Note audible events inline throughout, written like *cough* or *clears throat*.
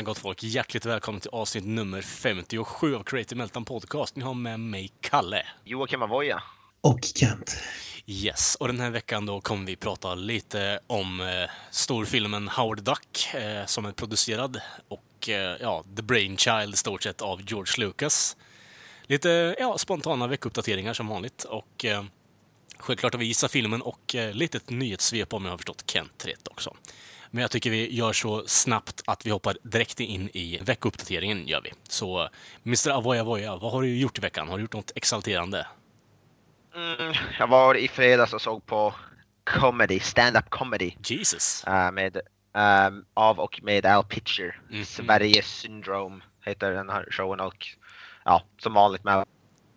Jajamensan gott folk, hjärtligt välkommen till avsnitt nummer 57 av Creative Meltdown Podcast. Ni har med mig Kalle. Joakim Avoya. Och Kent. Yes, och den här veckan då kommer vi prata lite om eh, storfilmen Howard Duck eh, som är producerad och eh, ja, The Brainchild stort sett av George Lucas. Lite ja, spontana veckuppdateringar som vanligt och eh, självklart har vi gissat filmen och eh, lite ett nyhetssvep om jag har förstått Kent rätt också. Men jag tycker vi gör så snabbt att vi hoppar direkt in i veckuppdateringen, gör vi. Så Mr. Avoya Avoya, vad har du gjort i veckan? Har du gjort något exalterande? Mm, jag var i fredags och såg på comedy, stand-up comedy. Jesus. Uh, med, um, av och med Al Pitcher. Mhm. Sveriges syndrom heter den här showen och ja, som vanligt med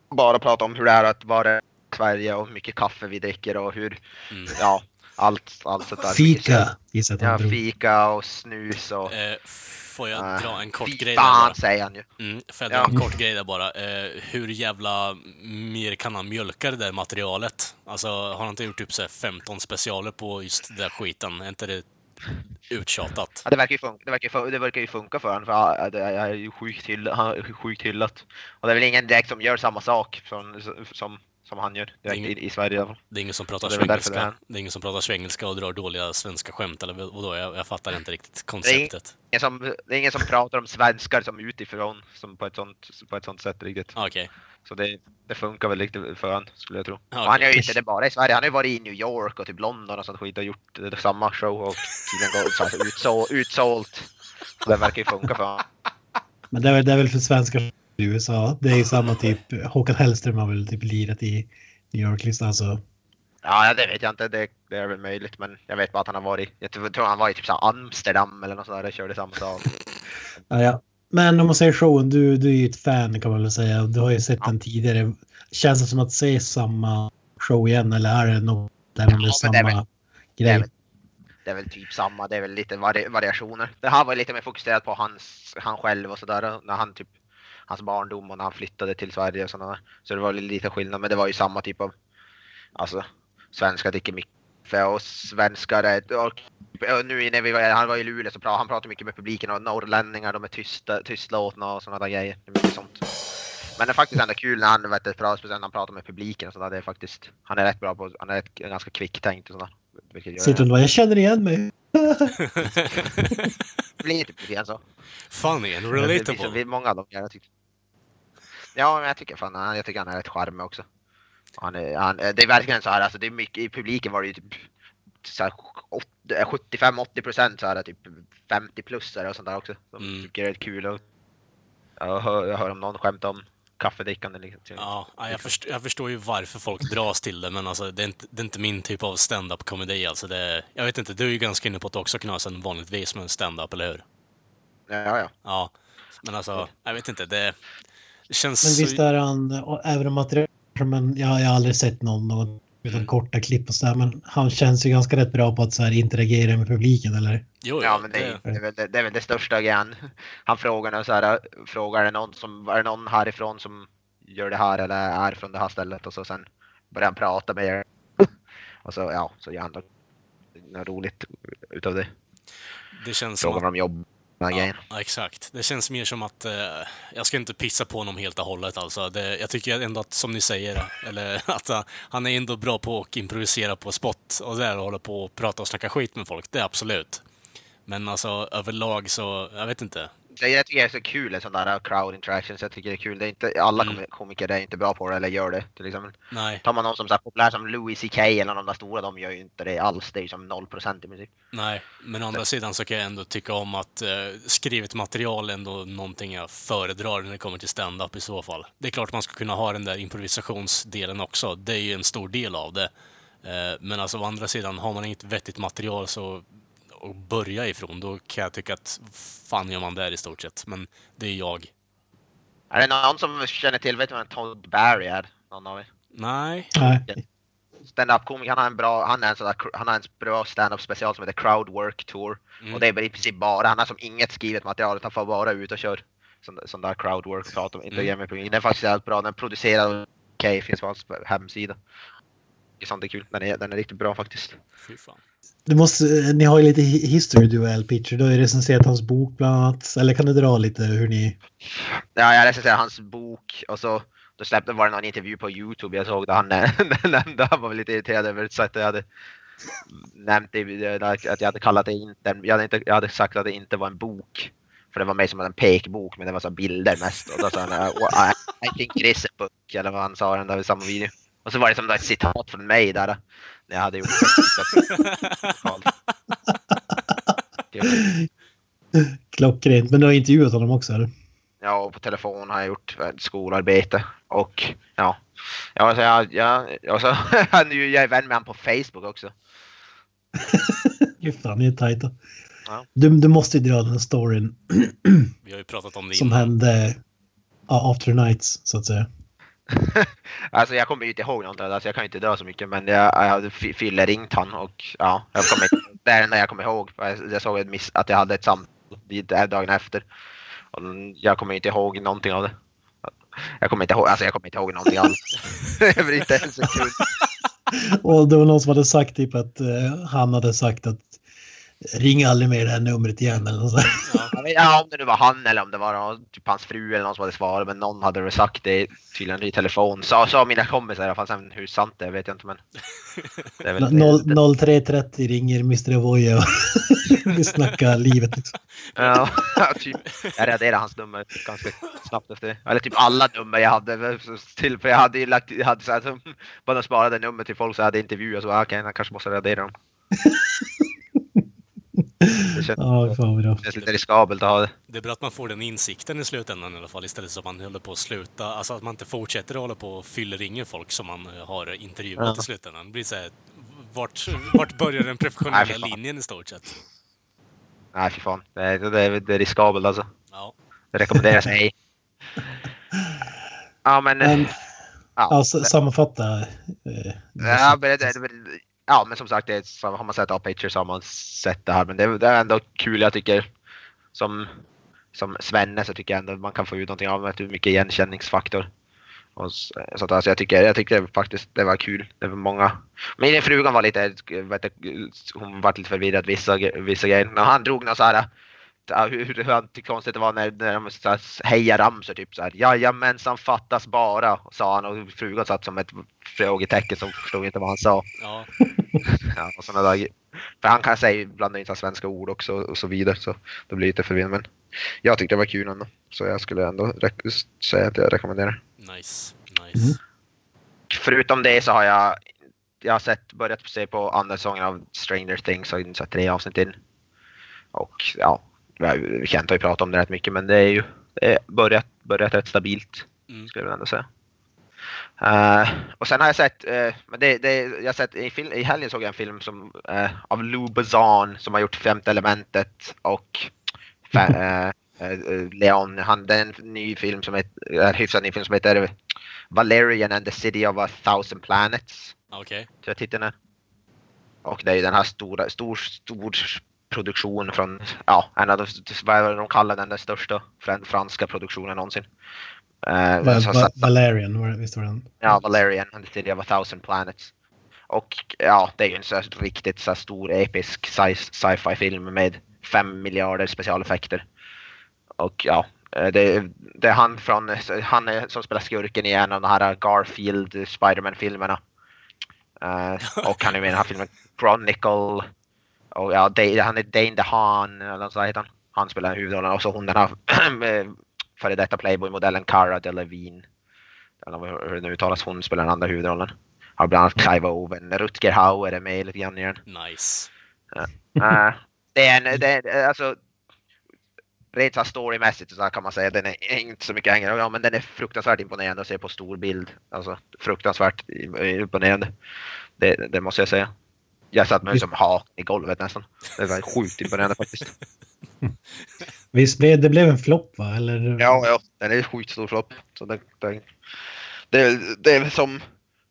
bara prata om hur det är att vara i Sverige och hur mycket kaffe vi dricker och hur, Mm. ja, allt, allt sånt där. Fika, gissar jag Ja, fika och snus och... Eh, får jag äh, dra en kort fy grej där bara? säger han ju. Mm, får jag dra Ja. en kort grej där bara? Eh, hur jävla mer kan han mjölka det där materialet? Alltså, har han inte gjort typ så här 15 specialer på just den där skiten? Är inte det uttjatat? Ja, det verkar ju funka, det verkar, ju det verkar ju funka för honom för han- det är ju sjukt, hyll, sjukt hyllat. Och det är väl ingen direkt som gör samma sak från, som, som han gör direkt Ingen- i, i Sverige i alla fall. Det är ingen som pratar Det det svengelska. är- Det är ingen som pratar svengelska och drar dåliga svenska skämt eller vadå? Jag, jag fattar inte riktigt Det är konceptet. som, det är ingen som pratar om svenskar som utifrån som på ett sånt, på ett sånt sätt riktigt. Okej. Så det, det funkar väl riktigt för han skulle jag tro. Ja, Och han gör ju inte det bara i Sverige, han har ju varit i New York och typ London och sånt skit och gjort det, samma show och tydligen gått så här utså, utsålt. Så det verkar ju funka för honom. Men det är, väl- det är väl för svenskar i USA. Det är ju samma typ. Håkan Hellström har väl typ lirat i New York liksom. Alltså. Ja, det vet jag inte. Det, det är väl möjligt, men jag vet bara att han har varit. Jag tror han var i typ så Amsterdam eller något sånt där och körde samma dag. *laughs* Ja, ja. Men om man säger showen, du, du är ju ett fan kan man väl säga. Du har ju sett den tidigare. Känns det som att se samma show igen eller är det något där Ja, samma det väl- Det är, grej? väl, det är väl typ samma. Det är väl lite vari, variationer. Det här var lite mer fokuserat på hans, han själv och sådär. När han typ hans barndom och när han flyttade till Sverige och sådana Så det var lite skillnad, men det var ju samma typ av alltså svenskar dricker mycket och svenskar är, och, och nu när vi var, han var i Luleå så pratade han pratade mycket med publiken och norrlänningar de är tysta, tystlåtna och sådana där grejer. Det är mycket sånt. Men det är faktiskt ändå kul när han vet speciellt när han pratar med publiken och sådär. Det är faktiskt, han är rätt bra på, han är rätt, ganska kvicktänkt och sådär. Sitter jag känner igen mig. Det blir typ lite grann så. Funny and Det är relatable. många av dem jag. Ja, men jag tycker fan han, jag tycker han är rätt charmig också. Han är, han, det är verkligen så här, alltså det är mycket, i publiken var det ju typ så här, 75-80 procent så här typ 50 plusare och sånt där också. Som Mm. tycker det är kul och jag hör, jag hör om någon skämta om kaffedrickande liksom. Ja, ja, jag, förstår, jag förstår ju varför folk dras till det, men alltså, det, är inte, det är inte min typ av stand-up komedi. Alltså, det, jag vet inte, du är ju ganska inne på att också knasen vanligtvis med en stand-up, eller hur? Ja, ja. Ja, men alltså, jag vet inte, det, det känns... Men visst är han, även om material, men jag, jag har aldrig sett någon, någon utan korta klipp och sådär. Men han känns ju ganska rätt bra på att så här interagera med publiken eller? Jo, Ja, men det, är- det, är väl, det, det är väl det största grejen. Han frågar så här, frågar är det någon som, är det någon härifrån som gör det här eller är från det här stället och så sen börjar han prata med er. Och så ja, så gör han något roligt utav det. det känns som Frågar att, om jobb. Här ja, exakt. Det känns mer som att, eh, jag ska inte pissa på honom helt och hållet alltså. Det, jag tycker ändå att, som ni säger, eller *laughs* att uh, han är ändå bra på att improvisera på spot och där och hålla på och prata och snacka skit med folk, det är absolut. Men alltså överlag så, jag vet inte. Så jag tycker det är så kul en sån där crowd interaction, så jag tycker det är kul. Det är inte, alla Mm. komi- komiker är inte bra på det eller gör det till exempel. Nej, Tar man någon som är populär som Louis CK eller de där stora, de gör ju inte det alls. Det är ju som 0% i princip. nej. Men å andra sidan så kan jag ändå tycka om att eh, skrivet material är ändå någonting jag föredrar när det kommer till stand-up i så fall. Det är klart man ska kunna ha den där improvisationsdelen också. Det är ju en stor del av det. Eh, men alltså å andra sidan, har man inget vettigt material så att börja ifrån. Då kan jag tycka att fan gör man där i stort sett. Men det är jag. Är det någon som känner till, vet du vem Todd Barry är? Någon av er? Nej. Nej. Stand-up-komiker, han har en bra, han är en sån där, han har en bra stand-up special som heter Crowdwork Tour. Mm. Och det är i princip bara, han har som inget skrivet material utan får bara ut och kör sån, sån där crowdwork, pratar om, inte Mm. Den är faktiskt jävligt bra, den och okej, finns på hans hemsida. Det är sånt är kul, den är, den är riktigt bra faktiskt. Fy fan. Du måste, eh, ni har ju lite history duell pitcher. Du har ju recenserat hans bok bland annat. Eller kan du dra lite hur ni... Ja, jag recenserade hans bok och så då släppte var det någon intervju på Youtube jag såg där han *laughs* nämnde, han var väl lite irriterad över så att jag hade nämnt det, att jag hade kallat det inte, jag hade, inte, jag hade sagt att det inte var en bok. För det var mer som en pekbok men det var så bilder mest. Och då sa han "Oh, I, I think it is a book eller vad han sa i den där samma video. Och så var det som ett citat från mig där. När jag hade gjort. Klockrent. Men du har intervjuat honom också eller? Ja, och på telefon har jag gjort skolarbete. Och ja, ja så jag, *laughs* jag, så, nu är jag vän med honom på Facebook också. *laughs* Gud fan, ni är tajta. Ja. Du, du måste ju dra den storyn Vi har ju pratat om det som innan. hände ja, after nights så att säga. *laughs* Alltså jag kommer ju inte ihåg något, alltså jag kan ju inte dra så mycket men jag, jag hade fy- fylleringt han och ja, jag kommer inte, det *laughs* är det enda jag kommer ihåg. Jag, jag såg ett miss, att jag hade ett samtal dagen efter. Och jag kommer inte ihåg någonting av det. Jag kommer inte ihåg, alltså jag kommer inte ihåg någonting alls. *laughs* Över inte en sekund. Och det var någon som hade sagt typ att eh, han hade sagt att ring aldrig mer det här numret igen eller något sånt. Jag vet- Ja, om det nu var han eller om det var typ hans fru eller någon som hade svarat, men någon hade väl sagt det tydligen i telefon. Sa, sa mina kompisar i alla fall, sen hur sant det är vet jag inte men. Det är väl det- Noll- 03.30 ringer Mr. Avoya och *laughs* vi snackar livet. Liksom. Ja, typ. Jag raderade hans nummer ganska snabbt efter det. Eller typ alla nummer jag hade. Till, för jag hade ju lagt, jag hade så här, bara de sparade nummer till folk så jag hade intervjuer så okej, jag kanske måste radera dem. *laughs* Det känns, Ja, fan vad bra. känns lite riskabelt att ha det. Det är bra att man får den insikten i slutändan i alla fall istället så att man håller på att sluta, alltså att man inte fortsätter att hålla på och fylleringer folk som man eh, har intervjuat Ja. i slutändan. Det blir så här, vart, vart börjar den Nej, professionella fan. linjen i stort sett? Nej fy fan, det är, det är, det är riskabelt alltså. Ja. Det rekommenderas ej. *laughs* Ja men... Men, ja, ja, sammanfatta. Eh, Ja, men, det, det, det, ja, men som sagt, det är, har man sett A-Pictures så har man sett det här. Men det, det är ändå kul jag tycker. Som, som Svenne så tycker jag ändå man kan få ut någonting av det. Mycket igenkänningsfaktor. Och så, så att, alltså, jag tycker, jag tycker faktiskt det var kul. Det var många. Min frugan var lite, vet hon var lite förvirrad vissa, vissa grejer. När han drog någon så här hur, hur han tyckte konstigt det var när, när de så här hejar ramsor typ såhär jajamensan fattas bara sa han och frugan satt som ett frågetecken som förstod inte vad han sa. Ja, *laughs* Ja, och såna där, för han kan säga blanda in svenska ord också och så vidare så det blir lite förvirrande men jag tyckte det var kul ändå så jag skulle ändå säga att jag rekommenderar. nice. Nice. Mm. Förutom det så har jag jag har sett, börjat se på andra säsongen av Stranger Things och så tre avsnitt in. Och ja, Kent har ju pratat om det rätt mycket men det är ju det är börjat, börjat rätt stabilt Mm. skulle jag ändå säga. Eh, och sen har jag sett, men det, det, jag har sett i, fil, i helgen såg jag en film som, eh, av Lou Bazan som har gjort Femte elementet och *laughs* Leon. Han, det är en ny film som heter, hyfsat ny film som heter Valerian and the City of a Thousand Planets. Okej. Tror jag titeln är. Och det är ju den här stora, stor, stor produktion från, ja, en av de, vad är det de kallar den, den största fran- franska produktionen någonsin. Eh, Va- så- Va- Valerian, var det- visst var den? Ja, Valerian and the City of a Thousand Planets. Och ja, det är ju en så riktigt så stor episk sci- sci-fi film med fem miljarder specialeffekter. Och ja, eh, det, det är han från, han är, som spelar skurken i en av de här Garfield Spiderman-filmerna. Eh, *laughs* och han är med i den här filmen Chronicle. Och ja, han är Dane DeHaan, eller sånt heter han. Han spelar huvudrollen och så hon den här *clears throat* före detta Playboy-modellen Cara Delevingne eller hur det nu uttalas, hon spelar den andra huvudrollen. Har bland annat Clive Owen, Rutger Hauer är med lite grann i den. Nice. Eh, det är en, det är, alltså, rent så här storymässigt så kan man säga, den är inte så mycket hängande, ja, men den är fruktansvärt imponerande att se på stor bild. Alltså fruktansvärt imponerande. Det, det måste jag säga. Jag satt mig som hat i golvet nästan. Det var sjukt imponerande faktiskt. *laughs* Visst blev det blev en flopp va? Eller? Ja, ja, den är sjukt stor flopp. Så det, det, det, det är som,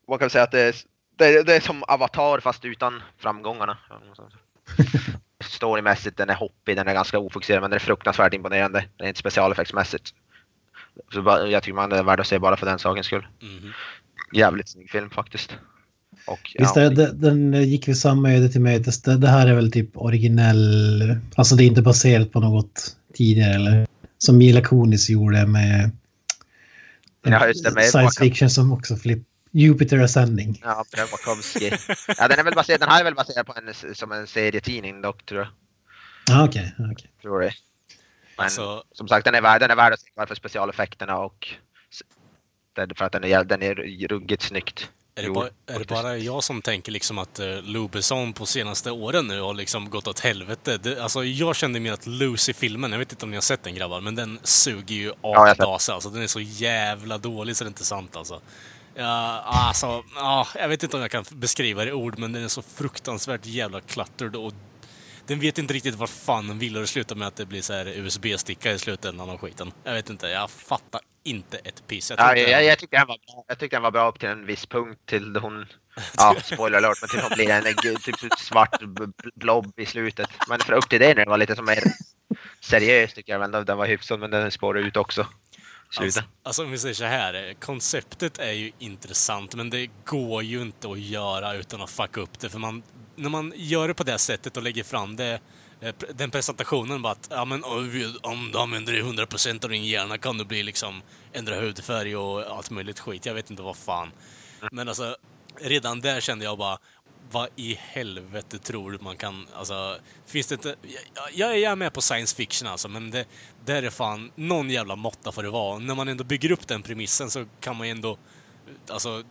man kan säga att det är, det, är, det är som Avatar fast utan framgångarna. *laughs* Storymässigt, den är hoppig, den är ganska ofokuserad men den är fruktansvärt imponerande. Det är inte specialeffektsmässigt. Så jag tycker man är värd att se bara för den sakens skull. Mhm. Jävligt snygg film faktiskt. Och, Visst, ja, det, den gick vi samma öde till mötes. Det, det här är väl typ originell, alltså det är inte baserat på något tidigare eller som Mila Kunis gjorde med Ja, just det, med- science fiction som också flipp, Jupiter Ascending. Ja, Brömakowski. ja, den är väl baserad, den här är väl baserad på en, som en serietidning dock tror jag. Ah, Okej, okej. Tror det. Men Alltså, som sagt, den är värd, den är värd att se för specialeffekterna och för att den är, den är ruggigt snyggt. Är det, bara, är det bara jag som tänker liksom att uh, Lubezon på senaste åren nu har liksom gått åt helvete? Det, alltså, jag kände mer att Lucy-filmen, jag vet inte om ni har sett den grabbar, men den suger ju sett. apdasa. Alltså, den är så jävla dålig så det är inte sant alltså. Ja, alltså, ja, jag vet inte om jag kan beskriva det i ord, men den är så fruktansvärt jävla cluttered och den vet inte riktigt vad fan den vill och det slutar med att det blir så här USB-sticka i slutändan av skiten. Jag vet inte, jag fattar inte ett piss. Jag Ja, jag, jag, tyckte den var bra. jag tyckte den var bra upp till en viss punkt till hon, *laughs* ja spoiler alert, men till hon blir en typ svart blob i slutet. Men för upp till det när det var lite som mer seriös tycker jag ändå den var hyfsad, men den spårade ut också. i Slutet. Alltså, alltså om vi säger så här, konceptet är ju intressant men det går ju inte att göra utan att fucka upp det för man, när man gör det på det sättet och lägger fram det, eh, den presentationen bara att ja, men, om om du använder 100% av din hjärna kan du bli liksom ändra hudfärg och allt möjligt skit. Jag vet inte vad fan. Men alltså, redan där kände jag bara vad i helvete tror du man kan, alltså, finns det inte, jag, jag är med på science fiction alltså, men det, där är fan, någon jävla måtta får det vara. När man ändå bygger upp den premissen så kan man ju ändå, alltså,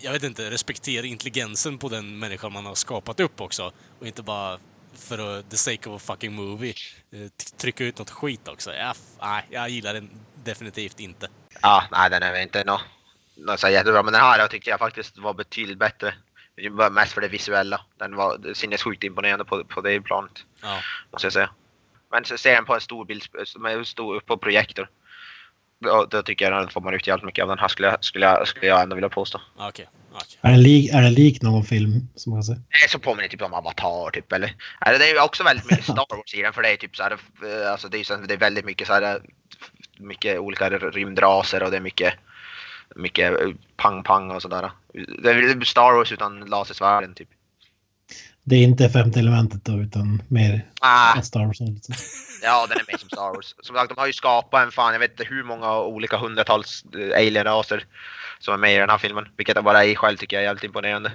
jag vet inte, respektera intelligensen på den människan man har skapat upp också. Och inte bara för att, the sake of a fucking movie, eh, trycka ut något skit också. Jag, nej, jag gillar den definitivt inte. Ja, nej den är väl inte nå nå så jättebra, men den här jag tyckte jag faktiskt var betydligt bättre. Mest för det visuella. Den var sinnessjukt imponerande på, på det planet. Ja. måste jag säga. Men så ser den på en stor bild, på projektor. Då, då tycker jag den får man ut jävligt mycket av den här skulle jag, skulle jag, skulle jag ändå vilja påstå. Okej, okej. Är, den lik, är den lik någon film som man? Det är så påminner typ om Avatar typ eller. Det är ju också väldigt mycket *laughs* Star Wars i den för det är typ så här, eh, alltså det är, så, det är väldigt mycket så här, eh, mycket olika rymdraser och det är mycket, mycket pang-pang och sådär. Det är Star Wars utan lasersvärden typ. Det är inte femte elementet då utan mer Ah, Star Wars. alltså. *laughs* Ja, den är mer som Star Wars. Som sagt, de har ju skapat en fan, jag vet inte hur många olika hundratals eh, alien-raser som är med i den här filmen. Vilket bara i själv tycker jag är jävligt imponerande.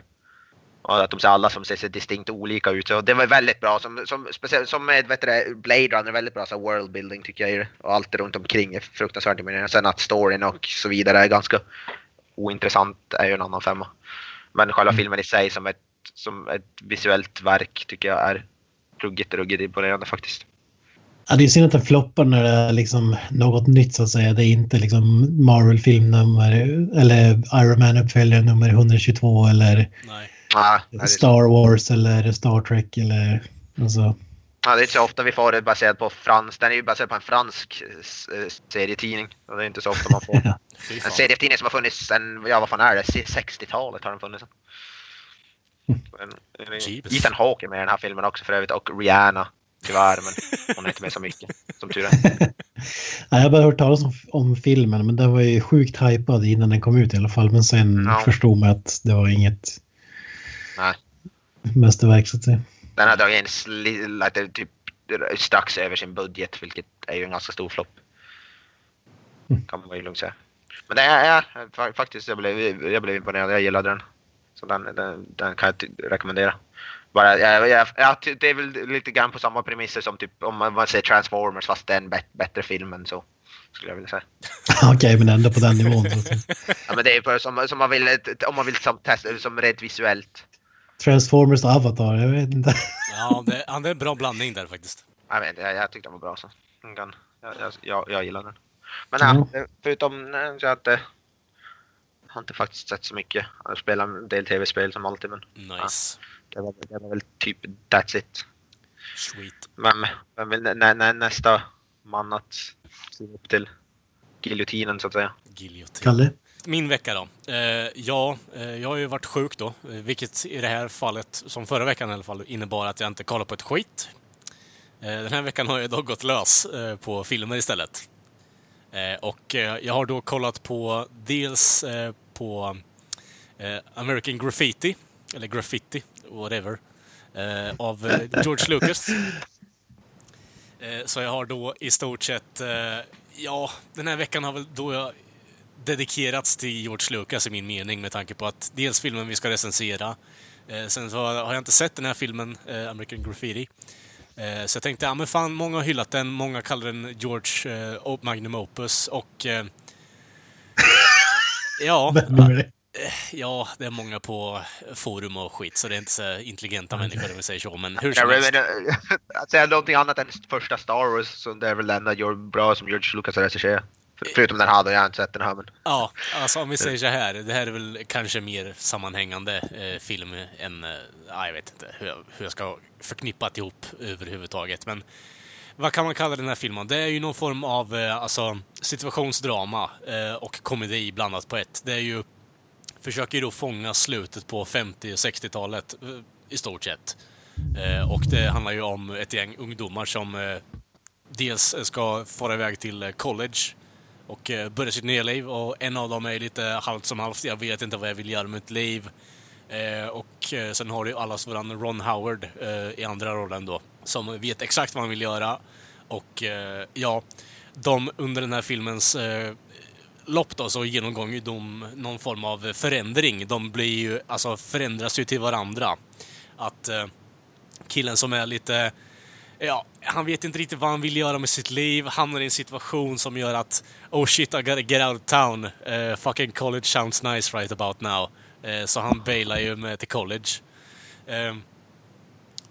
Och att de ser alla som ser så distinkt olika ut. Så det var väldigt bra. Som, som, speciellt, som vet du, Blade Runner, väldigt bra så world building tycker jag. Och allt runt omkring är fruktansvärt imponerande. Sen att storyn och så vidare är ganska ointressant är ju en annan femma. Men själva filmen i sig som ett, som ett visuellt verk tycker jag är ruggigt, ruggigt imponerande faktiskt. Ja, det är synd att den floppar när det är liksom något nytt så att säga. Det är inte liksom Marvel-film nummer eller Iron Man-uppföljare nummer 122 eller Nej. Är, Star Wars eller Star Trek eller alltså. ja, det är inte så ofta vi får det baserat på fransk. Den är ju baserad på en fransk eh, serietidning. Och det är inte så ofta man får. *laughs* Ja. En serietidning som har funnits sen, ja vad fan är det? 60-talet har den funnits. Ethan Hawke är med i den här filmen också för övrigt och Rihanna. Tyvärr, men hon är inte med så mycket. Som tur är. *laughs* Ja, jag har bara hört talas om, om filmen men den var ju sjukt hypad innan den kom ut i alla fall. Men sen Ja. förstod man att det var inget Nej. mästerverk så att säga. Den har dragit in lite, typ strax över sin budget, vilket är ju en ganska stor flopp. Kan man ju lugnt säga. Men det är, ja, fa- faktiskt, jag blev, jag blev imponerad. Jag gillade den. Så den, den, den kan jag rekommendera. Bara, jag, jag, jag, det är väl lite grann på samma premisser som typ om man, man säger Transformers fast det är en bet, bättre film än så. Skulle jag vilja säga. *laughs* Okej, men ändå på den nivån. *laughs* Ja, men det är på- som, som man vill, om man vill som, testa, som rent visuellt. Transformers och Avatar, jag vet inte. *laughs* Ja, det, ja, det är en bra blandning där faktiskt. Jag, vet, jag, jag tyckte den var bra så. Jag, jag, jag, jag gillar den. Men ja, förutom eh, så att... har inte faktiskt sett så mycket. Jag har spelat en del tv-spel som alltid, men Nice. det var, det var väl typ that's it. Sweet. Men vem vill nä, nä, nästa man att se upp till giljotinen så att säga? Giljotin. Kalle? Min vecka då? Eh, ja, eh, jag har ju varit sjuk då, eh, vilket i det här fallet, som förra veckan i alla fall, innebar att jag inte kollade på ett skit. Eh, den här veckan har jag då gått lös eh, på filmer istället. Eh, och eh, jag har då kollat på dels eh, på eh, American Graffiti, eller Graffiti, whatever, eh, av eh, *laughs* George Lucas. Eh, Så jag har då i stort sett, eh, ja, den här veckan har väl då jag dedikerats till George Lucas i min mening med tanke på att dels filmen vi ska recensera, sen så har jag inte sett den här filmen, American Graffiti. Så jag tänkte, ja men fan, många har hyllat den, många kallar den George eh, Magnum Opus och... Eh, ja, *laughs* Vem är det? ja, det är många på forum och skit, så det är inte så intelligenta människor om vi säger så, men hur som helst. eh, *laughs* att säga någonting annat än första Star Wars, så det är väl det enda gör bra som George Lucas har regisserat. För, förutom den här då, jag har inte sett den här men... Ja, alltså om vi säger så här. Det här är väl kanske mer sammanhängande eh, film än... Eh, ja, jag vet inte hur jag, hur jag ska förknippa det ihop överhuvudtaget. Men vad kan man kalla den här filmen? Det är ju någon form av eh, alltså, situationsdrama eh, och komedi blandat på ett. Det är ju... Försöker ju då fånga slutet på 50 och 60-talet i stort sett. Eh, och det handlar ju om ett gäng ungdomar som dels ska fara iväg till college och börja sitt nya liv. Och en av dem är lite halvt som halvt. Jag vet inte vad jag vill göra med mitt liv. Och sen har du ju allas våran Ron Howard i andra rollen då. Som vet exakt vad han vill göra. Och eh, ja, de under den här filmens eh, lopp då så genomgår ju de någon form av förändring. De blir ju, alltså förändras ju till varandra. Att eh, killen som är lite Ja, han vet inte riktigt vad han vill göra med sitt liv, hamnar i en situation som gör att Oh shit, I gotta get out of town. Uh, fucking college sounds nice right about now. Uh, så han bailar ju med till college. Uh,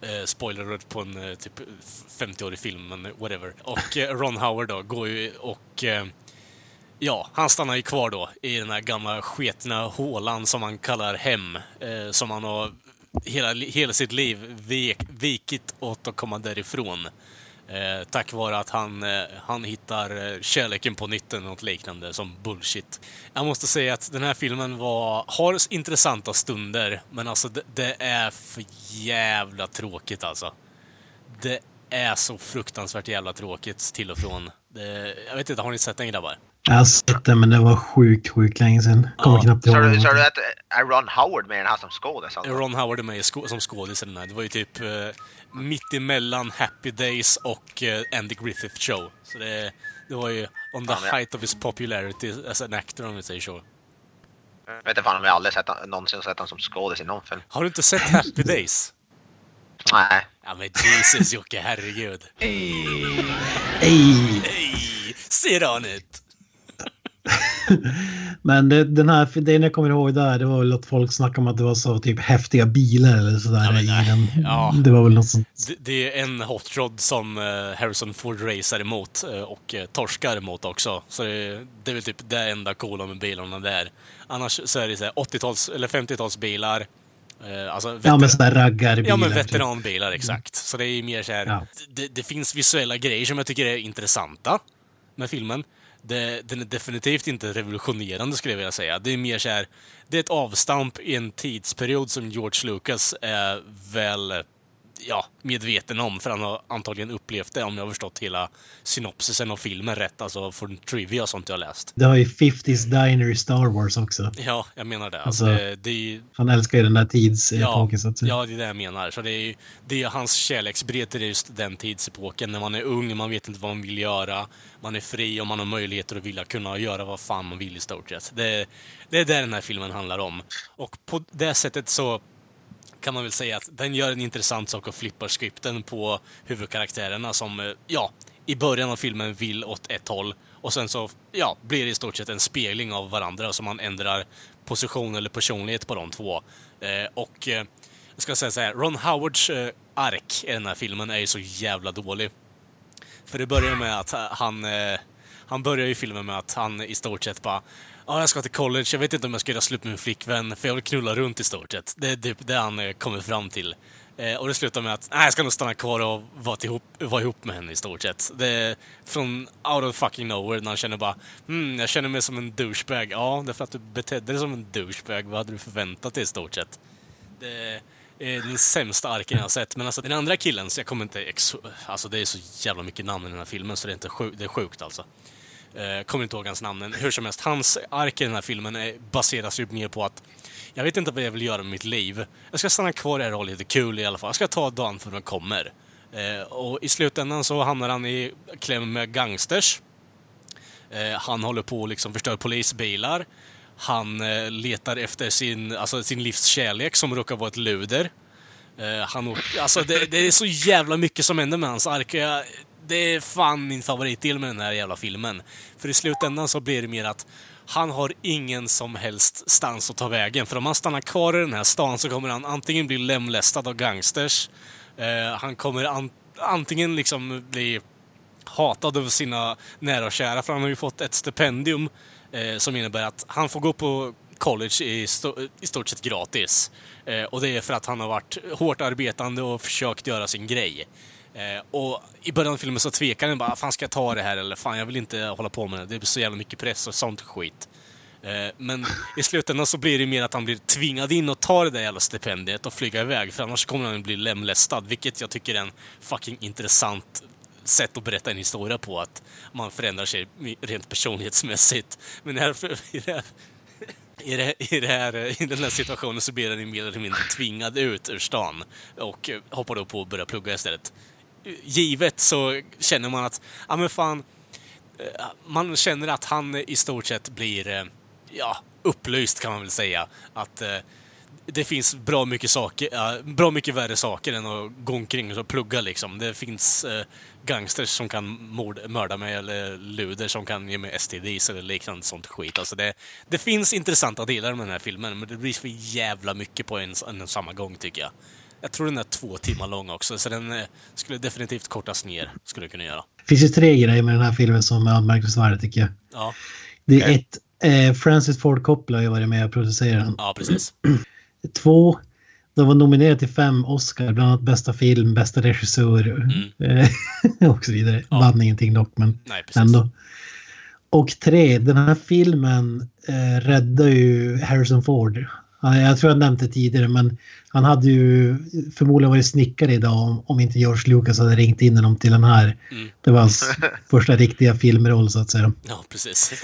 eh, spoiler på en eh, typ 50-årig film, men whatever. Och eh, Ron Howard då går ju och eh, Ja, han stannar ju kvar då i den här gamla sketna hålan som han kallar hem. Som han har hela, hela sitt liv vek, vikit åt att komma därifrån. Eh, tack vare att han, eh, han hittar eh, kärleken på nytt eller något liknande som bullshit. Jag måste säga att den här filmen var, har intressanta stunder, men alltså det, det är för jävla tråkigt alltså. Det är så fruktansvärt jävla tråkigt till och från. Det, jag vet inte, har ni sett den grabbar? Jag har sett det, men det var sjukt, sjukt länge sedan. Kommer Ja. knappt ihåg. Så du, att är Ron Howard med i den här som skådis? alltså? Ron Howard är med som skådis i den här. Det var ju typ eh, mitt emellan Happy Days och eh, Andy Griffith Show. Så det, det var ju on the Ja, height of his popularity as an actor om vi säger så. Jag vet inte fan om jag aldrig sett, han- någonsin sett honom som skådis i någon film. Har du inte sett Happy Days? Nej. Ja men Jesus Jocke, herregud. Ej! Hej! Sit on it! *laughs* Men det, den här, det jag kommer ihåg där, det var väl att folk snackade om att det var så typ häftiga bilar eller sådär. Ja, i den. Ja. Det var väl något sånt. Det, det är en hot rod som eh, Harrison Ford racer emot eh, och eh, torskar emot också. Så det, det är väl typ det enda coola med bilarna där. Annars så är det så här 80-tals eller 50-tals bilar. Eh, alltså Ja, men sådär raggarbilar. Ja, men typ. veteranbilar, exakt. Så det är ju mer så här, Ja. det, det finns visuella grejer som jag tycker är intressanta med filmen. Det, den är definitivt inte revolutionerande skulle jag vilja säga. Det är mer så här, det är ett avstamp i en tidsperiod som George Lucas är väl ja, medveten om, för han har antagligen upplevt det om jag har förstått hela synopsisen av filmen rätt, alltså från trivia och sånt jag har läst. Det har ju 50s Diner i Star Wars också. Ja, jag menar det. Alltså, Alltså- det, det ju Han älskar ju den där Ja, tidsepoken så säga. ja, det är det jag menar. Så det är, ju- det är hans kärleksbrev till just den tidsepoken. När man är ung, man vet inte vad man vill göra. Man är fri och man har möjligheter att vilja kunna göra vad fan man vill i stort sett. Det, det är det den här filmen handlar om. Och på det sättet så kan man väl säga att den gör en intressant sak och flippar skripten på huvudkaraktärerna som, eh, ja, i början av filmen vill åt ett håll och sen så, ja, blir det i stort sett en spegling av varandra så man ändrar position eller personlighet på de två. Eh, och eh, jag ska säga så här, Ron Howards eh, ark i den här filmen är ju så jävla dålig. För det börjar med att eh, han, eh, Han börjar ju filmen med att han i stort sett bara Ja, jag ska till college, jag vet inte om jag ska göra slut med min flickvän, för jag vill knulla runt i stort sett. Det är typ det han eh, kommer fram till. Eh, och det slutar med att, nej, jag ska nog stanna kvar och vara, ihop, vara ihop med henne i stort sett. Det är från out of fucking nowhere när han känner bara, hmm, jag känner mig som en douchebag. Ja, det är för att du betedde dig som en douchebag. Vad hade du förväntat dig i stort sett? Det är den sämsta arken jag har sett. Men alltså den andra killen, så jag kommer inte... Ex alltså det är så jävla mycket namn i den här filmen så det är, inte sjuk, det är sjukt alltså. Eh, kommer inte ihåg hans namn, men hur som helst. Hans ark i den här filmen är, baseras ju mer på att jag vet inte vad jag vill göra med mitt liv. Jag ska stanna kvar här och ha lite kul i alla fall. Jag ska ta dagen för den kommer. Eh, och i slutändan så hamnar han i kläm med gangsters. Eh, han håller på att liksom förstör polisbilar. Han eh, letar efter sin, alltså sin livs kärlek som råkar vara ett luder. Eh, han, alltså det, det, är så jävla mycket som händer med hans ark. Jag, det är fan min favoritdel med den här jävla filmen. För i slutändan så blir det mer att han har ingen som helst stans att ta vägen. För om han stannar kvar i den här stan så kommer han antingen bli lemlästad av gangsters, eh, han kommer an antingen liksom bli hatad av sina nära och kära, för han har ju fått ett stipendium eh, som innebär att han får gå på college i, sto i stort sett gratis. Eh, och det är för att han har varit hårt arbetande och försökt göra sin grej. Eh, och i början av filmen så tvekar han bara, fan ska jag ta det här eller fan jag vill inte hålla på med det. Det blir så jävla mycket press och sånt skit. Eh, men *laughs* i slutändan så blir det mer att han blir tvingad in och tar det där jävla stipendiet och flyga iväg för annars kommer han bli lemlästad, vilket jag tycker är en fucking intressant sätt att berätta en historia på, att man förändrar sig rent personlighetsmässigt. Men här, i, det här, i, det, *laughs* i, det här, i den här situationen så blir han mer eller mindre tvingad ut ur stan och hoppar då på att börja plugga istället givet så känner man att, ja men fan, eh, man känner att han i stort sett blir, eh, ja, upplyst kan man väl säga. Att eh, det finns bra mycket saker, bra mycket värre saker än att gå omkring och plugga liksom. Det finns gangsters som kan mord, mörda mig eller luder som kan ge mig STDs eller liknande sånt skit. Alltså det, det finns intressanta delar med den här filmen, men det blir för jävla mycket på en, en samma gång tycker jag. Jag tror den är två timmar lång också, så den eh, skulle definitivt kortas ner. Skulle kunna göra. Det finns ju tre grejer med den här filmen som är anmärkningsvärda tycker jag. Ja. Det är ett, eh, Francis Ford Coppola har ju varit med och producerat den. Ja, precis. *clears throat* Två, de var nominerade till fem Oscar, bland annat bästa film, bästa regissör mm. *laughs* Och så vidare. Ja. Vann ingenting dock, men Nej, ändå. Och tre, den här filmen eh, räddar ju Harrison Ford jag tror jag nämnt det tidigare, men han hade ju förmodligen varit snickare idag om, om inte George Lucas hade ringt in honom till den här. Mm. Det var hans *laughs* första riktiga filmroll så att säga. Ja, precis.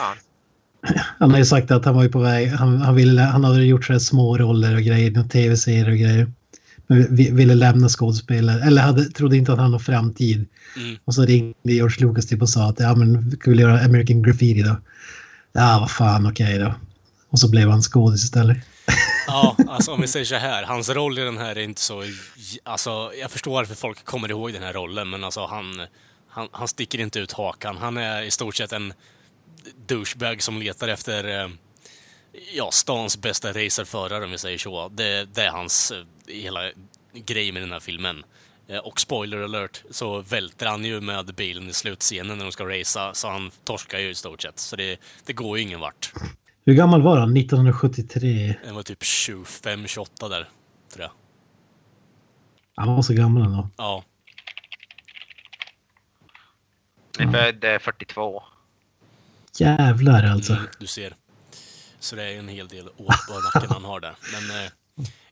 Han har ju sagt att han var ju på väg, han, han, ville, han hade gjort så här små roller och grejer, tv-serier och grejer. Men ville lämna skådespelare, eller hade, trodde inte att han har framtid. Mm. Och så ringde George Lucas typ och sa att ja men, vi vill göra American Graffiti då. Ja, vad fan, okej okay då. Och så blev han skådis istället. Ja, alltså om vi säger så här, hans roll i den här är inte så... Alltså, jag förstår varför folk kommer ihåg den här rollen, men alltså han, han, han sticker inte ut hakan. Han är i stort sett en douchebag som letar efter eh, ja, stans bästa racerförare om vi säger så. Det, det är hans eh, hela grej med den här filmen. Eh, och spoiler alert, så välter han ju med bilen i slutscenen när de ska racea, så han torskar ju i stort sett. Så det, det går ju ingen vart. Hur gammal var han 1973? Han var typ 25-28 där, tror jag. Han var så gammal ändå. Ja. Ni född 42. Jävlar alltså. Mm, du ser. Så det är en hel del år på nacken han har där. Men eh,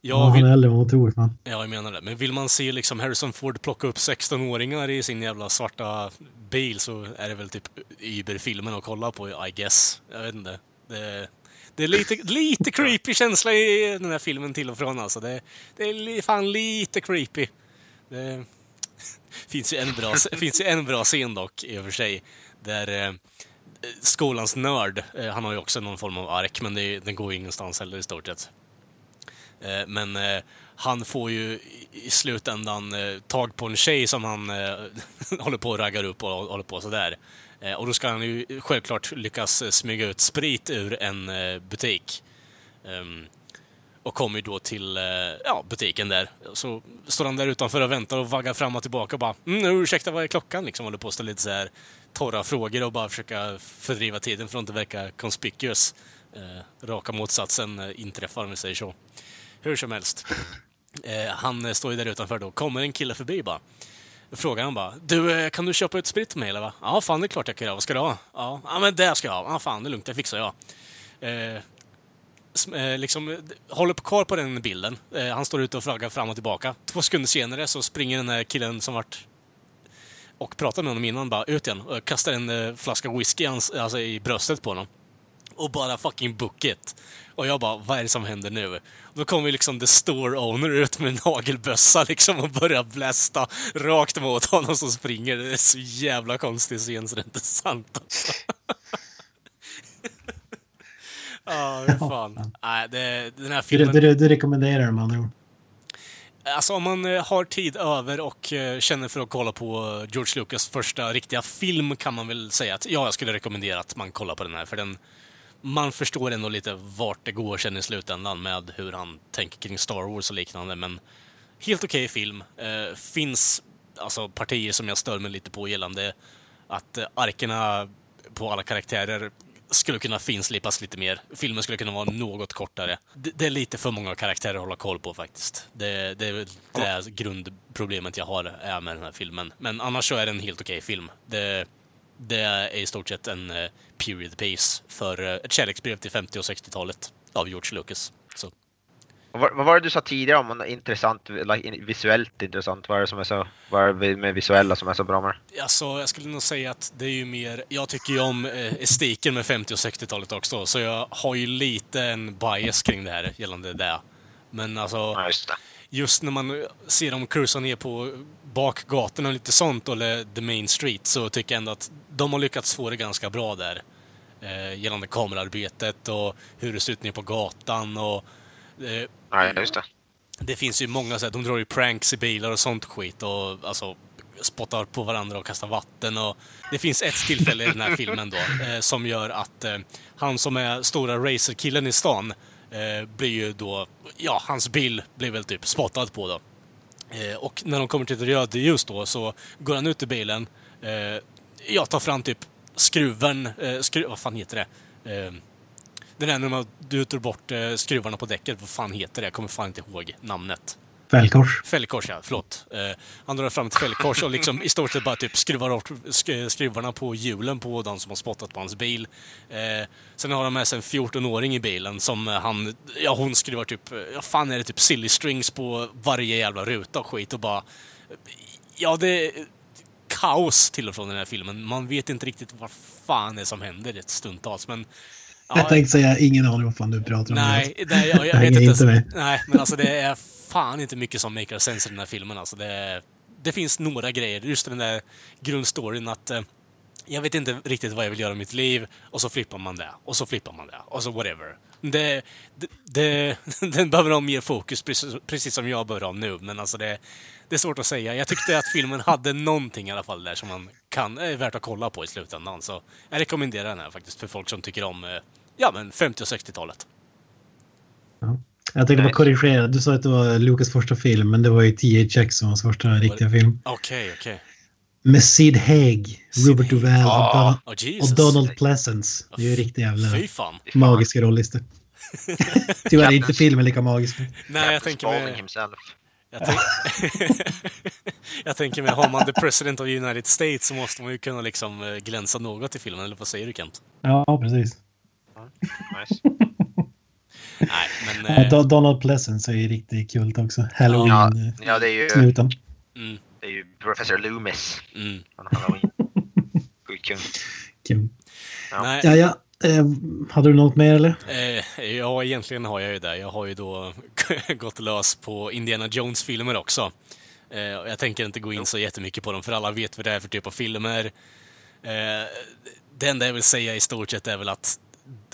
jag ja, vill... han är äldre än vad man tror. Man. Ja, jag menar det. Men vill man se liksom Harrison Ford plocka upp 16-åringar i sin jävla svarta bil så är det väl typ Uber-filmen att kolla på, I guess. Jag vet inte. Det, det är lite, lite creepy känsla i den här filmen till och från alltså. Det, det är fan lite creepy. Det *laughs* finns ju en bra, finns ju en bra scen dock, i och för sig, där eh, skolans nörd, eh, han har ju också någon form av ark, men det, den går ju ingenstans heller i stort sett. Eh, men eh, han får ju i slutändan eh, tag på en tjej som han eh, *laughs* håller på och raggar upp och håller på sådär. Eh, och då ska han ju självklart lyckas eh, smyga ut sprit ur en eh, butik. Um, och kommer ju då till ja, butiken där. Så står han där utanför och väntar och vaggar fram och tillbaka och bara mm, ursäkta, vad är klockan? Liksom håller på att ställa lite så här torra frågor och bara försöka fördriva tiden för att inte verka conspicuous. Raka motsatsen inträffar, om vi säger så. Hur som helst. *laughs* Han står ju där utanför då. Kommer en kille förbi bara. Då frågar han bara. Du, eh, kan du köpa ut sprit till mig eller va? Ja, fan det är klart jag kan göra. Vad ska du ha? Ja, ja men det ska jag ha. Ja, fan det är lugnt, det fixar jag. Eh, eh, liksom, håller på kvar på den bilden. Eh, han står ute och flaggar fram och tillbaka. Två sekunder senare så springer den här killen som vart och pratade med honom innan bara ut igen och kastar en eh, flaska whisky alltså, i bröstet på honom. Och bara fucking bucket. it. Och jag bara, vad är det som händer nu? Då kommer liksom the store owner ut med nagelbössa liksom och börjar blästa rakt mot honom som springer. Det är så jävla konstig scen så det är inte sant alltså. *laughs* Ja, oh, fan. Nej, det, den här filmen... Du, du, du rekommenderar den andra ord? Alltså om man eh, har tid över och eh, känner för att kolla på George Lucas första riktiga film kan man väl säga att ja, jag skulle rekommendera att man kollar på den här. För den, man förstår ändå lite vart det går sen i slutändan med hur han tänker kring Star Wars och liknande. Men helt okej okay film. Eh, finns alltså partier som jag stör mig lite på gällande att eh, arkerna på alla karaktärer skulle kunna finslipas lite mer. Filmen skulle kunna vara något kortare. Det, det, är lite för många karaktärer att hålla koll på faktiskt. Det, det är det grundproblemet jag har är med den här filmen. Men annars så är det en helt okej okay film. Det, det är i stort sett en uh, period piece för uh, ett kärleksbrev till 50 och 60-talet av George Lucas. Så. Vad, vad var det du sa tidigare om intressant, like, visuellt intressant? Vad är det som är så, vad är det med visuella som är så bra med det? Alltså, jag skulle nog säga att det är ju mer, jag tycker ju om eh, estetiken med 50 och 60-talet också, så jag har ju lite en bias kring det här gällande det. Men alltså, ja, just, just, när man ser dem cruisa ner på bakgatorna och lite sånt, eller the main street, så tycker jag ändå att de har lyckats få det ganska bra där. Eh, gällande kamerarbetet och hur det ser ut ner på gatan och eh, Ja, just det. Det finns ju många sätt. De drar ju pranks i bilar och sånt skit och alltså spottar på varandra och kastar vatten och det finns ett tillfälle i den här filmen då eh, som gör att eh, han som är stora racerkillen i stan eh, blir ju då, ja, hans bil blir väl typ spottad på då. Eh, och när de kommer till ett rödljus då så går han ut ur bilen, eh, jag tar fram typ skruven, eh, skru, vad fan heter det? Eh, den är när man, du tar bort eh, skruvarna på däcket. Vad fan heter det? Jag kommer fan inte ihåg namnet. Fällkors. Fällkors, ja. Förlåt. Eh, han drar fram ett fällkors och liksom i stort sett bara typ skruvar bort sk skruvarna på hjulen på de som har spottat på hans bil. Eh, sen har han med sig en 14-åring i bilen som han, ja hon skruvar typ, ja fan är det typ silly strings på varje jävla ruta och skit och bara... Ja, det är kaos till och från den här filmen. Man vet inte riktigt vad fan det är som händer ett stundtals, men Ja, jag tänkte säga, ingen aning vad fan du pratar om. Nej, nej jag, jag vet inte. inte med. Nej, men alltså det är fan inte mycket som maker sense i den här filmen. Alltså det, det finns några grejer. Just den där grundstoryn att eh, jag vet inte riktigt vad jag vill göra i mitt liv och så flippar man det och så flippar man det och så whatever. Det, det, det, *laughs* den behöver ha mer fokus precis, precis som jag behöver ha nu, men alltså det, det är svårt att säga. Jag tyckte att filmen hade någonting i alla fall där som man kan, är värt att kolla på i slutändan. Så jag rekommenderar den här faktiskt för folk som tycker om eh, ja, men 50 och 60-talet. Ja. Jag tänkte bara korrigera. Du sa att det var Lucas första film, men det var ju THX som var hans första riktiga film. Okej, okay, okej. Okay. Med Sid Haig, Robert Duvall oh, och, oh, och, Donald Pleasence. Det är ju riktigt jävla magiska rollister. *laughs* Tyvärr är inte filmen lika magisk. Nej, jag tänker med... Jag, tänk... *laughs* jag tänker med, har man the president of United States så måste man ju kunna liksom eh, glänsa något i filmen, eller vad säger du Kent? Ja, precis. Nice. Nej, men... *laughs* Eh... Ja, Donald Pleasence är ju riktigt kul också. Halloween. Ja, ja det är ju... Snuten. Mm. Det är ju Professor Loomis. Mm. Halloween. *laughs* Kul. Ja. ja, ja. Eh, hade du något mer eller? Eh, ja, egentligen har jag ju det. Jag har ju då *laughs* gått lös på Indiana Jones-filmer också. Eh, jag tänker inte gå in så jättemycket på dem, för alla vet vad det är för typ av filmer. Eh, det enda jag vill säga i stort sett är väl att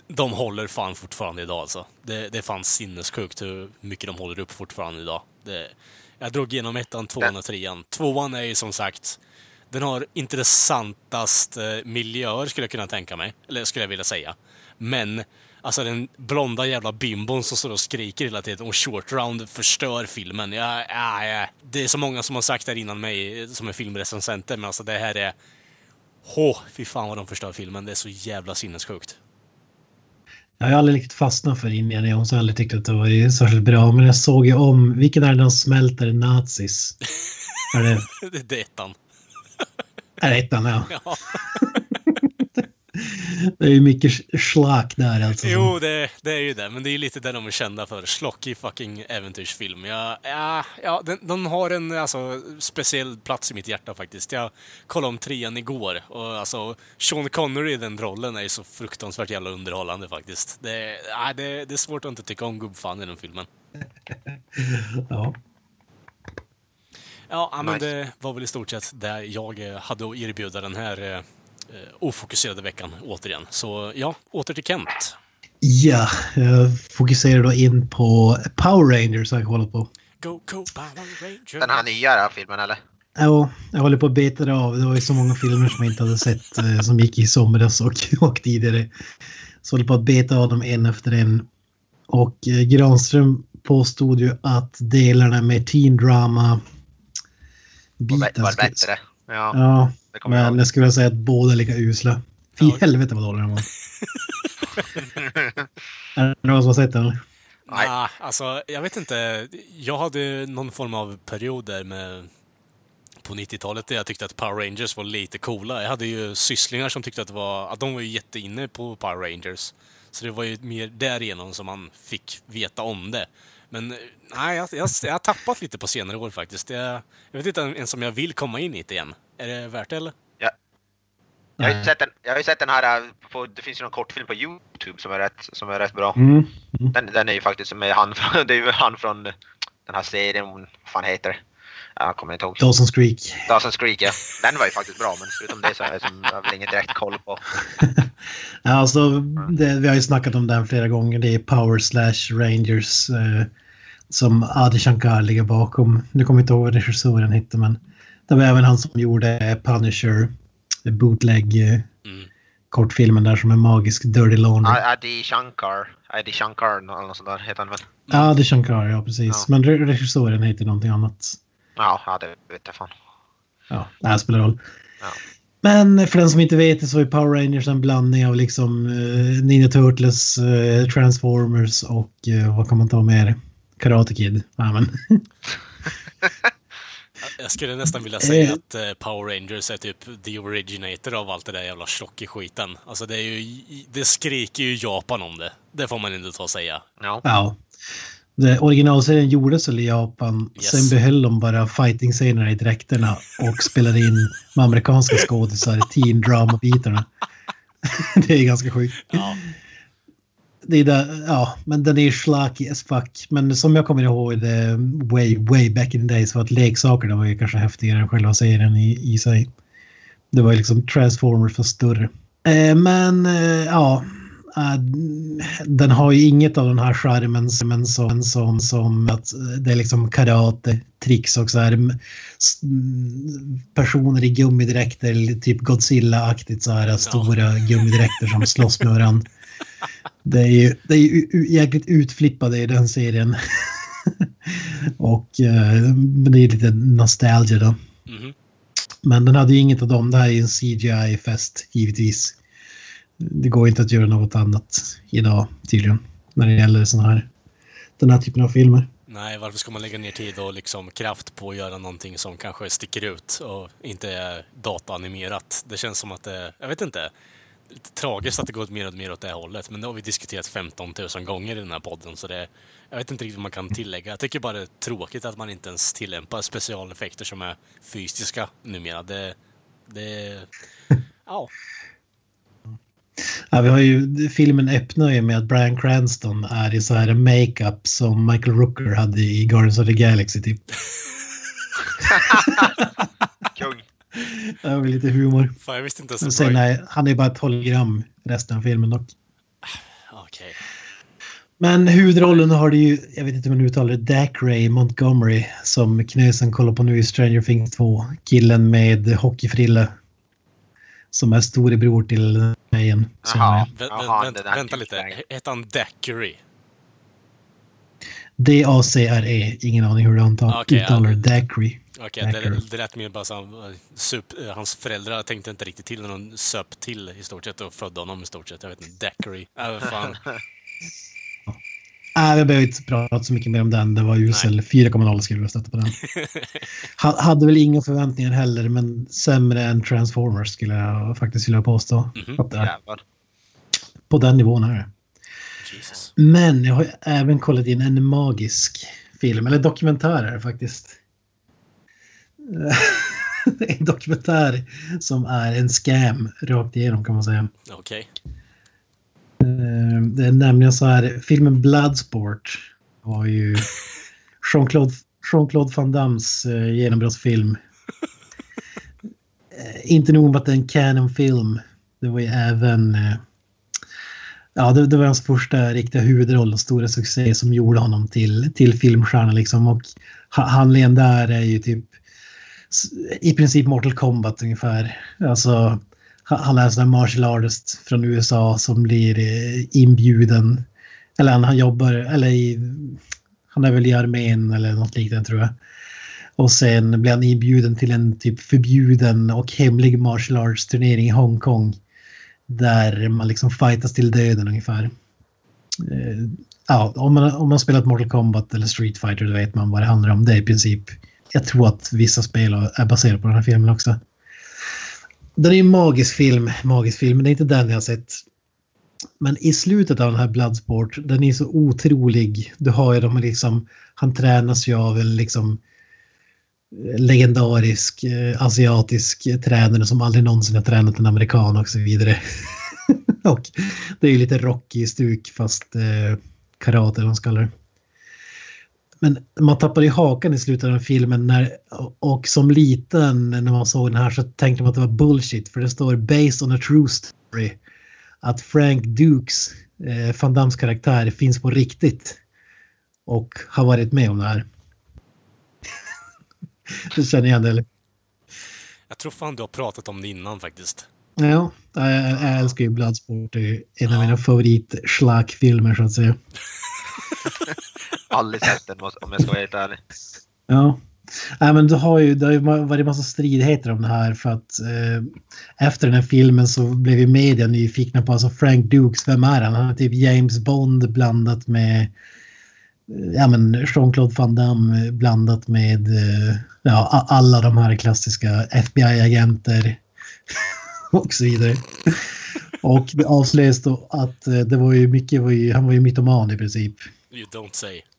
de håller fan fortfarande idag alltså. Det, det är fan sinnessjukt hur mycket de håller upp fortfarande idag. Det, jag drog igenom ettan, tvåan och trean. Tvåan är ju som sagt, den har intressantast eh, miljöer skulle jag kunna tänka mig. Eller skulle jag vilja säga. Men, alltså den blonda jävla bimbon som står och skriker hela tiden och short round förstör filmen. Ja, ja, ja. Det är så många som har sagt där innan mig eh, som är filmrecensenter, men alltså det här är Åh, fy fan vad de förstör filmen. Det är så jävla sinnessjukt. Jag har aldrig riktigt fastnat för Indiana Jones. Jag har aldrig tyckt att det var särskilt bra. Men jag såg ju om, vilken är det de smälter nazis? *laughs* är det, det är ettan. är det ettan? Ja. *laughs* Ja. *laughs* Det är ju mycket schlack där alltså. Jo, det, det är ju det. Men det är ju lite det de är kända för. Schlockig fucking äventyrsfilm. Ja, ja, ja den, de har en alltså, speciell plats i mitt hjärta faktiskt. Jag kollade om trean igår och alltså Sean Connery i den rollen är ju så fruktansvärt jävla underhållande faktiskt. Det, ja, det, det är svårt att inte tycka om gubbfan i den filmen. *laughs* Ja. Ja, men Nice. det var väl i stort sett det jag hade att erbjuda den här eh, ofokuserade veckan återigen. Så ja, åter till Kent. Ja, jag fokuserar då in på Power Rangers har jag kollat på. Go, go, Power Rangers! Den här nya filmen eller? Ja, jag håller på att beta av. Det var ju så många filmer som jag inte hade sett eh, som gick i somras och, *laughs* och tidigare. Så jag håller på att beta av dem en efter en. Och eh, Granström påstod ju att delarna med teen drama biten var bättre. Ja, Ja, det jag men jag skulle säga att båda är lika usla. Fy Ja. helvete vad dåliga de var. *laughs* Är det någon som har sett den? Nej. Nej, alltså jag vet inte. Jag hade någon form av perioder med på 90-talet där jag tyckte att Power Rangers var lite coola. Jag hade ju sysslingar som tyckte att, det var, att de var ju jätteinne på Power Rangers. Så det var ju mer därigenom som man fick veta om det. Men nej, jag, jag, jag har tappat lite på senare år faktiskt. Jag, jag vet inte ens om jag vill komma in i det igen. Är det värt det eller? Jag har ju sett den, jag har ju sett den här, äh, på, det finns ju någon kortfilm på Youtube som är rätt, som är rätt bra. Mm. Den, den är ju faktiskt med han *laughs* från, det är ju han från den här serien, vad fan heter det? Jag kommer inte ihåg. Dawson's Creek. Dawson's Creek ja. Den var ju faktiskt bra men förutom det så är jag, som, jag har väl ingen direkt koll på. *laughs* Ja, alltså, det, vi har ju snackat om den flera gånger. Det är Power Slash Rangers eh, som Adi Shankar ligger bakom. Nu kommer jag inte ihåg vad regissören hette men det var även han som gjorde Punisher, bootleg eh, Mm. kortfilmen där som är magisk, Dirty Laundry. Adi Shankar, Adi Shankar eller något sånt där heter han väl? Ja, Adi Shankar, ja precis. Ja. Men re- regissören heter någonting annat. Ja, ja det vet jag fan. Ja, det här spelar roll. Ja. Men för den som inte vet det så är Power Rangers en blandning av liksom eh, Ninja Turtles, eh, Transformers och eh, vad kan man ta mer? Karate Kid. Ja, men. *laughs* *laughs* Jag skulle nästan vilja säga Eh. att eh, Power Rangers är typ the originator av allt det där jävla skiten. Alltså det är ju, det skriker ju Japan om det. Det får man inte ta och säga. Ja. ja. Det, originalserien gjordes väl i Japan. Yes. Sen behöll de bara fighting-scenerna i dräkterna och spelade in med amerikanska skådisar teen drama-bitarna. *laughs* det är ganska sjukt. Ja, Det är där, ja, men den är schlacky as fuck. Men som jag kommer ihåg det way, way back in the days var att leksakerna var ju kanske häftigare än själva serien i, i sig. Det var ju liksom Transformers för större. Eh, men eh, ja, eh, den har ju inget av den här charmen som, som, som, som att det är liksom karate, tricks och så här personer i gummidräkter, typ Godzilla-aktigt så här stora gummidräkter som slåss med varandra. Det är ju, det är ju jäkligt utflippade i den serien. *laughs* och eh, det är lite nostalgia då. mhm. Men den hade ju inget av dem. Det här är en CGI-fest givetvis. Det går inte att göra något annat idag tydligen. När det gäller såna här, den här typen av filmer. Nej, varför ska man lägga ner tid och liksom kraft på att göra någonting som kanske sticker ut och inte är dataanimerat? Det känns som att det, jag vet inte, tragiskt att det går mer och mer åt det hållet. Men det har vi diskuterat 15 000 gånger i den här podden så det, jag vet inte riktigt vad man kan tillägga. Jag tycker bara det är tråkigt att man inte ens tillämpar specialeffekter som är fysiska numera. Det, det, ja. Ja, vi har ju, filmen öppnar ju med att Bryan Cranston är i så här makeup som Michael Rooker hade i Guardians of the Galaxy typ. *laughs* Kung. Det var lite humor. Fan, jag visste inte ens sen, nej, han är bara ett hologram resten av filmen dock. Okej. Men huvudrollen har det ju, jag vet inte hur man uttalar det, Dacray Montgomery som Knösen kollar på nu i Stranger Things 2. Killen med hockeyfrille. Som är storebror till Jaha. är- Vä- vä- Jaha, vänta, det lite. Hette han Dackery? D-A-C-R-E, ingen aning hur du ja. uttalar Dacry. Okej, Hacker. det, det lät mer bara som sup, eh, hans föräldrar tänkte inte riktigt till när de söp till i stort sett och födde honom i stort sett. Jag vet inte, daiquiri. Äh, fan. *laughs* Nej, vi behöver inte prata så mycket mer om den. Det var usel. 4,0 skulle jag sätta på den. Ha- hade väl inga förväntningar heller, men sämre än Transformers skulle jag faktiskt vilja påstå. Är. Jävlar. På den nivån är det. Jesus. Men jag har ju även kollat in en magisk film, eller dokumentär är det faktiskt. *laughs* en dokumentär som är en scam rakt igenom kan man säga. Okej. Eh, Det är nämligen så här, filmen Bloodsport var ju *laughs* Jean-Claude Jean-Claude Van Dammes eh, genombrottsfilm. Eh, Inte nog med att det är en canon-film, det var ju även... eh, Ja, det, det var hans första riktiga huvudroll och stora succé som gjorde honom till, till filmstjärna liksom. Och ha- handlingen där är ju typ i princip Mortal Kombat ungefär. Alltså, han är en sån där martial artist från USA som blir eh, inbjuden. Eller han, han jobbar, eller i, han är väl i armén eller något liknande tror jag. Och sen blir han inbjuden till en typ förbjuden och hemlig martial arts turnering i Hongkong. Där man liksom fightas till döden ungefär. Eh, ja, om man, om man spelat Mortal Kombat eller Street Fighter då vet man vad det handlar om. Det är i princip, jag tror att vissa spel är baserade på den här filmen också. Den är en magisk film, magisk film, men det är inte den jag har sett. Men i slutet av den här Bloodsport, den är så otrolig. Du har ju de liksom, han tränas ju av en liksom eh, legendarisk eh, asiatisk eh, tränare som aldrig någonsin har tränat en amerikan och så vidare. *laughs* och det är ju lite Rocky-stuk fast eh, karate eller vad man ska kalla det. Men man tappar i hakan i slutet av den filmen när, och som liten när man såg den här så tänkte man att det var bullshit för det står based on a true story. Att Frank Dukes, eh, Van Dams karaktär, finns på riktigt. Och har varit med om det här. *laughs* du känner igen det eller? Jag tror fan du har pratat om det innan faktiskt. Ja, jag, jag älskar ju Bloodsport. Det är en av mina favorit filmer så att säga. *laughs* *laughs* Aldrig sett den om jag ska vara helt ärlig. Ja. Nej, men det har ju, det har ju varit en massa stridigheter om det här för att eh, efter den här filmen så blev ju media nyfikna på alltså Frank Dukes, vem är han? Han är typ James Bond blandat med eh, ja, men Jean-Claude Van Damme eh, blandat med eh, ja, alla de här klassiska FBI-agenter *laughs* och så vidare. Och det avslöjas då att eh, det var ju mycket, var ju, han var ju mytoman i princip. You don't say. *laughs*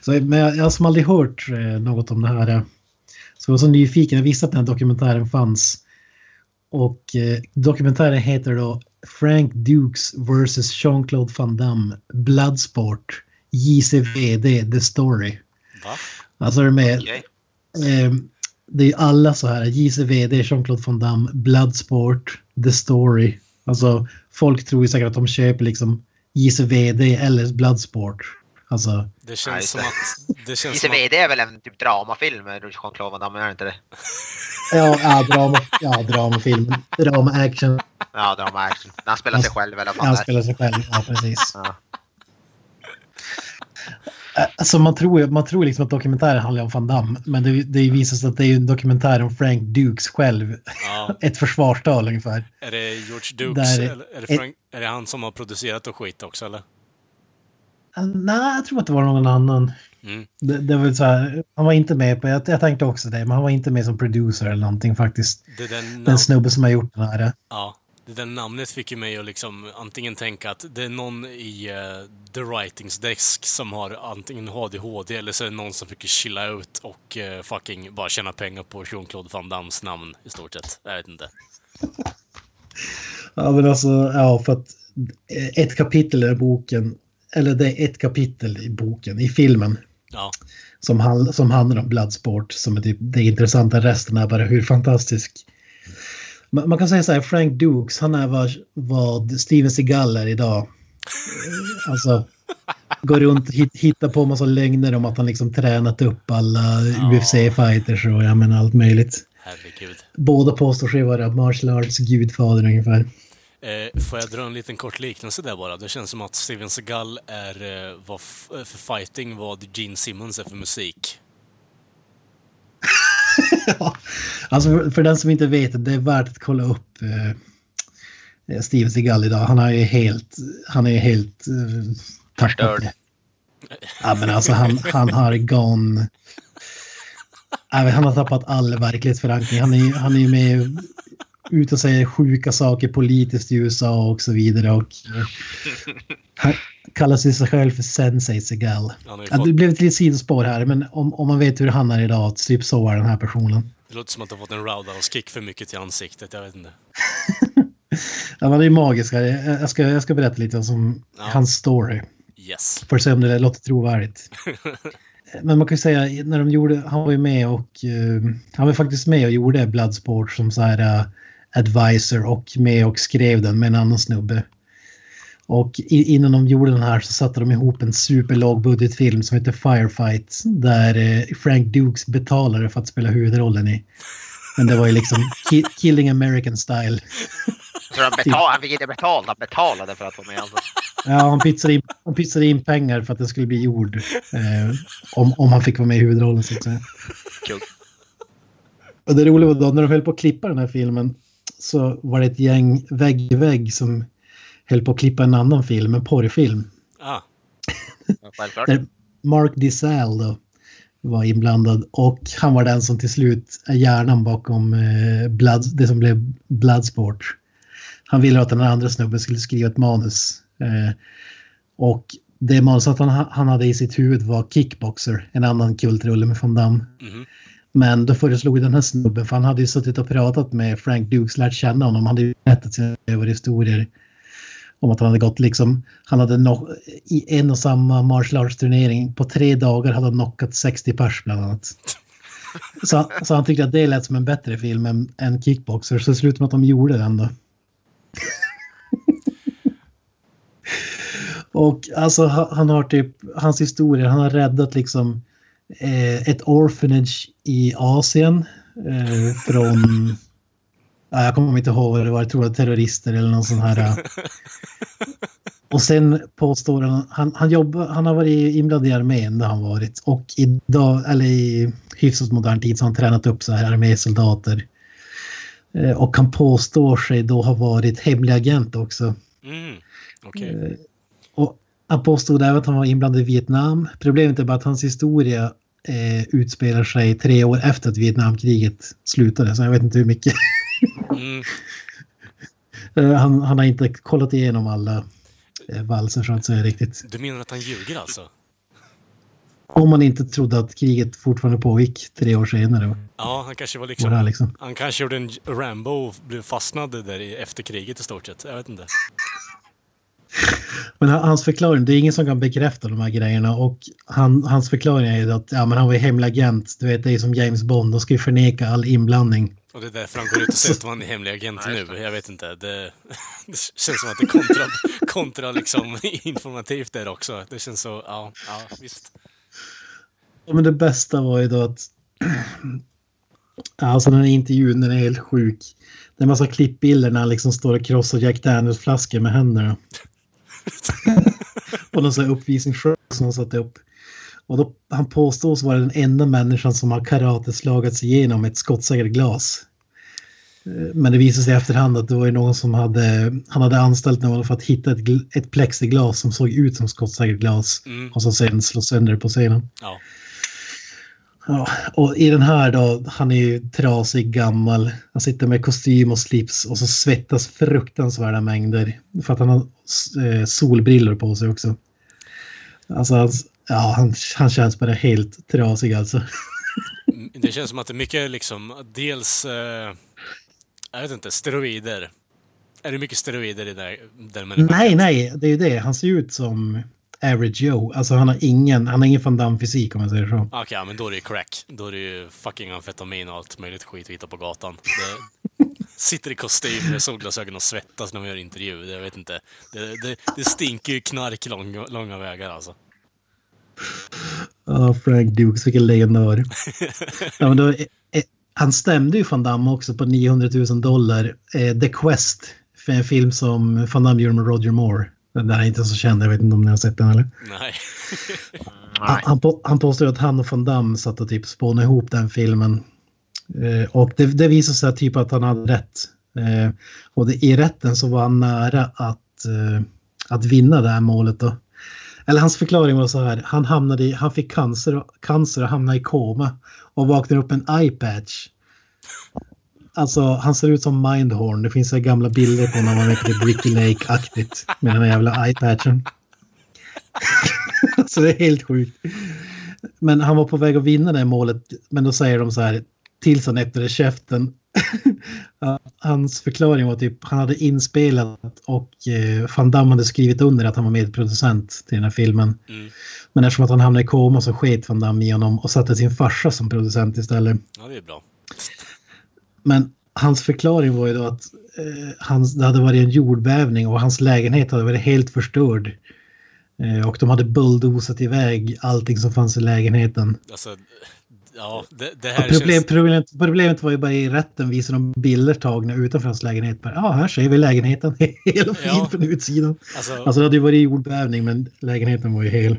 Så, men jag, jag har som aldrig hört eh, något om det här. eh. Så jag var så nyfiken. Jag visste att den här dokumentären fanns. Och eh, dokumentären heter då Frank Dukes vs. Jean-Claude Van Damme Bloodsport JCVD The Story. Va? Alltså är det med, Okej. eh, det är alla så här JCVD, Jean-Claude Van Damme, Bloodsport, The Story. Alltså folk tror ju säkert att de köper liksom JCVD eller Bloodsport. Alltså Det känns Nej, som att... Det känns. ICVD är väl en typ dramafilm med Jean-Claude Van Damme, är det inte det? Ja, ja, drama, ja dramafilm. Drama-action. Ja, drama-action. När han spelar sig själv eller vad fan Han spelar sig själv, ja precis. Ja. Alltså man tror, man tror liksom att dokumentären handlar om Van Damme. Men det, det visar sig att det är en dokumentär om Frank Dukes själv. Ja. *laughs* Ett försvarstal ungefär. Är det George Dukes? Där- eller är, det Frank, är det han som har producerat och skit också eller? Ah, Nej, jag tror att det var någon annan. Mm. Det, det var så här, han var inte med på, jag, jag tänkte också det, men han var inte med som producer eller någonting faktiskt. Det Den nam- snubben som har gjort den här. ja, det där namnet fick ju mig att liksom antingen tänka att det är någon i eh, The Writings Desk som har antingen ADHD eller så är det någon som fick chilla ut och eh, fucking bara tjäna pengar på Jean-Claude Van Dammes namn i stort sett. Jag vet inte. *laughs* Ja, men alltså, ja, för att ett kapitel i boken, eller det är ett kapitel i boken, i filmen, Ja, som, handl- som handlar om Bloodsport, som är typ det intressanta. Resten är bara hur fantastisk. Man, man kan säga så här, Frank Dukes, han är vad, vad Steven Seagal är idag. Alltså, går runt och hit, hittar på massa lögner om att han liksom tränat upp alla UFC-fighters och ja, men allt möjligt. herregud. Båda påstår sig vara martial arts gudfader ungefär. Eh, får jag dra en liten kort liknelse där bara? Det känns som att Steven Seagal är eh, vad för fighting vad Gene Simmons är för musik. *laughs* ja, alltså för den som inte vet det, är värt att kolla upp eh, Steven Seagal idag. Han är ju helt, han är helt eh, Förstörd. Ja, men alltså han, han har gone... Han har tappat all verklighetsförankring. Han är, han är ju med ut och säger sjuka saker politiskt i USA och så vidare. Och *laughs* han kallar sig själv för Sensei Segal. Ja, det blev ett litet sidospår här, men om, om man vet hur han är idag, typ så är den här personen. det låter som att han fått en roundhouse-kick för mycket till ansiktet, jag vet inte. *laughs* Ja, men det är magisk. här. Jag ska, jag ska berätta lite om Ja. hans story. Yes. För att se om det låter trovärdigt. *laughs* Men man kan ju säga, när de gjorde, han var ju med och, eh, han var faktiskt med och gjorde Bloodsport som så här eh, advisor och med och skrev den med en annan snubbe. Och innan de gjorde den här så satte de ihop en superlågbudgetfilm som heter Firefight där eh, Frank Dukes betalade för att spela huvudrollen i. Men det var ju liksom ki Killing American style. Så han, betal, han fick inte betalt, han betalade för att vara med. Alltså. Ja, han pytsade in, han pytsade in pengar för att det skulle bli gjord. Eh, om, om han fick vara med i huvudrollen så att säga. Kul. Och det roliga var då när de höll på att klippa den här filmen så var det ett gäng vägg i vägg som höll på att klippa en annan film, en porrfilm. Ah, Självklart. Där Mark DiSal då var inblandad och han var den som till slut är hjärnan bakom eh, Blood, det som blev Bloodsport. Han ville att den andra snubben skulle skriva ett manus. Eh, och det manuset han, han hade i sitt huvud var Kickboxer, en annan kultrulle med Van Damme. mhm. Men då föreslog den här snubben, för han hade ju suttit och pratat med Frank Dukes, lärt känna honom, han hade ju berättat sina historier om att han hade gått liksom, han hade no i en och samma martial arts turnering på tre dagar hade han knockat 60 pers bland annat. *laughs* Så, så han tyckte att det lät som en bättre film än, än Kickboxer, så det slutade med att de gjorde den då. *laughs* Och alltså han har typ, hans historia, han har räddat liksom eh, ett orphanage i Asien eh, från, jag kommer inte ihåg vad det var, jag tror det var terrorister eller någon sån här. eh. *laughs* Och sen påstår han, han, han, jobbar, han har varit inblandad i armén, det har han varit. Och idag, eller i hyfsat modern tid, så har han tränat upp så här armésoldater. Eh, och han påstår sig då ha varit hemlig agent också. Mm. Okej. Eh, Och han påstod även att han var inblandad i Vietnam. Problemet är bara att hans historia eh, utspelar sig tre år efter att Vietnamkriget slutade. Så jag vet inte hur mycket. *laughs* Mm. *laughs* Han, han har inte kollat igenom alla eh, valser så att säga riktigt. Du menar att han ljuger alltså? Om man inte trodde att kriget fortfarande pågick tre år senare. Ja, han kanske var Var liksom... här liksom. Han kanske gjorde en Rambo och blev fastnad där i, efter kriget i stort sett. Jag vet inte. Men han- hans förklaring, det är ingen som kan bekräfta de här grejerna och han, hans förklaring är ju att ja, men han var ju hemlig agent. Du vet, det är som James Bond, de ska ju förneka all inblandning. Och det är därför han går ut och säger att han är hemlig agent nu. Jag vet inte. Det, *laughs* det känns som att det är kontra, kontra liksom informativt där också. Det känns så, ja, ja visst. Ja, men det bästa var ju då att... *clears throat* Alltså den här intervjun, den är helt sjuk. Det är en massa klippbilder när han liksom står och krossar Jack Daniels-flaskor med händerna. *laughs* På någon sån här uppvisningsshow som han satte upp. Och då, han påstås vara den enda människan som har karateslagats igenom ett skottsäkert glas. Eh, Men det visade sig i efterhand att det var någon som hade, han hade anställt någon för att hitta ett, ett plexiglas som såg ut som skottsäkert glas. Mm. Och så sen slå sönder på scenen. Ja. Ja, och i den här då, han är ju trasig, gammal. Han sitter med kostym och slips och så svettas fruktansvärda mängder. För att han har eh, solbrillor på sig också. Alltså, ja, han, han känns bara helt trasig alltså. Mm, Det känns som att det är mycket liksom, dels, eh, jag vet inte, steroider. Är det mycket steroider i där, den människan? Nej, nej, det är ju det. Han ser ut som average Joe. Alltså han har ingen, han har ingen Van Damme-fysik om man säger så. Okej, ja, men då är det ju crack. Då är det ju fucking amfetamin och allt möjligt skit vi hittar på gatan. Det *laughs* sitter i kostym med solglasögon och svettas när man gör intervju. Jag vet inte. Det, det, det stinker ju knark långa, långa vägar alltså. Ja, Frank Dukes, vilken legendar. *laughs* ja, men då, eh, eh, han stämde ju Van Damme också på 900 000 dollar. Eh, The Quest, för en film som Van Damme gjorde med Roger Moore. Den där är inte så känd, jag vet inte om ni har sett den eller? Nej. *laughs* Han, han, på, han påstår att han och Van Damme satt och typ spånade ihop den filmen. Eh, och det, det visade sig typ att han hade rätt. Eh, och det, i rätten så var han nära att, eh, att vinna det här målet. Då. Eller hans förklaring var så här. Han, hamnade i, han fick cancer, cancer och hamnade i koma och vaknade upp en eye-patch. Alltså han ser ut som Mindhorn. Det finns så gamla bilder på när man är på typ Bricky Lake-aktigt med den här jävla eye-patchen. *laughs* så det är helt sjukt. Men han var på väg att vinna det målet. Men då säger de så här tills han öppnade käften. *laughs* Hans förklaring var typ han hade inspelat och eh, Van Damme hade skrivit under att han var medproducent till den här filmen. Mm. Men eftersom att han hamnade i koma så sket Van Damme i honom och satte sin farsa som producent istället. Ja, det är bra. Men hans förklaring var ju då att eh, hans, det hade varit en jordbävning och hans lägenhet hade varit helt förstörd. Eh, och de hade bulldozat iväg allting som fanns i lägenheten. Alltså, ja, det, det här problem, känns... problemet, problemet var ju bara i rätten visade de bilder tagna utanför hans lägenhet. Ja, här ser vi lägenheten *laughs* hel fin ja. från utsidan. Alltså... alltså det hade ju varit jordbävning men lägenheten var ju hel.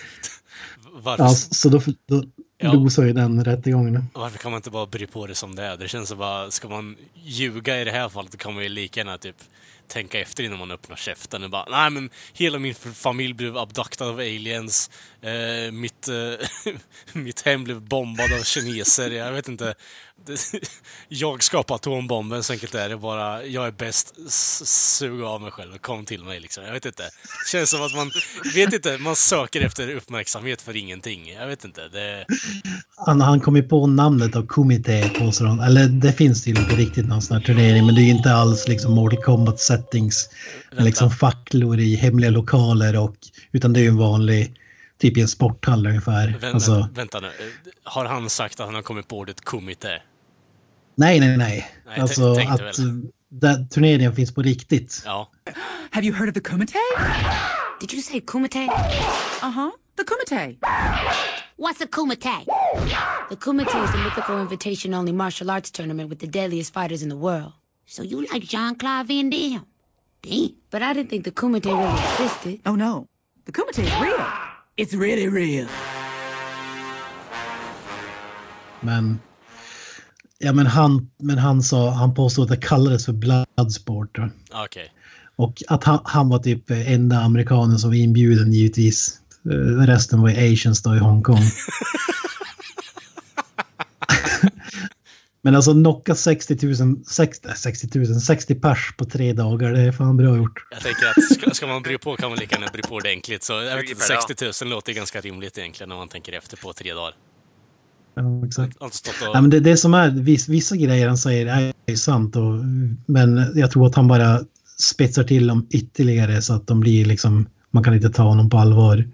*laughs* Varför? Ja, så då, då, ja. losar ju den rättegången. Varför kan man inte bara bry på det som det är? Det känns som bara, ska man ljuga i det här fallet kan man ju lika gärna typ tänka efter innan man öppnar käften och bara nej men hela min familj blev abduktad av aliens. Eh, mitt, eh, *laughs* mitt hem blev bombad av kineser. Jag vet inte. *laughs* jag skapar atombomben, så enkelt är det bara. Jag är bäst, sug av mig själv, kom till mig liksom. Jag vet inte. Känns som att man, vet inte, man söker efter uppmärksamhet för ingenting. Jag vet inte. Det... Han, han kom ju på namnet av Kumite på sig. Eller det finns tydligen på riktigt någon sån här turnering, men det är ju inte alls liksom Mortal Kombat settings. Vänta. Liksom facklor i hemliga lokaler och, utan det är ju en vanlig typ i en sporthall ungefär. Vä alltså... Vänta nu, har han sagt att han har kommit på ordet kumite? Nej, nej, nej. nej alltså att där, turneringen finns på riktigt. Ja. Have you heard of the kumite? Did you say kumite? Uh-huh, the kumite. What's a kumite? The kumite is a mythical invitation-only martial arts tournament with the deadliest fighters in the world. So you like Jean-Claude Van Damme? Damn. But I didn't think the kumite really existed. Oh no, the kumite is real. It's really real. Men, ja, men, han, men han sa, han påstod att det kallades för bloodsport. Okej. Okay. Och att han, han var typ enda amerikanen som var inbjuden givetvis. Eh, resten var asians då i Hongkong. *laughs* Men alltså knocka 60 000, 60, 60 000, 60 pers på tre dagar, det är fan bra gjort. Jag tänker att ska, ska man bry på kan man lika gärna bry på ordentligt. Så jag vet inte, 60 000 låter ganska rimligt egentligen när man tänker efter på tre dagar. Ja, exakt. Och... Ja, men det, det som är, vissa, vissa grejer han säger är ju sant, och, men jag tror att han bara spetsar till dem ytterligare så att de blir liksom, man kan inte ta honom på allvar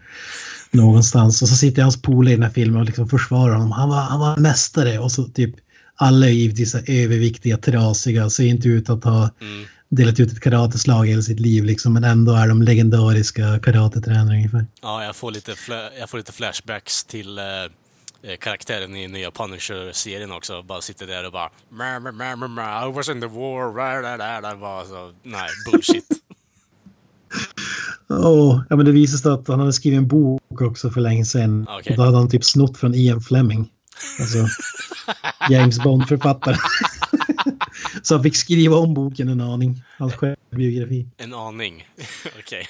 någonstans. Och så sitter hans polare i den här filmen och liksom försvarar honom. Han var, han var mästare och så typ alla är givetvis överviktiga, trasiga, ser inte ut att ha mm. delat ut ett karateslag i hela sitt liv liksom, men ändå är de legendariska karatetränare ungefär. Ja, jag får lite, jag får lite flashbacks till eh karaktären i nya Punisher-serien också. Bara sitter där och bara I was in the war, det var så, nej, bullshit. *laughs* Oh, ja, men det visade sig att han hade skrivit en bok också för länge sedan. Okay. Och då hade han typ snott från Ian Fleming. Alltså, *laughs* James Bond-författare. *laughs* Så han fick skriva om boken en aning. Hans självbiografi. En aning? Okej. Okay.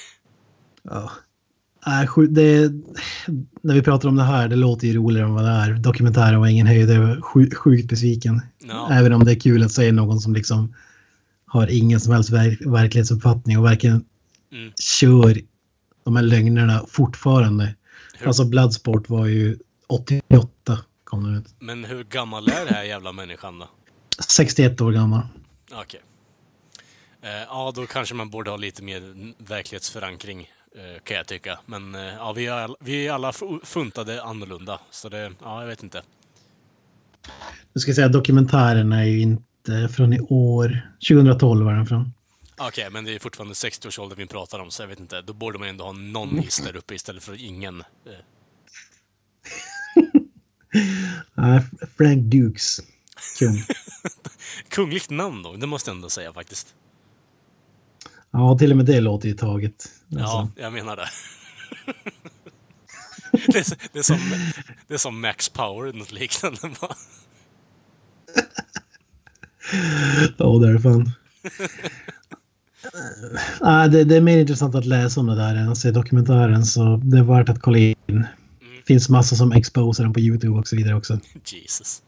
Ja. Äh, det, när vi pratar om det här, det låter ju roligare än vad det är. Dokumentären var ingen höjd, jag var sjukt besviken. No. Även om det är kul att se någon som liksom har ingen som helst verk, verklighetsuppfattning och verkligen mm. kör de här lögnerna fortfarande. Hur? Alltså Bloodsport var ju 88 kom den ut. Men hur gammal är den här jävla människan då? 61 år gammal. Okej. Okay. Eh, ja, då kanske man borde ha lite mer verklighetsförankring, kan jag tycka. Men eh, ja, vi är, vi är alla funtade annorlunda, så det, ja, jag vet inte. Du ska säga dokumentären är ju inte från i år. 2012 var den från. Okej, okay, men det är fortfarande 60-årsåldern vi pratar om, så jag vet inte. Då borde man ändå ha någon is där uppe istället för ingen. Eh. *laughs* Frank Dukes. Kung. *laughs* Kungligt namn då, det måste jag ändå säga faktiskt. Ja, till och med det låter ju taget. Alltså. Ja, jag menar det. *laughs* det, är, det, är som, det är som Max Power, något liknande. Ja, det är det fan. *laughs* Ah, det, det är mer intressant att läsa om det där än att se dokumentären så det är värt att kolla in. Mm. finns massa som exposerar den på YouTube och så vidare också. Jesus.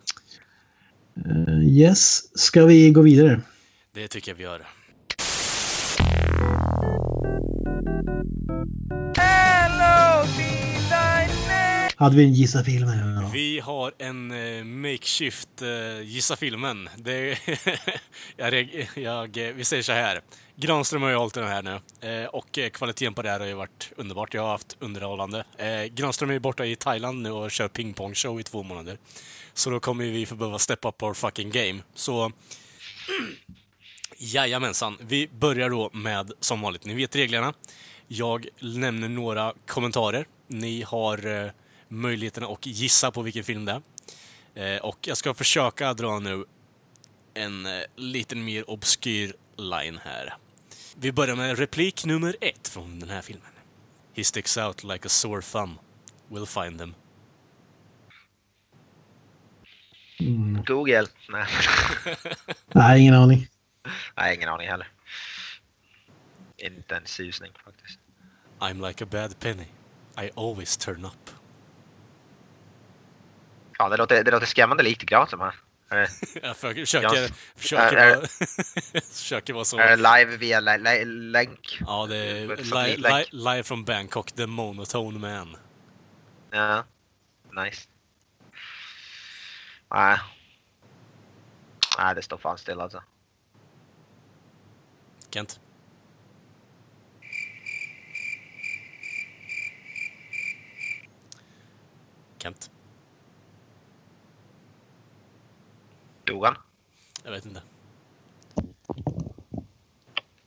Eh, yes, ska vi gå vidare? Det tycker jag vi gör. Hade vi en gissa filmen? Då? Vi har en eh, makeshift eh, Gissa filmen. Det, *laughs* jag, jag, eh, vi säger så här. Granström har ju hållit den här nu eh, och eh, kvaliteten på det här har ju varit underbart. Jag har haft underhållande. Eh, Granström är ju borta i Thailand nu och kör pingpongshow i två månader. Så då kommer vi få behöva step up our fucking game. Så *clears throat* Jajamensan. Vi börjar då med, som vanligt, ni vet reglerna. Jag nämner några kommentarer. Ni har eh, möjligheten att gissa på vilken film det är. Eh, och jag ska försöka dra nu en eh, liten mer obskyr line här. Vi börjar med replik nummer ett från den här filmen. He sticks out like a sore thumb. We'll find them. Google? Nej. *laughs* Nej, ingen aning. Nej, ingen aning heller. Inte en susning faktiskt. I'm like a bad penny. I always turn up. Ja, det låter, det låter skrämmande likt Granström här. *laughs* Jag för- försöker, försöker, Är- vara, *laughs* försöker vara så. är det live via lä- lä- länk? Ja, det är li, li, live från Bangkok, The Monotone Man. Ja, nice. Nej. Nej, det står fan still alltså. Kent? Kent? Dog han? Jag vet inte.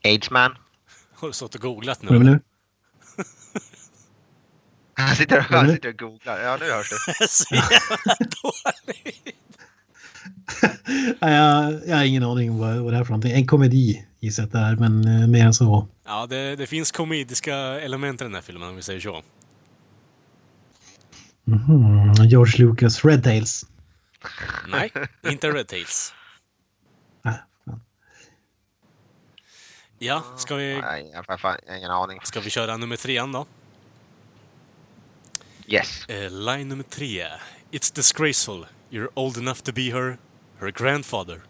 Aidsman? *laughs* Har du stått och googlat nu? nu? *laughs* Han sitter, är han sitter och googlar. Ja, nu hörs det. *laughs* Så jävla dåligt! Jag, jag har ingen aning vad, vad det är för någonting. En komedi gissar jag att det är, men eh, mer än så. Ja, det, det finns komediska element i den här filmen om vi säger så. Mhm. George Lucas, Red Tails. Nej, inte Red Tails. Ah. Ja, ska vi, Nej, jag har ingen aning. ska vi köra nummer trean då? Yes. Eh, line nummer tre. It's disgraceful. You're old enough to be her, her grandfather.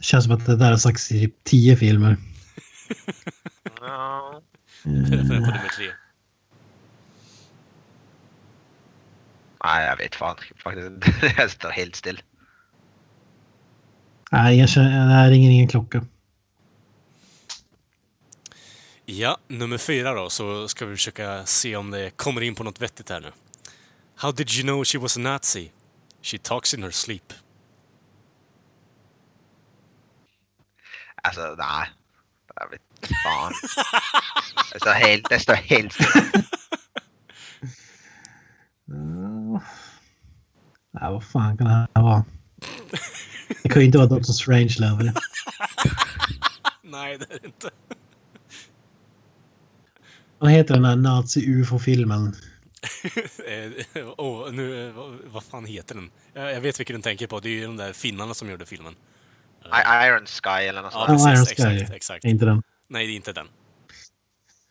Känns som att det där har sagts i typ tio filmer. Ja. Är på nummer tre. Nej, jag vet fan faktiskt. *laughs* Jag står helt still. Nej, jag känner, det ringer ingen klocka. Ja, nummer fyra då, så ska vi försöka se om det kommer in på något vettigt här nu. How did you know she was a Nazi? She talks in her sleep. Alltså, nej. Jag vet fan. Det står helt, det står helt. Uh, nej, vad fan kan det här vara? Det kan ju inte vara Doctor Strangelove. Nej, det är det inte. Vad heter den här nazi-ufo-filmen? Oh, nu, vad, vad fan heter den? Jag, jag vet vilken du tänker på. Det är ju de där finnarna som gjorde filmen. I- Iron Sky eller något Ja, sånt. precis. Iron exakt, Sky. exakt. Inte den. Nej, det är inte den.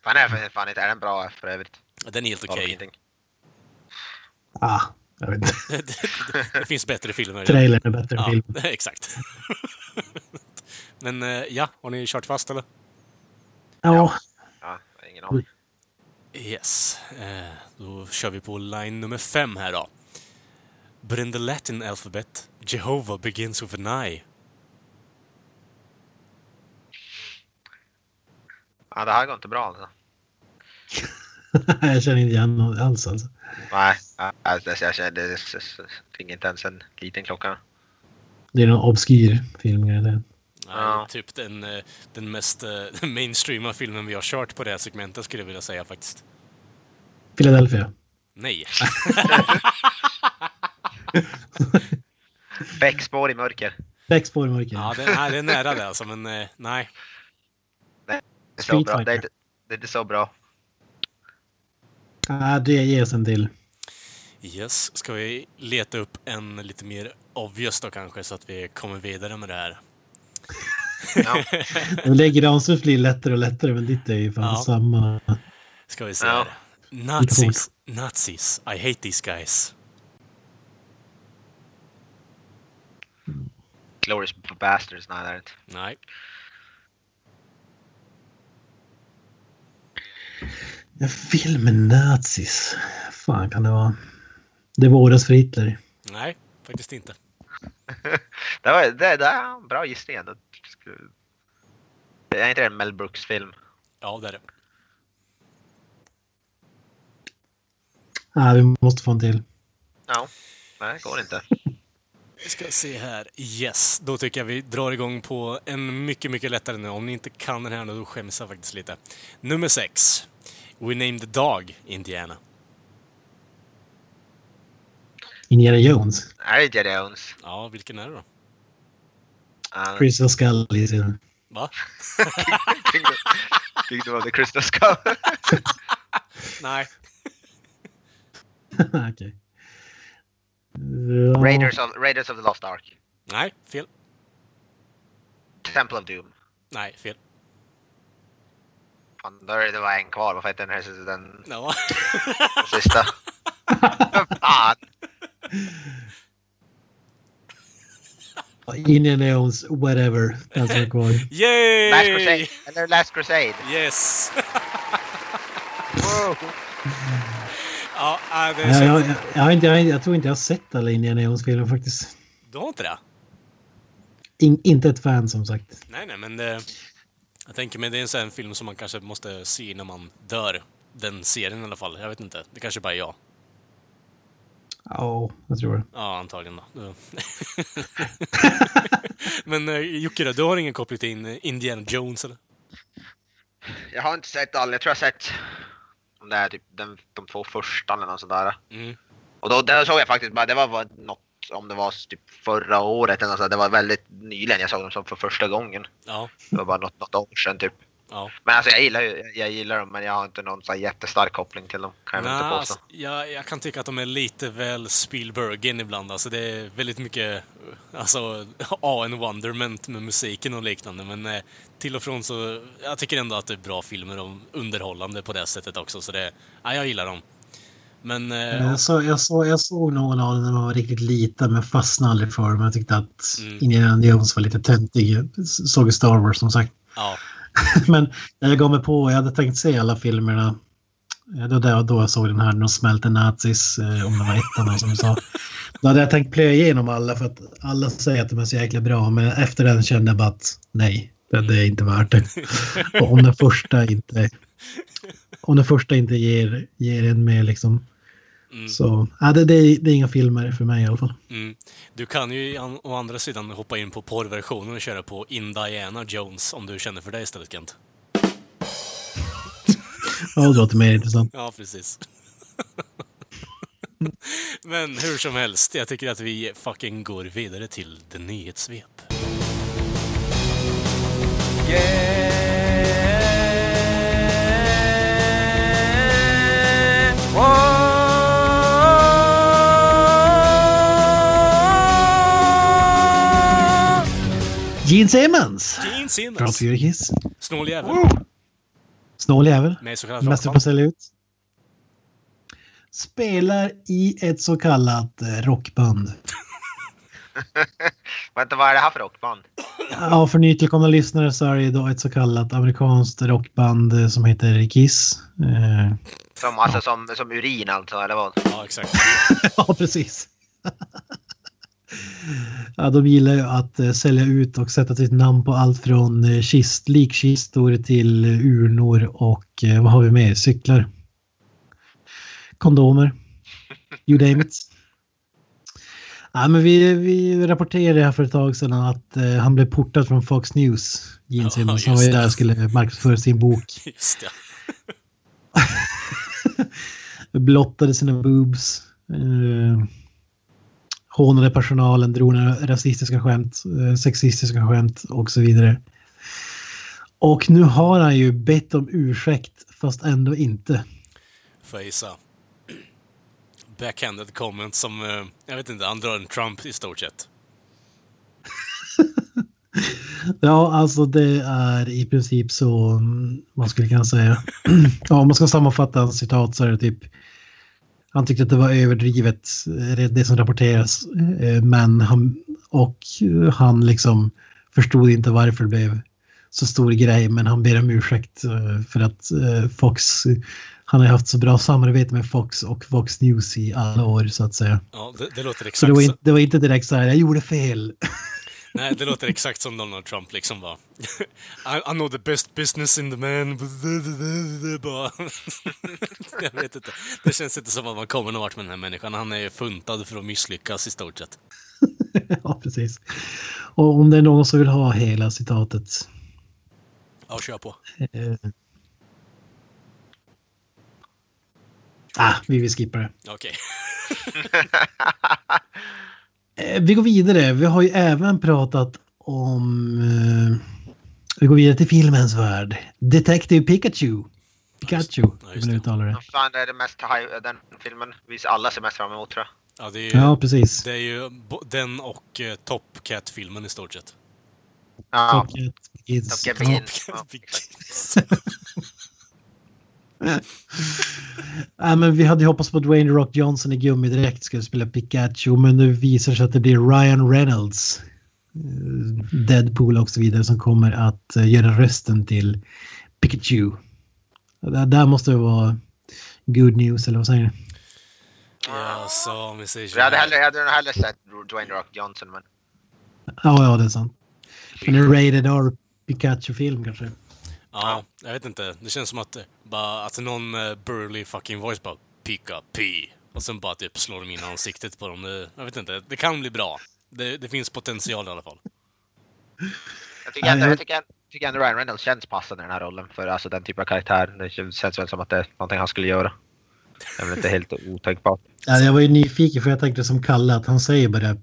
Fan, är, för- fan inte, är den bra för övrigt? Den är helt okej. ingenting? Ah, jag vet inte. *laughs* Det, det, finns bättre filmer. Trailern är bättre Ja, filmen. *laughs* exakt. Men eh, ja, har ni kört fast eller? Ja, Ja, ingen aning. Yes. Eh, då kör vi på line nummer fem här då. But in the Latin alphabet, Jehovah begins with an I. Ja, det här går inte bra alltså. *laughs* jag känner inte igen någon alls alltså. Nej, alltså, jag känner det, det, inte ens en liten klocka. Det är någon obskyr film. Det. Nej, Ja. typ den, eh, den mest eh, *laughs* mainstreama filmen vi har kört på det här segmentet skulle jag vilja säga faktiskt. Philadelphia. Nej. *laughs* Bäckspår i mörker. Bäckspår i mörker. Ja, det, nej, det är nära det alltså, men eh, nej. Det är, så bra. Det, är, inte- det är inte så bra. Ah, det ges en till. Yes, ska vi leta upp en lite mer obvious då kanske så att vi kommer vidare med det här? Ja. *laughs* Lägger ansvaret blir lättare och lättare, men ditt är ju fan Ja. samma. Ska vi se Ja. Nazis. Nazis. I hate these guys. Glorious Bastards, nej det är det inte. Nej. En film med nazis. fan kan det vara? Det våras för Hitler. Nej, faktiskt inte. *laughs* Det, var, det, det är en bra gissning ändå. Det är inte en Mel Brooks-film. Ja, det är det. Nej, vi måste få en till. Ja. Nej, det går inte. Vi ska se här. Yes, då tycker jag vi drar igång på en mycket, mycket lättare nu. Om ni inte kan den här nu, då skäms jag faktiskt lite. Nummer sex. We named the dog Indiana. Indiana Jones. Nej, det är Jerry Jones. Ja, vilken är det då? Uh, Crystal Skull i sin... Va? Kingdom, Kingdom of the Crystal Skull. *laughs* Nej. *laughs* Okej. Ja. Raiders, of, Raiders of the Lost Ark. Nej, fel. Temple of Doom. Nej, fel. Fan, då är det det var en kvar. Varför heter den här den, den Ja. *laughs* sista? Fan! Indiana Jones, whatever. That's som är kvar. Yay! Last Crusade. Eller Last Crusade. Yes! *laughs* Ja, äh, det Jag, jag, jag, inte, jag, jag tror inte jag har sett alla Indiana Jones-filmer faktiskt. Du har inte det? In, inte ett fan som sagt. Nej, nej, men det, jag tänker mig det är en sån film som man kanske måste se innan man dör. Den serien i alla fall. Jag vet inte. Det kanske bara är jag. Ja, jag tror det. Ja, antagligen då. *laughs* men uh, Jocke då, du har ingen koppling till In- Indiana Jones eller? Jag har inte sett alla. Jag tror jag har sett om det är typ den, de två första eller något sådär. Mm. Och då, där såg jag faktiskt bara, det var något, om det var typ förra året eller något sådär. Det var väldigt nyligen jag såg dem som för första gången. Ja, Det var bara något, något år sedan typ. Ja. Men alltså jag gillar ju, jag gillar dem men jag har inte någon så jättestark koppling till dem. Kan jag inte påstå. alltså, jag, jag kan tycka att de är lite väl Spielbergen ibland. Alltså det är väldigt mycket alltså, *laughs* A en wonderment med musiken och liknande. Men eh, till och från så... Jag tycker ändå att det är bra filmer och underhållande på det sättet också. Så det... Ja, jag gillar dem. Men... Eh, Jag, så, jag, så, jag såg någon av dem när man var riktigt liten men fastnade aldrig för dem. Jag tyckte att Mm. Indiana Jones var lite töntig. Jag Såg i Star Wars som sagt. ja. *laughs* Men när jag gav mig på, jag hade tänkt se alla filmerna. Det var då, då jag såg den här, de smälter nazis, eh, om det var ettan som du sa. Då hade jag tänkt plöja igenom alla för att alla säger att de är så jäkla bra. Men efter den kände jag bara att nej, det, det är inte värt det. Och om den första inte, om den första inte ger, ger en mer liksom. Mm. Så ja, det, det, är, det är inga filmer för mig i alla fall. Mm. Du kan ju an- å andra sidan hoppa in på porrversionen och köra på Indiana Jones om du känner för det istället, Kent. *laughs* Ja, det låter mer intressant. Ja, precis. *laughs* Men hur som helst, jag tycker att vi fucking går vidare till det nyhetssvep. Gene Simmons! Gene Från Simmons, Fury Kiss. snål jävel, Snål jävel. med så på att sälja ut. Spelar i ett så kallat eh, rockband. *laughs* Vänta, vad är det här för rockband? Ja, för nytillkomna lyssnare så är det då ett så kallat amerikanskt rockband eh, som heter Kiss. Eh, Som, alltså som, som urin alltså, eller vad? Ja, exakt. *laughs* ja, precis. *laughs* ja, de gillar ju att eh, sälja ut och sätta sitt namn på allt från eh, kist, likkistor till eh, urnor och vad har vi mer? Cyklar. Kondomer. You name it. Ja, men vi, vi rapporterade här för ett tag sedan att eh, han blev portad från Fox News. Gene Simmons. Han var ju där och skulle marknadsföra sin bok. *laughs* Just *laughs* blottade sina boobs. Eh, hånade personalen, drog några rasistiska skämt, eh, sexistiska skämt och så vidare. Och nu har han ju bett om ursäkt fast ändå inte. Får jag gissa? backhanded comment som, eh, jag vet inte, han drar en Trump i stort sett. *laughs* Ja, alltså det är i princip så mm, man skulle kunna säga. *clears throat* Ja, om man ska sammanfatta hans citat så är det typ han tyckte att det var överdrivet eh, det som rapporteras eh, men han och han liksom förstod inte varför det blev så stor grej men han ber om ursäkt eh, för att eh, Fox han har haft så bra samarbete med Fox och Fox News i alla år så att säga. Ja, det, det låter Så exakt det var, så, inte, det var inte direkt så här, jag gjorde fel. Nej, det låter exakt som Donald Trump liksom bara. I, I know the best business in the man. Jag vet inte. Det känns inte som att man kommer någon vart med den här människan. Han är ju funtad för att misslyckas i stort sett. *laughs* ja, precis. Och om det är någon som vill ha hela citatet. Ja, kör på. Eh, ah, vi vill skippa det. Okej. Eh, *laughs* *laughs* vi går vidare. Vi har ju även pratat om... Eh, vi går vidare till filmens värld. Detective Pikachu. Pikachu, hur man det. uttalar det. Fan är det mest high, den filmen vi alla ser mest fram emot tror jag. Ja, det är ju, Ja, precis. det är ju den och uh, Top Cat-filmen i stort sett. Ja, Top Cat Begins. Top Cat Ja. Begins. *laughs* Ja, men vi hade ju hoppats på att Dwayne Rock Johnson i gummidräkt skulle spela Pikachu, men nu visar det sig att det blir Ryan Reynolds, eh, Deadpool och så vidare, som kommer att eh, göra rösten till Pikachu. Det där måste vara good news, eller vad säger ni? Ja, så om vi säger så Jag hade, här. hellre, jag hade hellre sett Dwayne Rock Johnson men... Ja, ja, det är sant. Men en rated R Pikachu-film kanske? Ja, jag vet inte. Det känns som att eh, bara att någon med burly fucking voice bara Pika P. Och sen bara typ slår de in ansiktet på dem. Det, jag vet inte. Det kan bli bra. Det, det finns potential i alla fall. Jag tycker, ändå, jag tycker, ändå- tycker ändå Ryan Reynolds känns passande i den här rollen för alltså den typen av karaktär. Det känns väl som att det är någonting han skulle göra. Det är väl inte helt *laughs* otänkbart. Ja, jag var ju nyfiken för jag tänkte som Kalle att han säger bara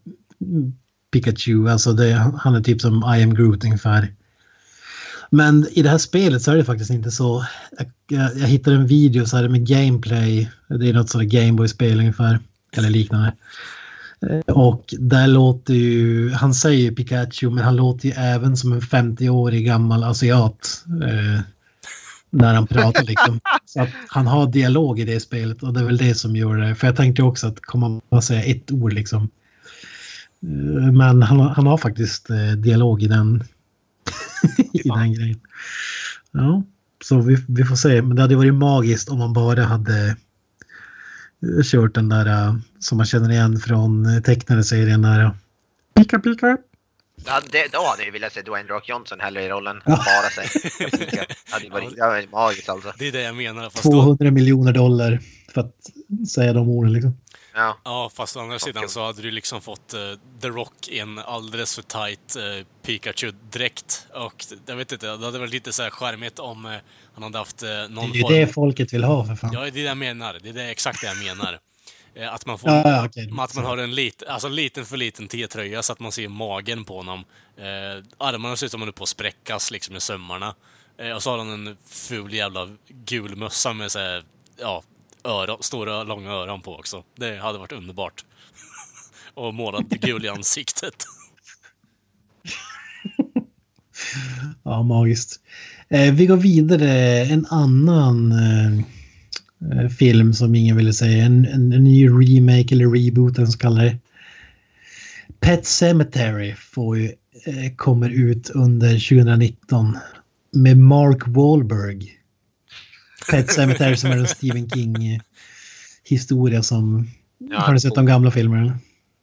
Pikachu, alltså det, han är typ som I am Groot ungefär. Men i det här spelet så är det faktiskt inte så. Jag, jag, hittade en video så här med gameplay, det är något sådant Gameboy-spel ungefär, eller liknande. Eh, Och där låter ju, han säger ju Pikachu men han låter ju även som en 50-årig gammal asiat. Eh, när han pratar liksom. *laughs* Så att han har dialog i det spelet och det är väl det som gör det. För jag tänkte också att komma och säga ett ord liksom. Eh, Men han, har- han har faktiskt eh, dialog i den, *laughs* i den grejen. Ja, så vi, vi får se. Men det hade varit magiskt om man bara hade eh, kört den där eh, som man känner igen från eh, tecknade serien där. Pika pika. Hade, det, då hade jag velat se Dwayne Rock Johnson hellre i rollen. Ja. Bara sig. Det hade varit, *laughs* det hade varit magiskt alltså. Det är det jag menar. Fast då, 200 miljoner dollar för att säga de orden liksom. Ja. ja, fast å andra sidan så hade du liksom fått eh, The Rock i en alldeles för tight uh, Pikachu-dräkt. Och jag vet inte, det hade varit lite så här charmigt om eh, han hade haft uh, Det någon är ju form... det folket vill ha för fan. Ja, det är det jag menar. Det är det, exakt det jag menar. Att man får... Ja, okej. Att man har en lit, alltså liten för liten T-tröja så att man ser magen på honom. Eh, armarna ser ut som om de är på att spräckas liksom i sömmarna. Eh, och så har han en ful jävla gul mössa med så här, ja, öron, stora långa öron på också. Det hade varit underbart. *laughs* och målat gul i ansiktet. *laughs* Ja, magiskt. Eh, vi går vidare. En annan eh, eh film som ingen ville säga. En, en, en ny remake eller reboot, den så kallar det. Pet Cemetery får ju, eh, kommer ut under 2019 med Mark Wahlberg. Pet Cemetery som är en Stephen King-historia som... Ja, har ni sett de gamla filmerna?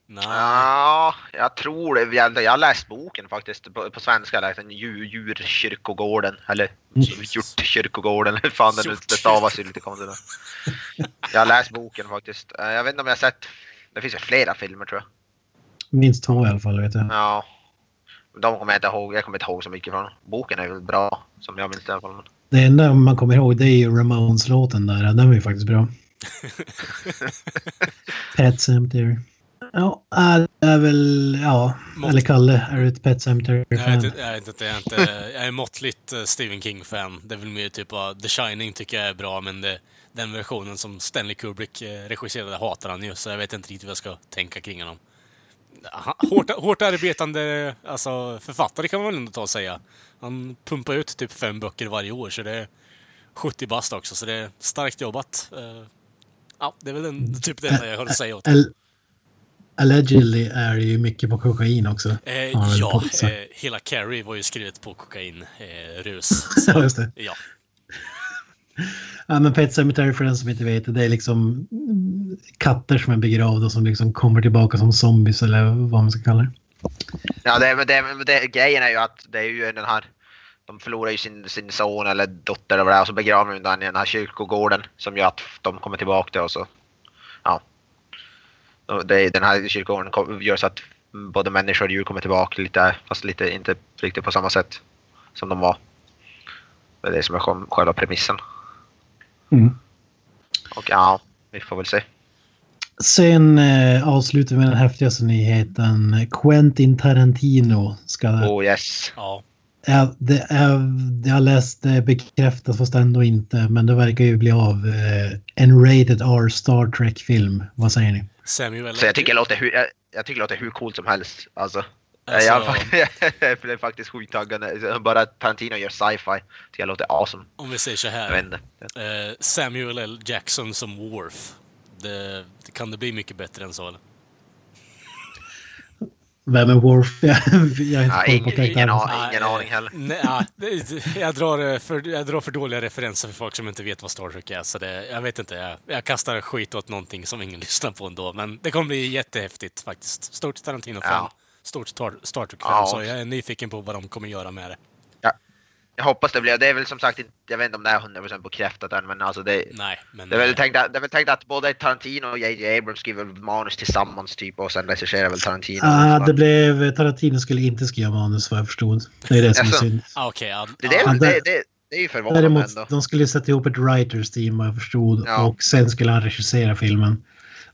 Nej. Ja, jag tror det. Jag, jag har läst boken faktiskt. På, på svenska. Läst den. Djur, djurkyrkogården. Eller hjortkyrkogården. Hur fan den det stavas ju lite konstigt. Jag har läst boken faktiskt. Eh, Jag vet inte om jag har sett... Det finns ju flera filmer tror jag. Minst två i alla fall, vet jag. Ja. De kommer jag inte ihåg. Jag kommer inte ihåg så mycket från. Boken är väl bra. Som jag minns i alla fall. Det enda man kommer ihåg det är ju Ramones-låten där. Den var ju faktiskt bra. *laughs* Pet Cemetery. Ja, är, är väl... Ja, Mått- eller Kalle, är du ett Pet Cemetery-fan? inte- jag vet inte, jag är, inte, jag är måttligt eh, Stephen King-fan. Det är väl mer typ av The Shining tycker jag är bra, men det, den versionen som Stanley Kubrick eh, regisserade hatar han ju, så jag vet inte riktigt vad jag ska tänka kring honom. Hårt, hårt arbetande alltså, författare kan man väl ändå ta och säga. Han pumpar ut typ fem böcker varje år, så det är 70 bast också, så det är starkt jobbat. Eh, Ja, det är väl den, typ det enda jag har att säga åt Allegedly är det ju mycket på kokain också. Eh, ja, eh, hela Carrie var ju skrivet på kokain, eh, rus. *laughs* Ja, just det. Ja. Ja, men Pet Sematary för den som inte vet det, är liksom katter som är begravda som liksom kommer tillbaka som zombies eller vad man ska kalla det. Ja, det, men det, men det, grejen är ju att det är ju den här... De förlorar ju sin, sin son eller dotter eller vad det är och så begraver de den i den här kyrkogården som gör att de kommer tillbaka till och så... Ja. Det, den här kyrkogården gör så att både människor och djur kommer tillbaka lite, fast lite inte riktigt på samma sätt som de var. Det är det som är själv- själva premissen. Mm. Och ja, vi får väl se. Sen eh, avslutar vi med den häftigaste nyheten. Quentin Tarantino ska... Oh yes. ja. Ja, det är, jag har läst det bekräftat fast ändå inte. Men det verkar ju bli av eh, en rated R Star Trek-film. Vad säger ni? Samuel Så jag tycker det låter hur, jag, jag tycker det låter hur coolt som helst. Alltså. Alltså- Jag, *laughs* jag blev faktiskt sjukt taggad. Bara att Tarantino gör sci-fi tycker jag låter awesome. Om vi säger så här. Eh, Samuel L. Jackson som Worf. Det, det kan det bli mycket bättre än så eller? Vem är Worf? *laughs* jag jag Ja, har inte koll på ingen, ingen, eh, aning heller. Nej, ja, det- jag, drar eh, för, jag drar för dåliga referenser för folk som inte vet vad Star Trek är. Så det, jag vet inte, jag, jag kastar skit åt någonting som ingen *laughs* lyssnar på ändå. Men det kommer bli jättehäftigt faktiskt. Stort Tarantino-fan. Ja. Stort Star, Star Trek-fan. Ja. Så jag är nyfiken på vad de kommer göra med det. Jag hoppas det blir, det är väl som sagt inte, jag vet inte om det är 100% bekräftat än men alltså det, Nej, men... det är väl tänkt att, det är väl tänkt att både Tarantino och J.J. Abrams skriver manus tillsammans typ och sen regisserar väl Tarantino. Ah, det blev... Tarantino skulle inte skriva manus vad jag förstod. Det är det som är synd. ah, Okej, ja, det, det, ja, Ja, det, det- det, det är ju förvånande Däremot, ändå. de skulle sätta ihop ett writers team vad jag förstod Ja. och sen skulle han regissera filmen.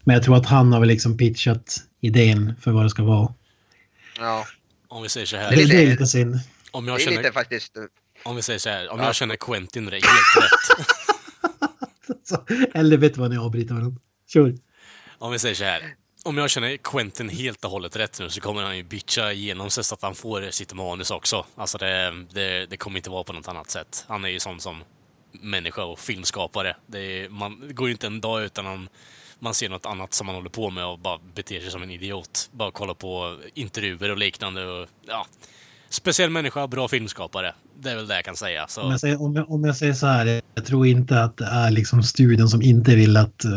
Men jag tror att han har väl liksom pitchat idén för vad det ska vara. Ja, om vi säger så Det, här. är lite- det är lite synd. Om det jag är känner, lite faktiskt, om vi säger så här, om Ja. jag känner Quentin helt rätt. *laughs* Eller vet du vad ni avbryter varandra? Kör. Om vi säger så här. Om jag känner Quentin helt och hållet rätt nu så kommer han ju bitcha igenom sig så att han får sitt manus också. Alltså det, det, det kommer inte vara på något annat sätt. Han är ju sån som människa och filmskapare. Det, är, man, det går ju inte en dag utan han, man ser något annat som han håller på med och bara beter sig som en idiot. Bara kolla på intervjuer och liknande. Och, ja. Speciell människa, bra filmskapare. Det är väl det jag kan säga. Så, Om jag, säger, om, jag, om jag säger så här, jag tror inte att det är liksom studion som inte vill att eh,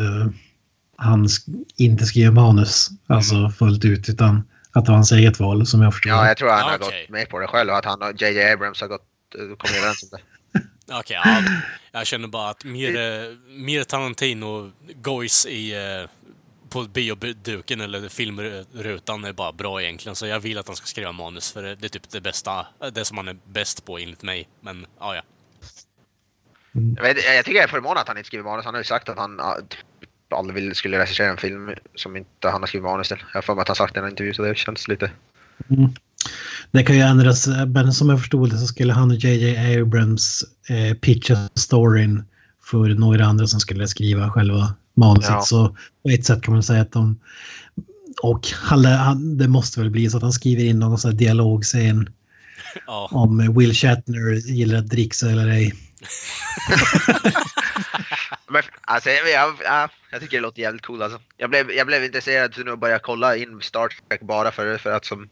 han sk- inte skriver manus, alltså fullt ut, utan att det var hans eget val som jag förstår ja jag tror han har gått med på det själv och att han och J.J. Abrams har gått, eh, kommit överens om det. *laughs* Okej, ja. Jag känner bara att mer, mer Tarantino-gojs i, eh, på bioduken eller filmrutan är bara bra egentligen. Så jag vill att han ska skriva manus för det det är typ det bästa, det som han är bäst på enligt mig. Men ja, ja. Jag, vet, jag tycker jag är förvånad att han inte skriver manus. Han har ju sagt att han typ aldrig vill, skulle regissera en film som inte han har skrivit manus till. Jag har för mig att han sagt det i en intervju så det känns lite... Det kan ju ändras, men som jag förstod det så skulle han och JJ Abrams eh, pitcha storyn för några andra som skulle skriva själva manuset. Ja. Så på ett sätt kan man säga att de... Och han, han, det måste väl bli så att han skriver in någon sån här dialogscen *laughs* ja. om Will Shatner gillar att dricksa eller ej. *laughs* Men alltså, jag, jag, jag, jag tycker det låter jävligt coolt alltså. Jag blev, jag blev intresserad så nu började jag kolla in Star Trek bara för, för att som...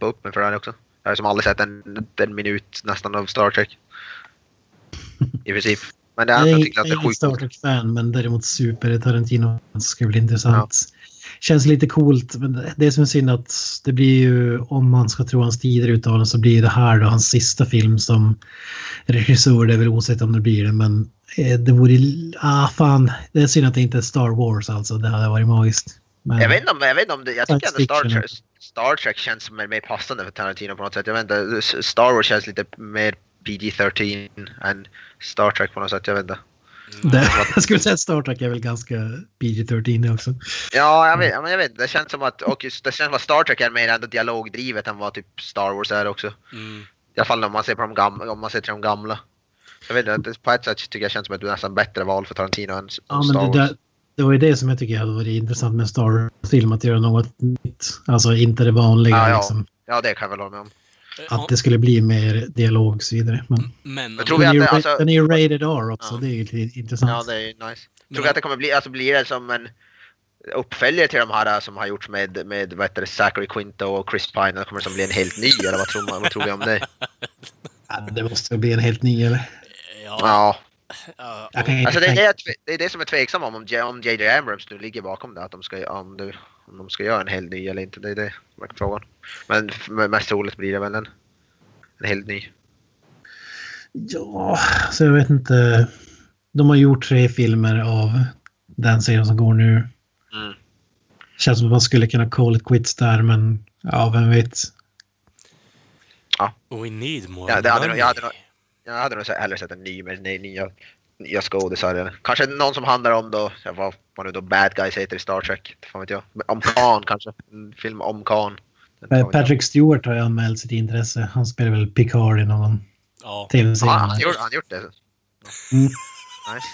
Få upp mig för det också. Jag har som aldrig sett en, en minut nästan av Star Trek. *laughs* I princip. Men det, Jag jag, är jag jag tycker att det är är ingen Star. Trek-fan men däremot super Tarantino så ska bli intressant. Känns lite coolt men det- det är som synd att det blir ju om man ska tro hans tidigare uttalanden så blir det här då hans sista film som regissör. Det är väl osäkert om det blir det men eh, det vore... Ah fan, det är synd att det inte är Star Wars alltså. Det hade varit magiskt. Men, Jag vet inte om, jag vet inte om det, jag tycker ändå Star. Trek, Star Trek känns som mer, mer passande för Tarantino på något sätt. Jag vet inte, Star Wars känns lite mer PG-13 än Star Trek på något sätt. Jag vet inte. det, *laughs* jag skulle säga att Star Trek är väl ganska PG-13 det också. Ja, jag vet, jag vet. Det känns som att, och just, det känns som att Star Trek är mer ändå dialogdrivet än vad typ Star Wars är också. Mm. I alla fall om man ser på de gamla, om man ser till de gamla. Jag vet inte, på ett sätt tycker jag känns som ett nästan bättre val för Tarantino än Ja, Star men Wars. det, där, det var ju det som jag tycker hade varit intressant med Star Wars-film, att göra något nytt. Alltså inte det vanliga Ja, ja. liksom. Ja, det kan jag väl hålla med om. Att det skulle bli mer dialog och så vidare. Men Men, Jag tror den, att ju, det- alltså- den är ju rated R också, Ja. det är ju lite intressant. Ja, det är ju nice. Men- Tror vi att det kommer bli, alltså blir det som en uppföljare till de här som har gjorts med, med vad heter det, Zachary Quinto och Chris Pine? Eller kommer det som bli en helt ny eller vad tror, man, vad tror vi om det? *laughs* Ja, det måste bli en helt ny eller? ja, Ja, Jag inte alltså det är det, jag det är det som är tveksamt om, om JJ Abrams nu ligger bakom det, att de ska, om, det, om de ska göra en helt ny eller inte. Det är det som är frågan. Men mest troligt blir det väl en, en helt ny. Ja, så jag vet inte. De har gjort tre filmer av den serien som går nu. Mm. Känns som att man skulle kunna call it quits där, men ja, vem vet. We need more Ja, det hade, jag hade, nog- jag hade nog hellre sett en ny med nya, nya skådisar. eller Kanske någon som handlar om då, vad, vad nu då bad guys heter i Star Trek. Fan vet jag. Om Khan kanske. En film om Khan. Patrick Stewart har ju anmält sitt intresse. Han spelar väl Picard i någon Ja, tv-serie. Ja, han har gjort, han har gjort det. Mm. Nice.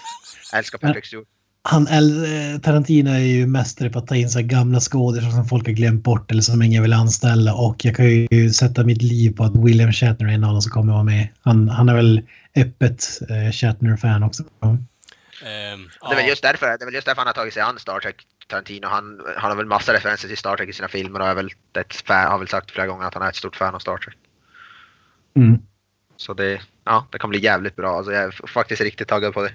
Jag älskar Patrick Stewart. Han, eh, Tarantino är ju mästare på att ta in så här gamla skådespelare som folk har glömt bort eller som ingen vill anställa. Och jag kan ju sätta mitt liv på att William Shatner är en av dem som kommer vara med. Han, han är väl öppet eh, Shatner-fan också. ehm, Det är väl just därför, det är väl just därför han har tagit sig an Star Trek. Tarantino, han, han har väl massa referenser till Star Trek i sina filmer och är väl ett fan, har väl sagt flera gånger att han är ett stort fan av Star Trek. Mm. Så det, ja, det kan bli jävligt bra. Alltså jag är faktiskt riktigt taggad på det.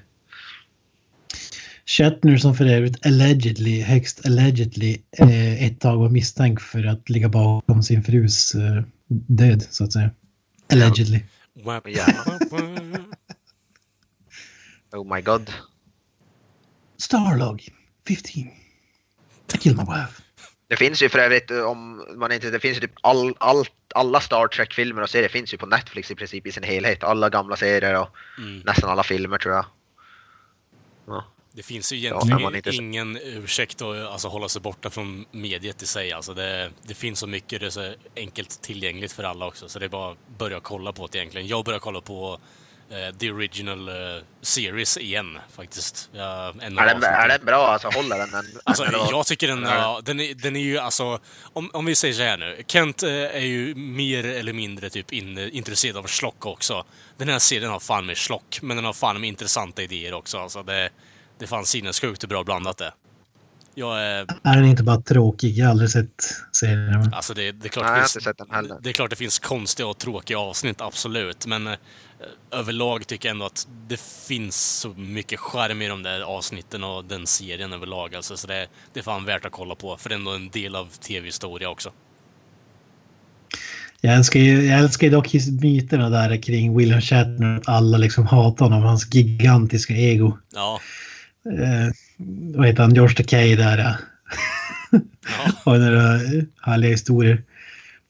Shatner som för övrigt allegedly, högst allegedly, eh, ett tag var misstänkt för att ligga bakom sin frus eh, död, så att säga. Allegedly. Oh my god. Starlog, 15. I killed my wife. Det finns ju för övrigt, eh, om man inte, det finns ju typ all, all, alla Star Trek-filmer och serier finns ju på Netflix i princip i sin helhet. Alla gamla serier och Mm. nästan alla filmer tror jag. Ja. Det finns ju Ja, egentligen man inte- ingen ursäkt att alltså, hålla sig borta från mediet i sig. Alltså, det, det finns så mycket, det är så enkelt tillgängligt för alla också. Så det är bara att börja kolla på det egentligen. Jag börjar kolla på eh, The Original eh, Series igen faktiskt. Av Är den, är den bra? Alltså håller den? den Alltså, jag tycker den, ja, den, är, den är ju alltså... Om, om vi säger så här nu. Kent eh, är ju mer eller mindre typ in, intresserad av schlock också. Den här serien har fan med schlock, men den har fan med intressanta idéer också. Alltså, det, det fanns sinnessjukt hur bra blandat det. Jag är... Är den inte bara tråkig? Jag har aldrig sett serien. Alltså det, det är klart Nej, jag det har finns, inte sett den heller. Det är klart det finns konstiga och tråkiga avsnitt, absolut. Men eh, överlag tycker jag ändå att det finns så mycket charm i de där avsnitten och den serien överlag. Alltså, så det, det är fan värt att kolla på, för det är ändå en del av tv-historia också. Jag älskar ju, jag älskar ju dock myterna där kring William Shatner. Att alla liksom hatar honom, hans gigantiska ego. Ja, Eh, vad heter han? George Takei där. Ja. *laughs* och några eh, härliga historier.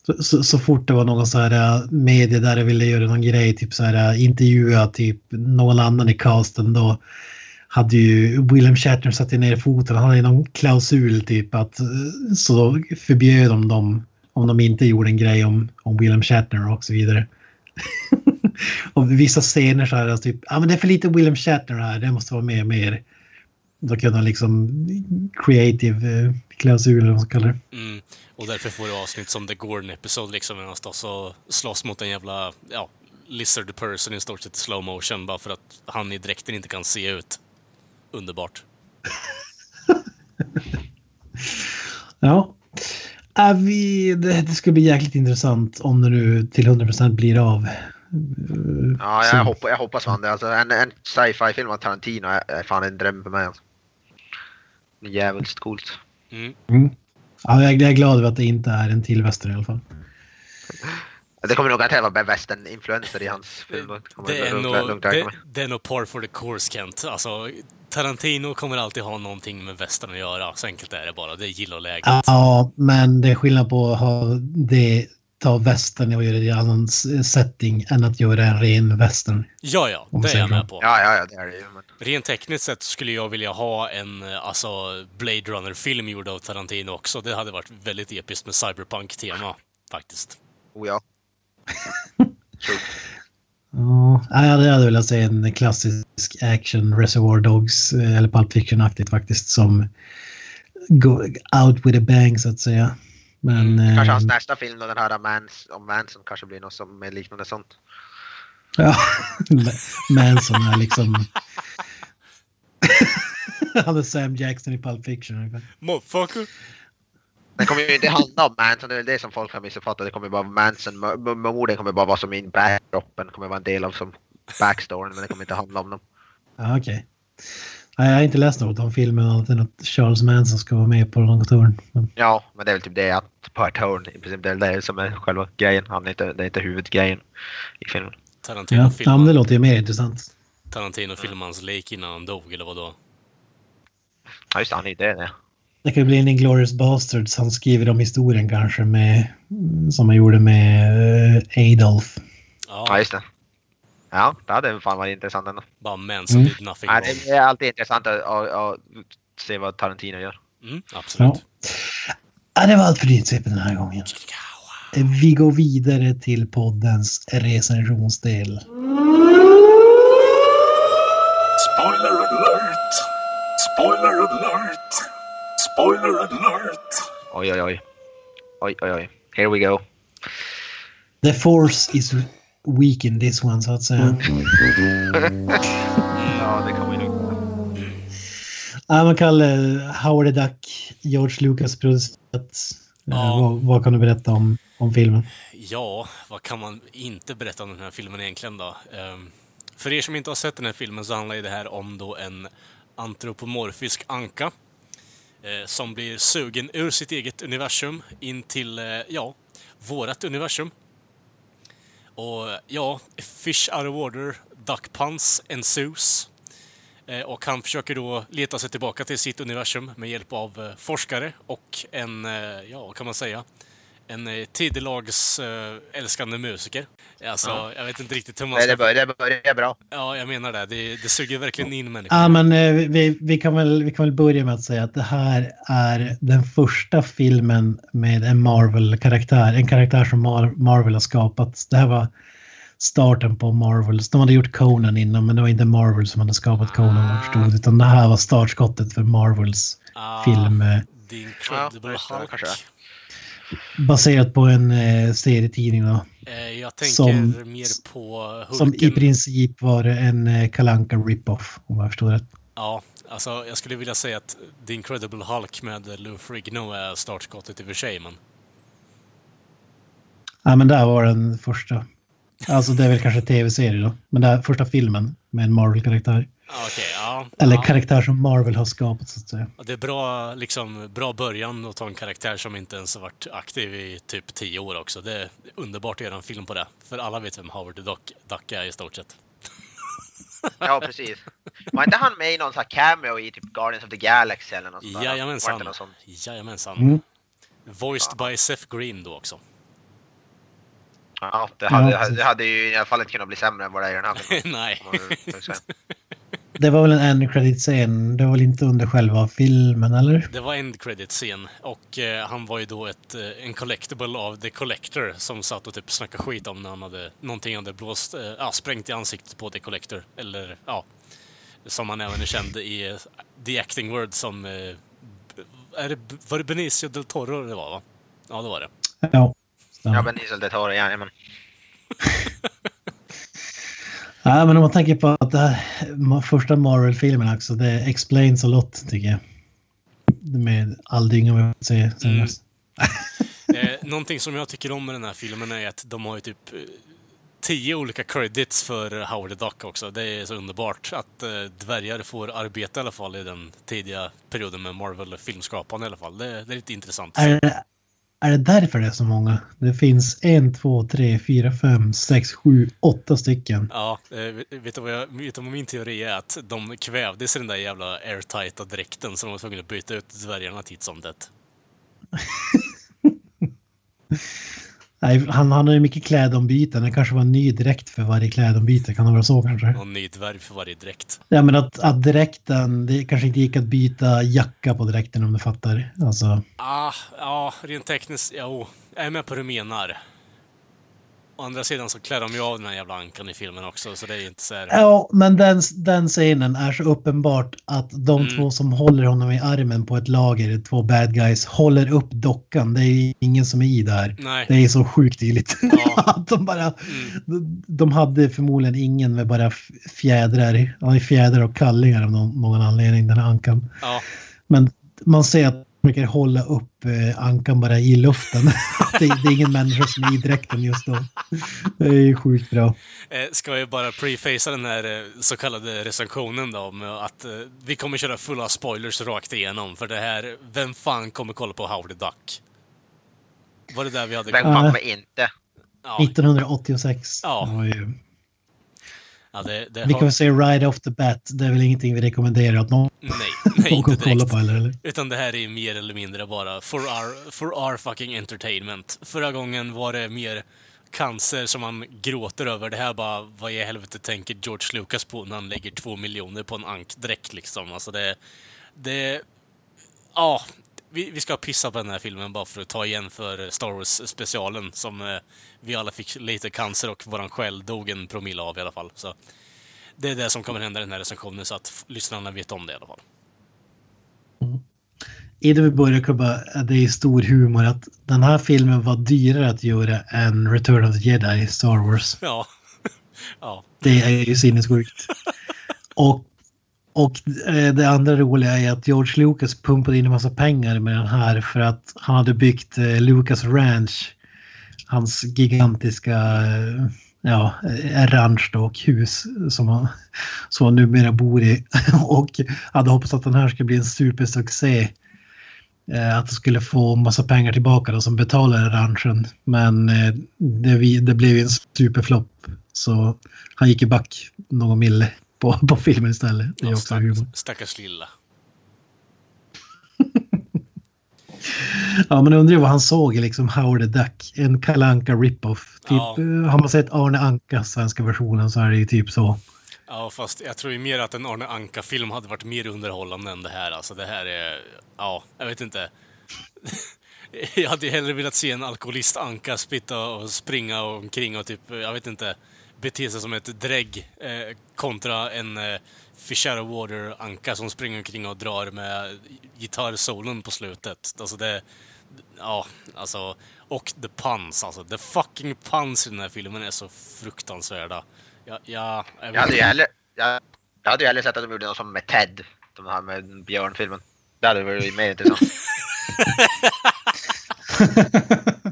Så, så, så fort det var någon så här eh, media där det ville göra någon grej, typ så här eh, intervjua typ någon annan i casten då hade ju William Shatner satt ner foten. Han hade någon klausul typ att så då förbjöd de dem om de inte gjorde en grej om, om William Shatner och så vidare. *laughs* och vissa scener så här alltså, typ, ja ah, men det är för lite William Shatner här, det måste vara mer mer. Då kunde han liksom creative eh, klausul eller vad man ska kalla det. Mm. Och därför får du avsnitt som The Gordon Episode liksom, står så slåss mot en jävla, ja, lizard person i stort sett i slow motion bara för att han i dräkten inte kan se ut. Underbart. *laughs* Ja. Är vi, det, det ska bli jäkligt intressant om det nu till 100% blir av. Ja, jag, hoppas, jag hoppas fan det. Alltså, en, en sci-fi-film av Tarantino är fan en dröm för mig. Alltså. Jävligt coolt. Mm. Mm. Ja, jag är glad över att det inte är en till väster i alla fall. Det kommer nog att vara western-influenser i hans film. Det är, nog, lugnt räkna det, med. det är nog par for the course, Kent. Alltså, Tarantino kommer alltid ha någonting med västern att göra. Så enkelt är det bara. Det är gilloläget. Ja, men det är skillnad på att ha det, ta västern och göra det i annan setting än att göra en ren västern. Ja, ja, det är jag med på. Ja, ja, ja, det är det ju. Rent tekniskt sett skulle jag vilja ha en eh, alltså, Blade Runner-film gjord av Tarantino också. Det hade varit väldigt episkt med cyberpunk-tema, faktiskt. Oh ja. *laughs* Ja, jag hade, velat se en klassisk action Reservoir Dogs eh, eller Pulp Fiction-aktigt faktiskt som go out with a bang så att säga. Men... Kanske eh, hans nästa film då, den här Mans, om Manson kanske blir något som är liknande sånt. Ja, *laughs* Manson är liksom... *laughs* Han är Sam Jackson i Pulp Fiction. Motherfucker! Det kommer ju inte handla om Manson, det är det som folk har missuppfattat. Det kommer bara Manson, m- m- morden kommer bara vara som in backdropen, kommer vara en del av som backstoryn, men det kommer inte handla om dem. Ja, okej. Nej, jag har inte läst något om filmen annat än att Charles Manson ska vara med på något hörn. Men, Ja, men det är väl typ det att Per Turn i princip, det är det som är själva grejen. Han är inte, det är inte huvudgrejen i filmen. Tarantino ja, ja, men det låter ju mer intressant. Tarantino filmade hans lik innan han dog, eller vadå? Ja just det, han är ju det. det. Det kan bli en Inglourious Basterds. Han skriver om historien kanske med... Som han gjorde med eh, Adolf. Ja Ja, just det. Ja, det hade fan varit intressant ändå. bara Manson Mm. did nothing wrong. det är alltid intressant att, att, att se vad Tarantino gör. Mm, absolut. Ja, det var allt för Rydsypen den här gången. Vi går vidare till poddens recensionsdel. Spoiler! Spoiler alert! Spoiler alert! Oj, oj, oj. Oj, oj, oj. Here we go. The force is weak in this one, så att säga. Ja, det kan ju lugnt. Ja, man kallar Howard the Duck, George Lucas producerat. Eh, Ja. Vad, vad kan du berätta om, om filmen? Ja, vad kan man inte berätta om den här filmen egentligen då? Ehm, för er som inte har sett den här filmen så handlar ju det här om då en antropomorfisk anka eh, som blir sugen ur sitt eget universum in till, eh, ja, vårat universum. Och ja, fish out of water, duck puns ensues. Eh, och han försöker då leta sig tillbaka till sitt universum med hjälp av eh, forskare och en, eh, ja vad kan man säga, en eh, tidelags eh, älskande musiker. Alltså, jag vet inte riktigt hur man Nej, det ska... börjar, det börjar bra. Ja, jag menar det. Det, det suger verkligen in människor. Ja, men eh, vi, vi, kan väl, vi kan väl börja med att säga att det här är den första filmen med en Marvel-karaktär. En karaktär som Mar- Marvel har skapat. Det här var starten på Marvels. De hade gjort Conan innan, men det var inte Marvel som hade skapat Conan, jag förstod. Utan det här var startskottet för Marvels Ah, film. eh, The Ja, Incredible det, Hulk. Baserat på en eh, serietidning då. Eh, jag tänker Som- mer på Hulken. Som i princip var en eh, Kalanka rip-off, om jag förstår rätt. Ja, alltså jag skulle vilja säga att The Incredible Hulk med Lou Ferrigno är startskottet i och för sig, men... Ja, men där var den första. Alltså det är väl kanske tv-serie då. Men är första filmen med en Marvel-karaktär. Ja, Okej, ja. Eller ja. karaktär som Marvel har skapat så att säga. Ja, Det är bra, liksom, bra början att ta en karaktär som inte ens har varit aktiv i typ tio år också. Det är underbart att göra en film på det. För alla vet vem Howard Duck, Duck är i stort sett. *laughs* Ja, precis. Var inte han med i någon sån här cameo i typ Guardians of the Galaxy eller något sånt Jajamensan. något sånt? Jajamensan. Mm. Voiced by Seth Green då också. Ja, det hade, Ja, det hade ju i alla fall inte kunnat bli sämre än vad det är i den här filmen. *laughs* Nej. Det var väl en end credit-scen. Det var väl inte under själva filmen eller? Det var end credit-scen och eh, han var ju då ett, eh, en collectible av The Collector som satt och typ snackade skit om när han hade någonting hade blåst, eh, ja, sprängt i ansiktet på The Collector. Eller ja, som han även är känd i eh, The Acting Word som, eh, är det, var det Benicio del Toro det var va? Ja, det var det. Ja. Ja, ja. Benicio del Toro, ja, men *laughs* ja men om man tänker på att det här första Marvel-filmen också, det explains a lot tycker jag. Med all dynga vi får se sen Mm. *laughs* Eh, någonting som jag tycker om med den här filmen är att de har ju typ eh, tio olika credits för Howard the Duck också. Det är så underbart att eh, dvärgar får arbeta i alla fall i den tidiga perioden med Marvel-filmskapande i alla fall. Det, det är lite intressant. Är det, är det därför det är så många? Det finns en, två, tre, fyra, fem, sex, sju, åtta stycken. Ja, eh, vet- du vad, jag, vet du vad min teori är? Att de kvävdes i den där jävla airtighta dräkten så de var tvungna att byta ut dvärgarna titt som tätt. Nej, han, han har ju mycket klädombyten. Det kanske var en ny dräkt för varje klädombyte. Kan det vara så kanske? Och en ny dvärg för varje dräkt. Ja, men att, att dräkten, det kanske inte gick att byta jacka på dräkten om du fattar. Alltså, Ah, ja, rent tekniskt, jo. Jag är med på hur du menar. Å andra sidan så klär de ju av den här jävla ankan i filmen också, så det är ju inte så här... Ja, men den, den scenen är så uppenbart att de Mm. två som håller honom i armen på ett lager, två bad guys, håller upp dockan. Det är ju ingen som är i där. Nej. Det är så sjukt tydligt. *laughs* Ja. de bara... Mm. De, de hade förmodligen ingen med bara fjädrar. Fjädrar och kallingar av någon, någon anledning, den här ankan. Ja, Men man ser att brukar hålla upp eh, ankan bara i luften. *laughs* det, det är ingen människa som är i dräkten just då. Det är ju sjukt bra. eh, ska vi bara prefacea den här eh, så kallade recensionen då, med att eh, vi kommer köra fulla spoilers rakt igenom, för det här, vem fan kommer kolla på Howard the Duck? Var det där vi hade... Vem fan kommer inte? Ja, 1986. Ja. Det var ju... ja det, det Vi har... kan säga right off the bat, det är väl ingenting vi rekommenderar att någon Nej, nej, någon inte *laughs* kollar på eller? eller? Utan det här är mer eller mindre bara for our, for our fucking entertainment. Förra gången var det mer cancer som man gråter över. Det här bara, vad i helvete tänker George Lucas på när han lägger två miljoner på en ankdräkt liksom? Alltså det... Det... Ja, vi, vi ska pissa på den här filmen bara för att ta igen för Star Wars-specialen som eh, vi alla fick lite cancer och våran själ dog en promille av i alla fall. Så det är det som kommer hända i den här recensionen så att lyssnarna vet om det i alla fall. Innan vi börjar jag bara, det är stor humor att den här filmen var dyrare att göra än Return of the Jedi, Star Wars. Ja. *laughs* ja. Det är ju sinnessjukt. *laughs* Och, och eh, det andra roliga är att George Lucas pumpade in en massa pengar med den här för att han hade byggt eh, Lucas Ranch. Hans gigantiska eh, ja, ranch då, och hus som han, som han numera bor i. *laughs* och hade hoppats att den här skulle bli en supersuccé. Att det skulle få massa pengar tillbaka då, som betalade ranchen. Men det, det blev en superflopp. Så han gick ju back någon mille på, på filmen istället. Det är Ja, också stack, humor. stackars lilla. Ja, men undrar vad han såg i liksom Howard the Duck. En Kalle Anka rip-off. Typ, Ja. eh, Har man sett Arne Anka, svenska versionen, så är det ju typ så. Ja, fast jag tror ju mer att en Arne Anka-film hade varit mer underhållande än det här. Alltså det här är... Ja, jag vet inte. *laughs* jag hade ju hellre velat se en alkoholist Anka spitta och springa omkring och typ, jag vet inte, bete sig som ett drägg eh, kontra en eh, Fish out of water-anka som springer omkring och drar med gitarrsolon på slutet. Alltså det... Ja, alltså... Och the puns, alltså. The fucking puns i den här filmen är så fruktansvärda. Ja, ja, jag Jag hade ju inte. hellre, jag, jag hade ju hellre sett att de gjorde något som med Ted. De här med björnfilmen. Det hade varit mer intressant. *laughs* *laughs* *laughs*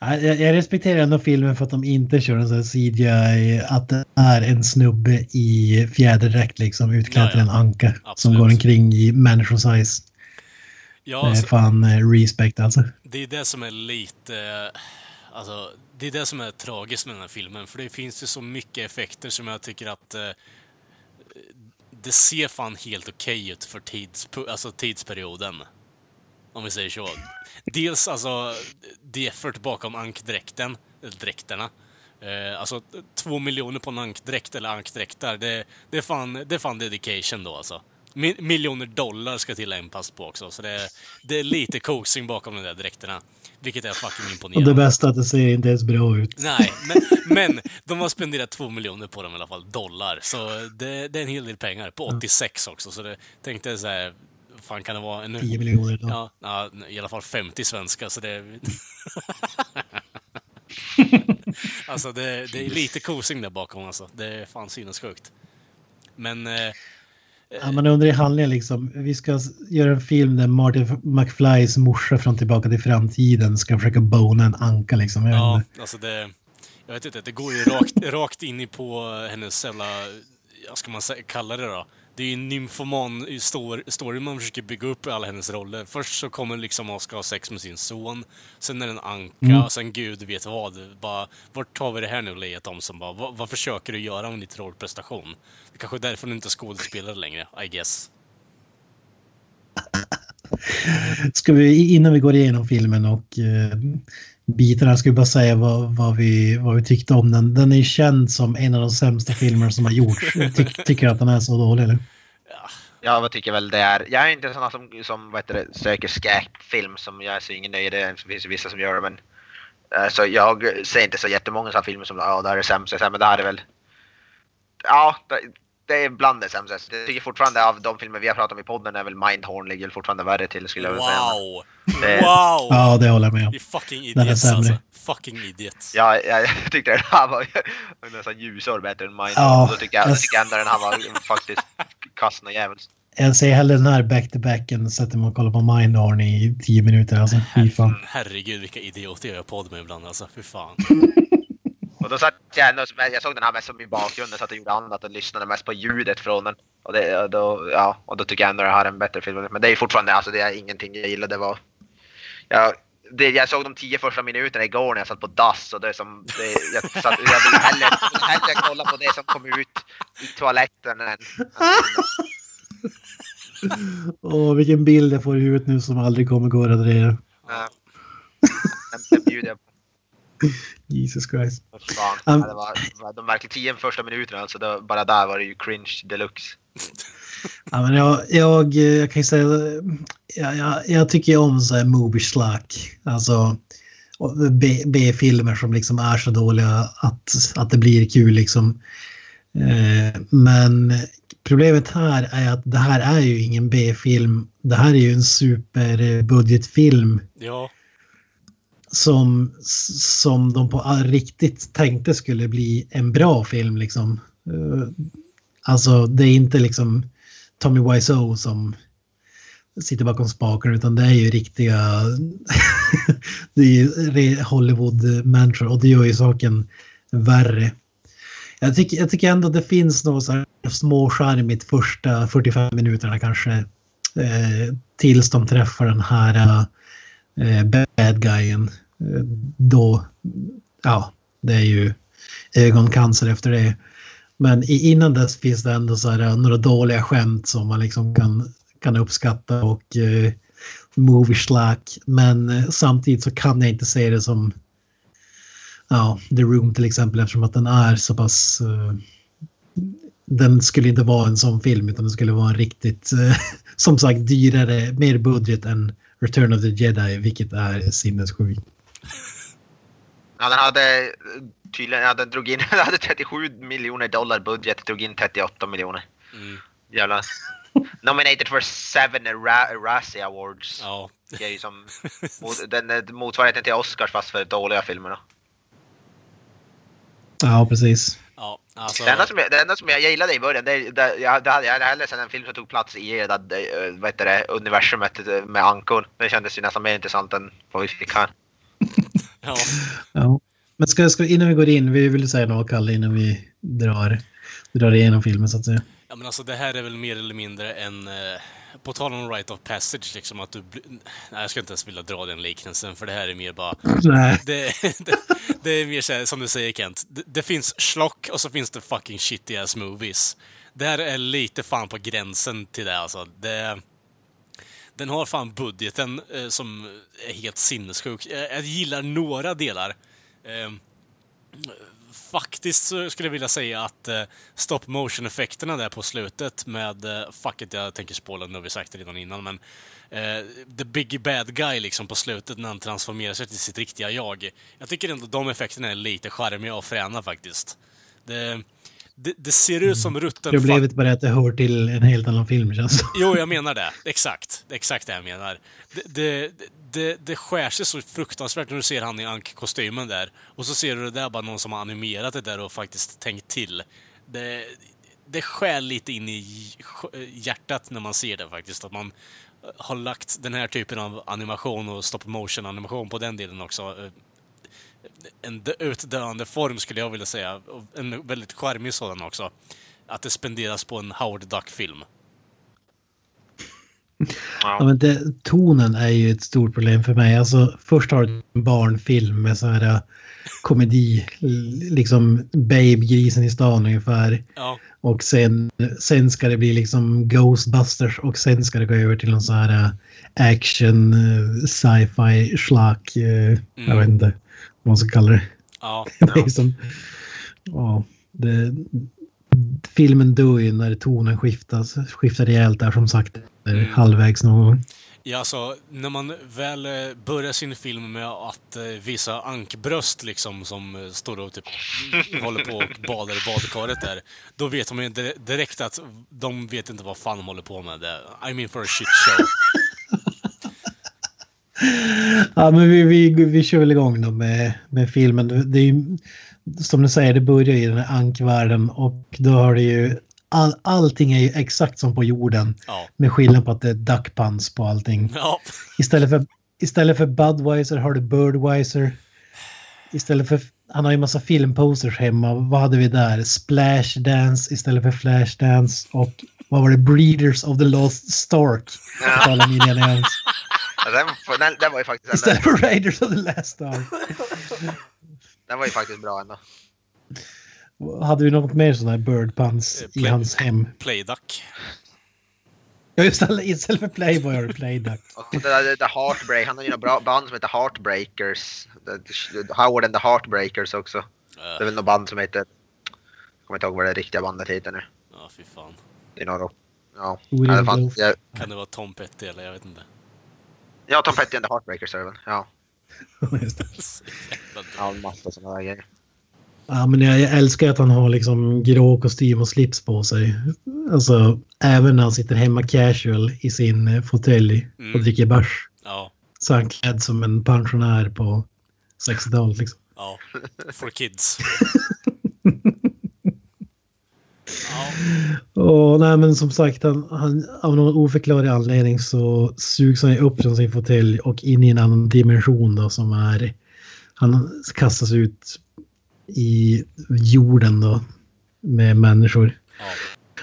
Jag, jag respekterar ändå filmen för att de inte kör en sån här CGI, att det är en snubbe i fjäderdräkt liksom utklädd Ja, till ja. en anka som Absolut. går omkring i människosize. Ja, Det är alltså, fan eh, respect alltså. det är det som är lite... Alltså, det är det som är tragiskt med den här filmen. För det finns ju så mycket effekter som jag tycker att... Eh, det ser fan helt okej ut för tids, alltså tidsperioden. Om vi säger så. Dels alltså, det effort bakom ankdräkten, eller dräkterna. Eh, alltså, två miljoner på en ankdräkt eller ankdräkter, det, det, är fan, det är fan dedication då alltså. Mi- miljoner dollar ska tillämpas på också, så det, det är lite coaching bakom de där dräkterna. Vilket är fucking Och det imponerande. bästa är att det ser inte ens bra ut. Nej, men, men de har spenderat två miljoner på dem i alla fall, dollar. Så det, det är en hel del pengar. På 86 också, så det tänkte jag så här, fan kan det vara? En, 10 miljoner då. Ja, ja, i alla fall 50 svenska, så det... *laughs* alltså, det, det är lite kosing där bakom alltså. Det är fan sinnessjukt. Men... Eh, Ja, man undrar i handlingen liksom, vi ska göra en film där Martin McFlys morsa från Tillbaka till framtiden ska försöka bona en anka liksom. Jag ja, alltså det... Jag vet inte, det går ju rakt, rakt in i på hennes jävla... Vad ska man säga, kalla det då? Det är en nymfoman story man försöker bygga upp i alla hennes roller. Först så kommer liksom och ska ha sex med sin son. Sen är det en anka, Mm. sen gud vet vad. Bara, vart tar vi det här nu Leia Thompson? Bara, vad, vad försöker du göra med ditt rollprestation? Det kanske är därför du inte är skådespelare längre, I guess. Ska vi, innan vi går igenom filmen och eh, bitarna, ska vi bara säga vad, vad, vi, vad vi tyckte om den. Den är känd som en av de sämsta filmer som har gjorts. *laughs* Jag Ty, tycker att den är så dålig, eller? Jag vad tycker väl det är. Jag är inte sådana som, som vad heter det, söker skräckfilm som jag är så ingen nöjd. Det finns ju vissa som gör det men Eh, Så jag ser inte så jättemånga sådana filmer som ja, det här är sämst, men det här är väl... Ja, det, det är bland det sämsta. Jag tycker fortfarande av de filmer vi har pratat om i podden är väl Mindhorn ligger fortfarande värre till skulle jag vilja säga. Wow! Det- Wow! Ja, det håller jag med om. Fucking Den är idiots sämre. alltså. Fucking idiots. Ja, jag, jag tyckte den här var nästan ljusår bättre än Mindhorn. Ja, och då tycker jag, jag- tycker ändå den här var faktiskt kass och jävligt. Jag ser hellre den här back-to-back än sätter mig och kollar på Mindhorn i tio minuter. Alltså, fy fan. Herregud vilka idioter jag gör podd med ibland alltså. Fy fan. *laughs* Och då satt jag ändå, jag såg den här mest som i bakgrunden så att jag gjorde annat och lyssnade mest på ljudet från den. Och, det, och, då, ja, och då tycker jag ändå det här är en bättre film. Men det är fortfarande, alltså det är ingenting jag gillade. Det var, jag, det, jag såg de tio första minuterna igår när jag satt på dass och det som, det, jag, satt, jag vill hellre, hellre kolla på det som kom ut i toaletten än... *laughs* Åh, vilken bild jag får i huvudet nu som aldrig kommer gå att radera. Ja. Den bjuder jag på. Jesus Christ. Um, det var, de verkligen tio första minuterna, alltså då, bara där var det ju cringe deluxe. Ja, men jag, jag, jag kan ju säga, jag, jag, jag tycker ju om så här movie slack. Alltså B-filmer som liksom är så dåliga att, att det blir kul liksom. Eh, men problemet här är att det här är ju ingen B-film. Det här är ju en superbudgetfilm Ja som, som de på riktigt tänkte skulle bli en bra film liksom. Eh, alltså det är inte liksom Tommy Wiseau som sitter bakom spaken utan det är ju riktiga *laughs* det är ju Hollywood-människor och det gör ju saken värre. Jag tycker, jag tycker ändå det finns något så här småskärmigt första 45 minuterna kanske eh, tills de träffar den här eh, eh, bad guyen. Eh, då, ja, det är ju ögoncancer efter det. Men i, innan dess finns det ändå så här, eh, några dåliga skämt som man liksom kan, kan uppskatta och eh, movie slack. Men eh, samtidigt så kan jag inte se det som ja, The Room till exempel eftersom att den är så pass eh, den skulle inte vara en sån film utan den skulle vara en riktigt, eh, *laughs* som sagt, dyrare, mer budget än Return of the Jedi, vilket är sinnessjukt. Ja, *laughs* den hade eh, tydligen, ja, den drog in, *laughs* den hade 37 miljoner dollar budget, drog in 38 miljoner. Mm. Jävlar. *laughs* Nominated for seven Ra- Razzie Awards. Ja. Det är ju som mot, den är motsvarigheten till Oscars fast för dåliga filmer. Då. Ja, precis. Alltså. Det, enda som jag, det enda som jag gillade i början, det, det, jag, det hade, jag hade hellre sett en film som tog plats i det, där, eh, vad heter det, universumet eh, med ankor. Det kändes ju nästan mer intressant än vad vi fick här. *laughs* Ja. Ja. Men ska, ska, innan vi går in, vi vill säga något Kalle innan vi drar, drar igenom filmen så att säga. ja, men alltså det här är väl mer eller mindre en... På tal om right of passage, liksom att du... Nej, jag ska inte ens vilja dra den liknelsen, för det här är mer bara... Nej. Det, det, det är mer så här, som du säger Kent, det, det finns schlock och så finns det fucking shitty ass movies. Det här är lite fan på gränsen till det alltså. Det, den har fan budgeten eh, som är helt sinnessjuk. Jag, jag gillar några delar. Eh, faktiskt så skulle jag vilja säga att eh, stop motion-effekterna där på slutet med, eh, fuck it, jag tänker spoila, nu har vi sagt det redan innan, men eh, the big bad guy liksom på slutet när han transformerar sig till sitt riktiga jag. Jag tycker ändå de effekterna är lite charmiga och fräna faktiskt. Det, det, det ser ut som rutten... Problemet bara är att det hör till en helt annan film känns det Jo, jag menar det. Exakt. Exakt det jag menar. Det, det, det, det skär sig så fruktansvärt när du ser han i ankkostymen där. Och så ser du det där bara någon som har animerat det där och faktiskt tänkt till. Det, det skär lite in i hjärtat när man ser det faktiskt. Att man har lagt den här typen av animation och stop motion animation på den delen också. En dö- utdöende form skulle jag vilja säga. En väldigt charmig sådan också. Att det spenderas på en Howard Duck-film. Ja, men det, tonen är ju ett stort problem för mig. Alltså, först har du en barnfilm med så här äh, komedi, liksom Babe-grisen i stan ungefär. Ja. Och sen, sen ska det bli liksom Ghostbusters och sen ska det gå över till någon så här äh, action, äh, sci-fi, schlack, äh, jag vet inte man ska kalla det. Ja. Det är som, ja, det, filmen dör ju när tonen skiftas, skiftar rejält där som sagt. där halvvägs någon gång. Ja, alltså, när man väl eh, börjar sin film med att eh, visa ankbröst liksom som eh, står och typ *laughs* håller på och badar i badkaret där, då vet man ju dire- direkt att de vet inte vad fan de håller på med. Det- I mean for a shit show. Ja, men vi, vi, vi kör väl igång då med, med filmen. Det är ju, som du säger, det börjar i den här ankvärlden och då har det ju all, allting är ju exakt som på jorden. Ja. Med skillnad på att det är duckpants på allting. Ja, Istället för, istället för Budweiser har du Birdweiser. Istället för, han har ju massa filmposters hemma. Vad hade vi där? Splash Dance istället för Flash Dance. Och vad var det? Breeders of the Lost Stork. Ja, den, den, den var ju faktiskt Istället för Raiders of the Last Stork. den var ju faktiskt bra ändå. Hade vi något mer sådana här birdpants Eh, i play- hans hem? Playduck. Ja, just det. Istället för Playboy har du Playduck. Och det där The Heartbreak, han har ju några bra band som heter Heartbreakers. Howard and the Heartbreakers också. Det är väl något band som heter... Jag kommer inte ihåg vad det riktiga bandet heter nu. ja, fy fan. Det är några... Ja, Kan det vara Tom Petty eller jag vet inte. Ja, Tom Petty and the Heartbreakers är det väl? Ja. *laughs* Just det. Ja, en massa sådana där grejer. Ja, men jag, jag älskar att han har liksom grå kostym och slips på sig. Alltså, även när han sitter hemma casual i sin eh, fåtölj och Mm. dricker bärs. Ja, Så är han klädd som en pensionär på 60-talet liksom. ja. For kids. *laughs* Ja, Och nej, men som sagt, han, han, av någon oförklarlig anledning så sugs han upp från sin fåtölj och in i en annan dimension då som är... Han kastas ut i jorden då med människor. ja.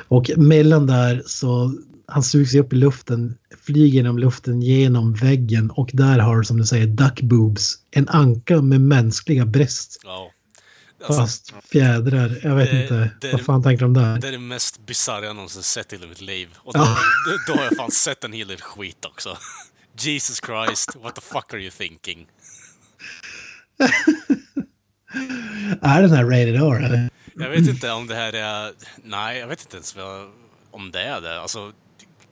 Och mellan där så han sugs upp i luften, flyger genom luften genom väggen och där har som du säger duck boobs. En anka med mänskliga bröst. ja. Alltså, Fast fjädrar. Jag vet Det- inte. det- Vad fan tänker de där? det är det mest bisarra jag någonsin sett i mitt liv. Och då, Ja. då, har jag fan sett en hel del skit också. *laughs* Jesus Christ, what the fuck are you thinking? *laughs* Är den här rated R eller? Jag vet inte om det här är... Nej, jag vet inte ens vad, om det är det. Alltså,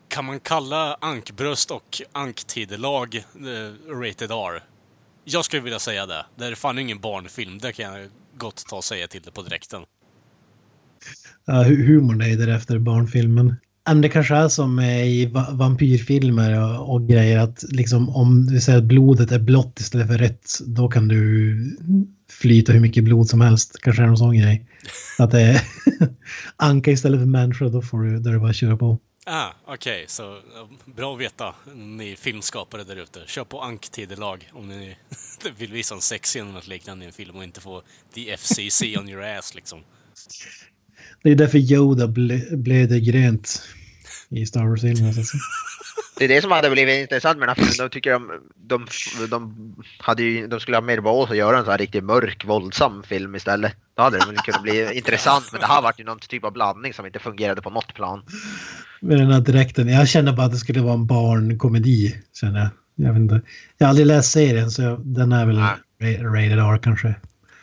kan man kalla ankbröst och anktidelag eh, rated R? Jag skulle vilja säga det. Det är fan ingen barnfilm. Det kan jag gott ta och säga till det på direkten. Ja, hu- humorn är därefter barnfilmen. Men det kanske är som i va- vampyrfilmer och, och grejer att liksom om du säger att blodet är blått istället för rött då kan du flyta hur mycket blod som helst. Kanske är det någon sån grej. *laughs* Att det är *laughs* anka istället för människa då får du, där är det bara köra på. Ah, okej. Så eh, bra att veta, ni filmskapare där ute. Kör på anktidelag om ni *laughs* vill visa en sexscen eller något liknande i en film och inte få the FCC on your ass liksom. Det är därför Yoda ble, grönt i Star Wars-filmen. *laughs* Det är det som hade blivit intressant med den här filmen. De tycker de, de, de, hade ju, de skulle ha mer balls att göra en sån här riktigt mörk, våldsam film istället. Då hade det kunnat bli intressant, men det här vart ju någon typ av blandning som inte fungerade på något plan. Med den här dräkten. Jag känner bara att det skulle vara en barnkomedi. Känner jag. Jag, vet inte. jag har aldrig läst serien så den är väl Nej. ra- rated R kanske.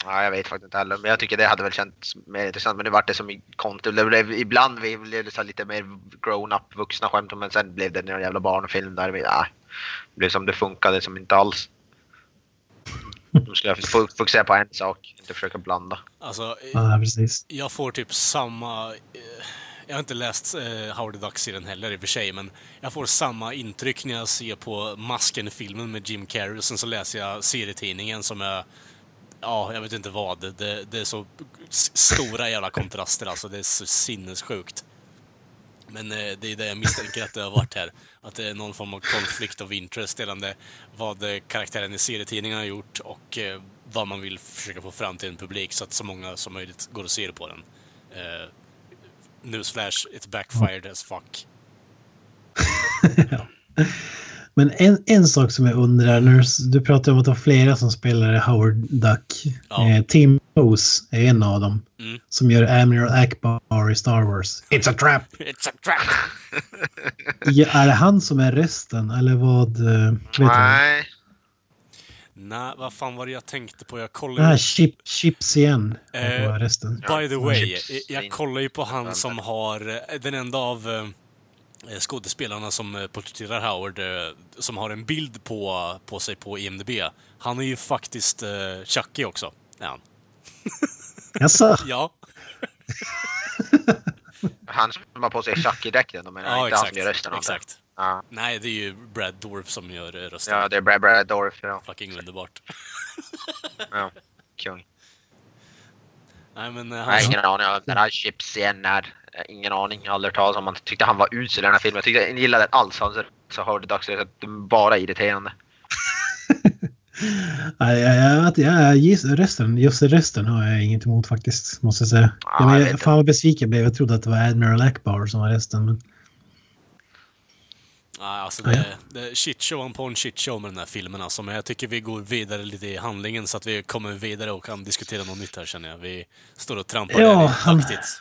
Ja, jag vet faktiskt inte heller, men jag tycker det hade väl känts mer intressant. Men nu vart det så mycket konstigt. Det blev, ibland blev det så lite mer grown-up, vuxna skämt, men sen blev det en jävla barnfilm där. vi- Ja, det blev som det funkade, som inte alls. De skulle fo- fokusera på en sak, inte försöka blanda. Alltså, Ja, precis. jag får typ samma... eh, Jag har inte läst eh, Howard the Duck-serien heller i och för sig, men jag får samma intryck när jag ser på Masken-filmen med Jim Carrey och sen så läser jag serietidningen som är... Ja, jag vet inte vad. Det, det är så stora jävla kontraster alltså. Det är så sinnessjukt. Men eh, det är det jag misstänker att det har varit här. Att det är någon form av konflikt of interest gällande vad eh, karaktären i serietidningen har gjort och eh, vad man vill försöka få fram till en publik så att så många som möjligt går och ser på den. Eh, newsflash, it backfired as fuck. *laughs* Men en, en sak som jag undrar, när du, pratar om att det var flera som spelar Howard Duck. Ja. Eh, Tim Rose är en av dem. Mm. Som gör Admiral Akbar i Star Wars. It's a trap! *laughs* It's a trap! *laughs* Ja, är det han som är rösten eller vad? eh? Nej, Nej, vad fan var det jag tänkte på? Jag kollade... här chip, Chips igen. Eh, rösten. By the way, Chips. jag kollar ju på han som har, eh, den enda av eh, skådespelarna som eh, porträtterar Howard, eh, som har en bild på, på sig på IMDB, han är ju faktiskt eh, Chucky också. Är han. *laughs* Jaså? Ja, *laughs* Han som har på sig Chucky-dräkten, de menar ja inte han exakt. som gör rösten exakt. Ja. Nej, det är ju Brad Dorf som gör eh, rösten. ja, det är Brad, Brad Dorf. Ja. Fucking underbart. *laughs* ja. Kung. Nej, men eh, Jag han, har ingen aning om den här Chips igen är. Eh, Ingen aning, aldrig talas om. Man tyckte han var usel i den här filmen. Jag tyckte jag gillade den alls. Han så hörde dags att det bara irriterande. *laughs* Nej, jag, jag, jag, jag, rösten, just rösten har jag inget emot faktiskt, måste jag säga. Ja, jag, jag fan vad besviken jag blev. Jag trodde att det var Admiral Akbar som var rösten. Men... nej, alltså det, det är shitshow på en shitshow med den här filmen alltså. Men jag tycker vi går vidare lite i handlingen så att vi kommer vidare och kan diskutera något nytt här känner jag. Vi står och trampar Ja, där han- taktigt.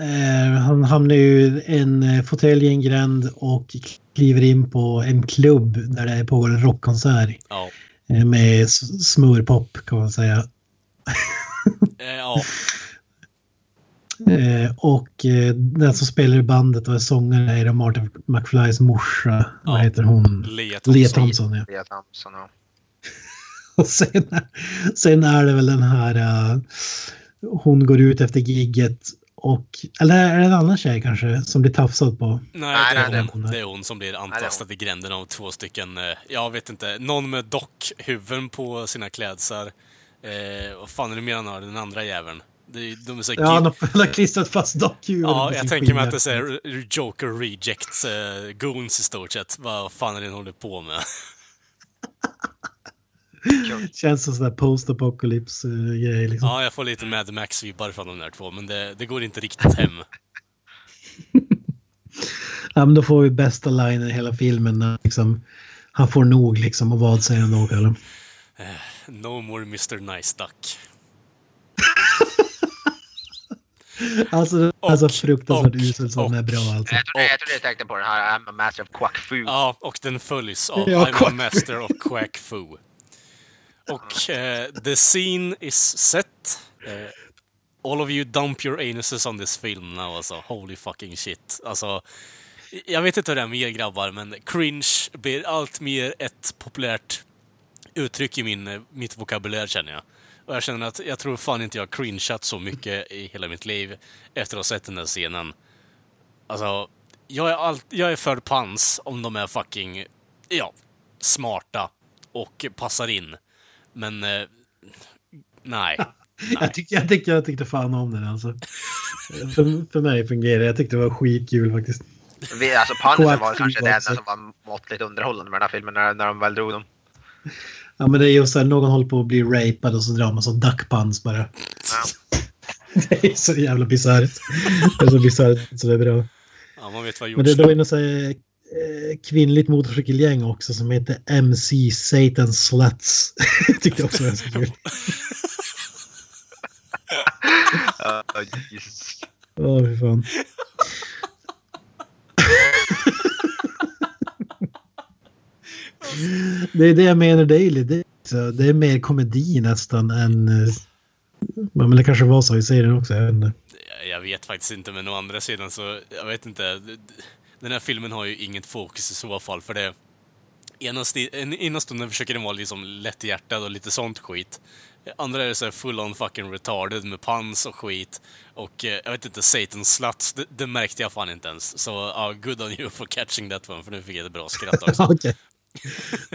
Eh, han hamnar ju i en eh, fåtölj i en gränd och kliver in på en klubb där det pågår en rockkonsert. Ja. Eh, med s- smörpop kan man säga. Eh, ja, *laughs* och den som spelar i bandet och är sångare är Martin McFlys morsa. Vad Ja. heter hon? Lea Thompson. Lea Thompson. Ja. Lea Thompson ja. *laughs* Och sen, sen är det väl den här... hon går ut efter gigget och... Eller är det en annan tjej kanske som blir tafsad på? Nej, Nej, det, är nej, hon, det- det är hon som blir antastad i gränden av två stycken, eh, jag vet inte, någon med dockhuvuden på sina klädsar. Eh, vad fan är det mer han har, den andra jäveln? De är så Ja, han har- klistrat fast dockhuvuden Ja, jag tänker mig att det är Joker Rejects uh, goons i stort sett. Vad fan är det ni håller på med? *laughs* Känns som sån där post-apocalypse eh, grej liksom. Ja, jag får lite Mad Max-vibbar från de där två, men det, det går inte riktigt hem. *laughs* Ja, men då får vi bästa linen i hela filmen när liksom, han får nog liksom och vad säger han då Kalle? No more Mr Nice Duck. *laughs* Alltså Och- fruktansvärt och- uselt som den är bra alltså. Jag trodde, jag trodde jag tänkte på den här I'm a master of quack fu. Ja, och den följs av Ja, I'm a Master of Quack Fu. Och eh, the scene is set. Eh, all of you dump your anuses on this film now alltså. Holy fucking shit. Alltså, jag vet inte hur det är med er grabbar, men cringe blir allt mer ett populärt uttryck i min, eh, mitt vokabulär känner jag. Och jag känner att jag tror fan inte jag har cringeat så mycket i hela mitt liv efter att ha sett den där scenen. Alltså, jag är, allt, jag är för pans om de är fucking, ja, smarta och passar in. Men, eh, nej. *laughs* Jag tyckte, jag, tyckte, jag tyckte fan om den alltså. För, för mig fungerar det. Jag tyckte det var skitkul faktiskt. Vi, alltså Quack var kanske det enda som var måttligt underhållande med den här filmen när, när de väl drog dem. Ja men det är just så här, någon håller på att bli rapad och så drar man så duckpants bara. Ja. *laughs* Det är så jävla bisarrt. Det är så bisarrt så det är bra. Ja, man vet vad Men det George är då är eh, kvinnligt motorcykelgäng också som heter MC Satan Sluts. *laughs* Tyckte jag också var så kul. Ja, Jesus. Åh, fy fan. Det är det jag menar Daily. Det så, det är mer komedi nästan än... eh, Men det kanske var så i serien också. Jag vet inte. Jag vet faktiskt inte, men å andra sidan så, jag vet inte. Den här filmen har ju inget fokus i så fall, för det... Ena, ena stunden försöker den vara liksom lätthjärtad och lite sånt skit. Andra är så här full on fucking retarded med pans och skit. Och eh, jag vet inte, Satan sluts, det, det märkte jag fan inte ens. Så ja, good on you for catching that one, för nu fick jag ett bra skratt *laughs* också. Okej.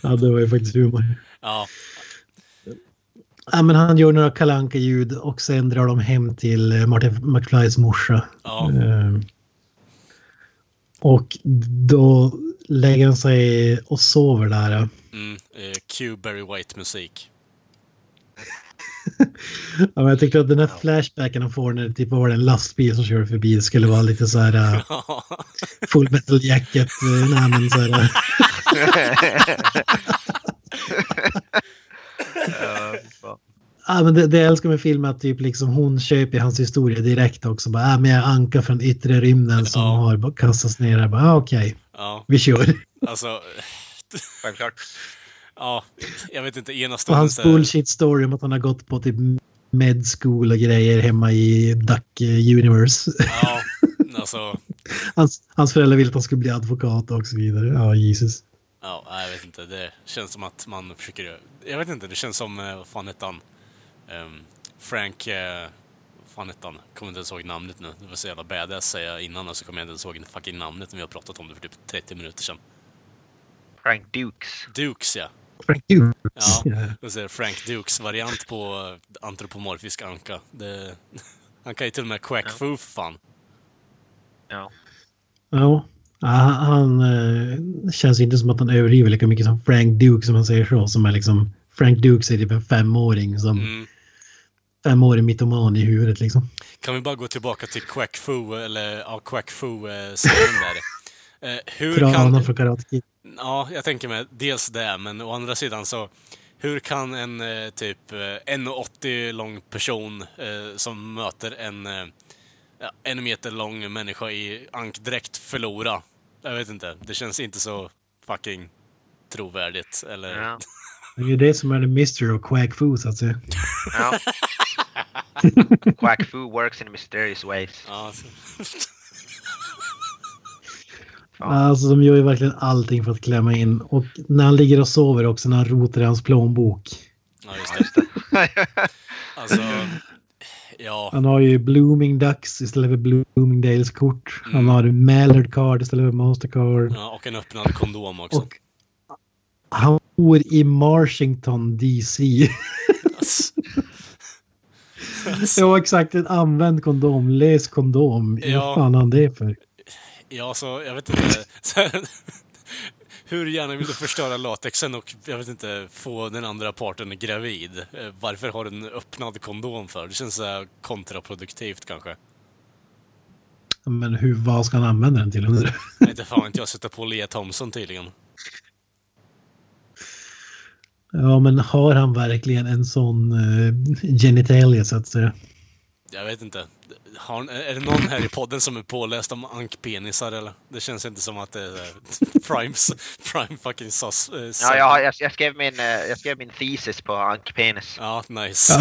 Ja, det var ju faktiskt humor. Ja, Ja, men han gör några kalanka ljud och sen drar de hem till eh, Martin McFlys morsa. ja. Eh, Och då lägger han sig och sover där. Mm, eh, Q Barry White-musik. *laughs* Ja, jag tyckte att den här flashbacken han får när det typ var en lastbil som kör förbi det skulle vara lite så här *laughs* uh, full metal jacket. Uh, nej, men så här, *laughs* Ja, fan. Ja, men det, det jag älskar med filmen är att typ liksom hon köper hans historia direkt också. Bara, ah, men jag är anka från yttre rymden som Ja. har kastats ner. Jag Bara, ah, Okej, Ja, vi kör. alltså... *laughs* Självklart. Ja, jag vet inte, ena Och stunden hans bullshit story om att han har gått på typ med school och grejer hemma i Duck eh, Universe. Ja, alltså *laughs* Hans, hans föräldrar ville att han skulle bli advokat och så vidare. Ja, Jesus. ja, jag vet inte. Det känns som att man försöker... Jag vet inte, det känns som... eh, Vad fan hette han? Ehm, Frank... Vad fan hette han? Kommer inte ens ihåg namnet nu. Det var så jävla badass säga innan och så kommer jag inte ens ihåg fucking namnet när vi har pratat om det för typ 30 minuter sedan. Frank Dukes. Dukes, ja. Frank Dukes. Ja, Ja. det är Frank Dukes variant på eh, antropomorfisk anka. Det, *laughs* han kan ju till och med quack fu för fan. Ja. Ja, Ja, han, han eh, känns inte som att han överdriver lika mycket som Frank Duke som man säger så. Som är liksom, Frank Duke är typ en femåring som Mm. Femårig mytoman i huvudet liksom. Kan vi bara gå tillbaka till quack fu, eller ja, quack fu-scenen där. Eh, hur Kranen kan... från Karate Kid. Ja, jag tänker mig dels det, men å andra sidan så hur kan en eh, typ eh, 1,80 lång person eh, som möter en eh, en meter lång människa i ankdräkt förlora? Jag vet inte, det känns inte så fucking trovärdigt. Eller... Ja. Det är det som är the mystery of Quack Fu så att säga. ja. *laughs* Quack Fu works in mysterious ways. Alltså de gör ju verkligen allting för att klämma in. Och när han ligger och sover också när han rotar i hans plånbok. ja, just det. *laughs* Alltså, ja. Han har ju Blooming Ducks istället för Bloomingdales kort. Han har Mallard Card istället för Mastercard. ja, och en öppnad kondom också. Och han bor i Marshington DC. *laughs* ja exakt, en använd kondom. Läs kondom. Ja. Vad fan har han det för? Ja, så jag vet inte. *laughs* Hur gärna vill du förstöra latexen och jag vet inte, få den andra parten gravid? Eh, Varför har du en öppnad kondom för? Det känns så kontraproduktivt kanske. Men hur, vad ska han använda den till undrar Jag inte fan inte jag sätter på Lea Thompson tydligen. Ja men har han verkligen en sån uh, genitalia så att säga? Jag vet inte. Har, är det någon här i podden som är påläst om ankpenisar eller? Det känns inte som att det är eh, *laughs* primes, prime fucking sus. eh, Ja, jag, jag, jag, skrev min, jag skrev min thesis på ankpenis. Ja, nice.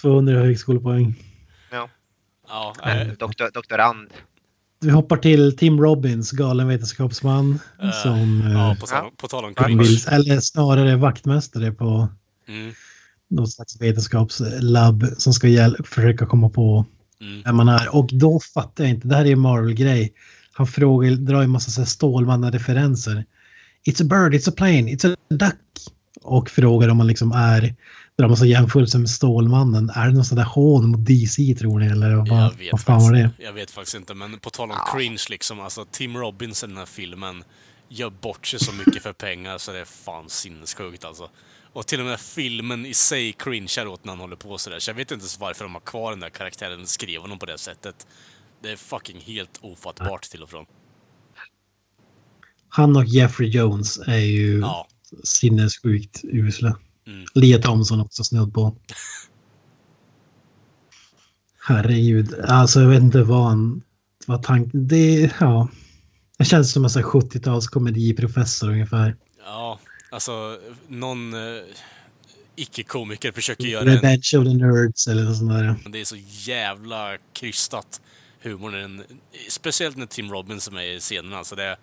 200 *laughs* *laughs* högskolepoäng. Ja. Ja, eh, Doktor, doktorand. Vi hoppar till Tim Robbins, galen vetenskapsman. Eh, som eh, ja på, tal, på tal om cringe. vill, eller snarare vaktmästare på Mm, något slags vetenskapslabb som ska försöka komma på mm. vem man är. Och då fattar jag inte, det här är en Marvel-grej. Han frågar, drar ju massa så här Stålmannen-referenser. It's a bird, it's a plane, it's a duck. Och frågar om man liksom är, drar massa jämförelser med Stålmannen. Är det någon sån där hån mot DC tror ni? Eller Jag vad, vet, vad fan var det? faktiskt, jag vet faktiskt inte, men på tal om cringe liksom, alltså Tim Robbins i den här filmen gör bort sig så mycket för pengar så det är fan sinnessjukt alltså. Och till och med filmen i sig cringear åt när han håller på sådär, så jag vet inte ens varför de har kvar den där karaktären och skriver honom på det sättet. Det är fucking helt ofattbart till och från. Han och Jeffrey Jones är ju Ja, sinnessjukt usla. Mm. Lea Thompson också snudd på. Herregud, alltså jag vet inte vad han... Vad tanken... Det, ja. Det känns som en sån här 70-tals komediprofessor ungefär. ja, alltså någon eh, icke-komiker försöker göra en Revenge of the Nerds eller något sånt där. Det är så jävla krystat humorn. Speciellt när Tim Robbins är med i scenen. Alltså det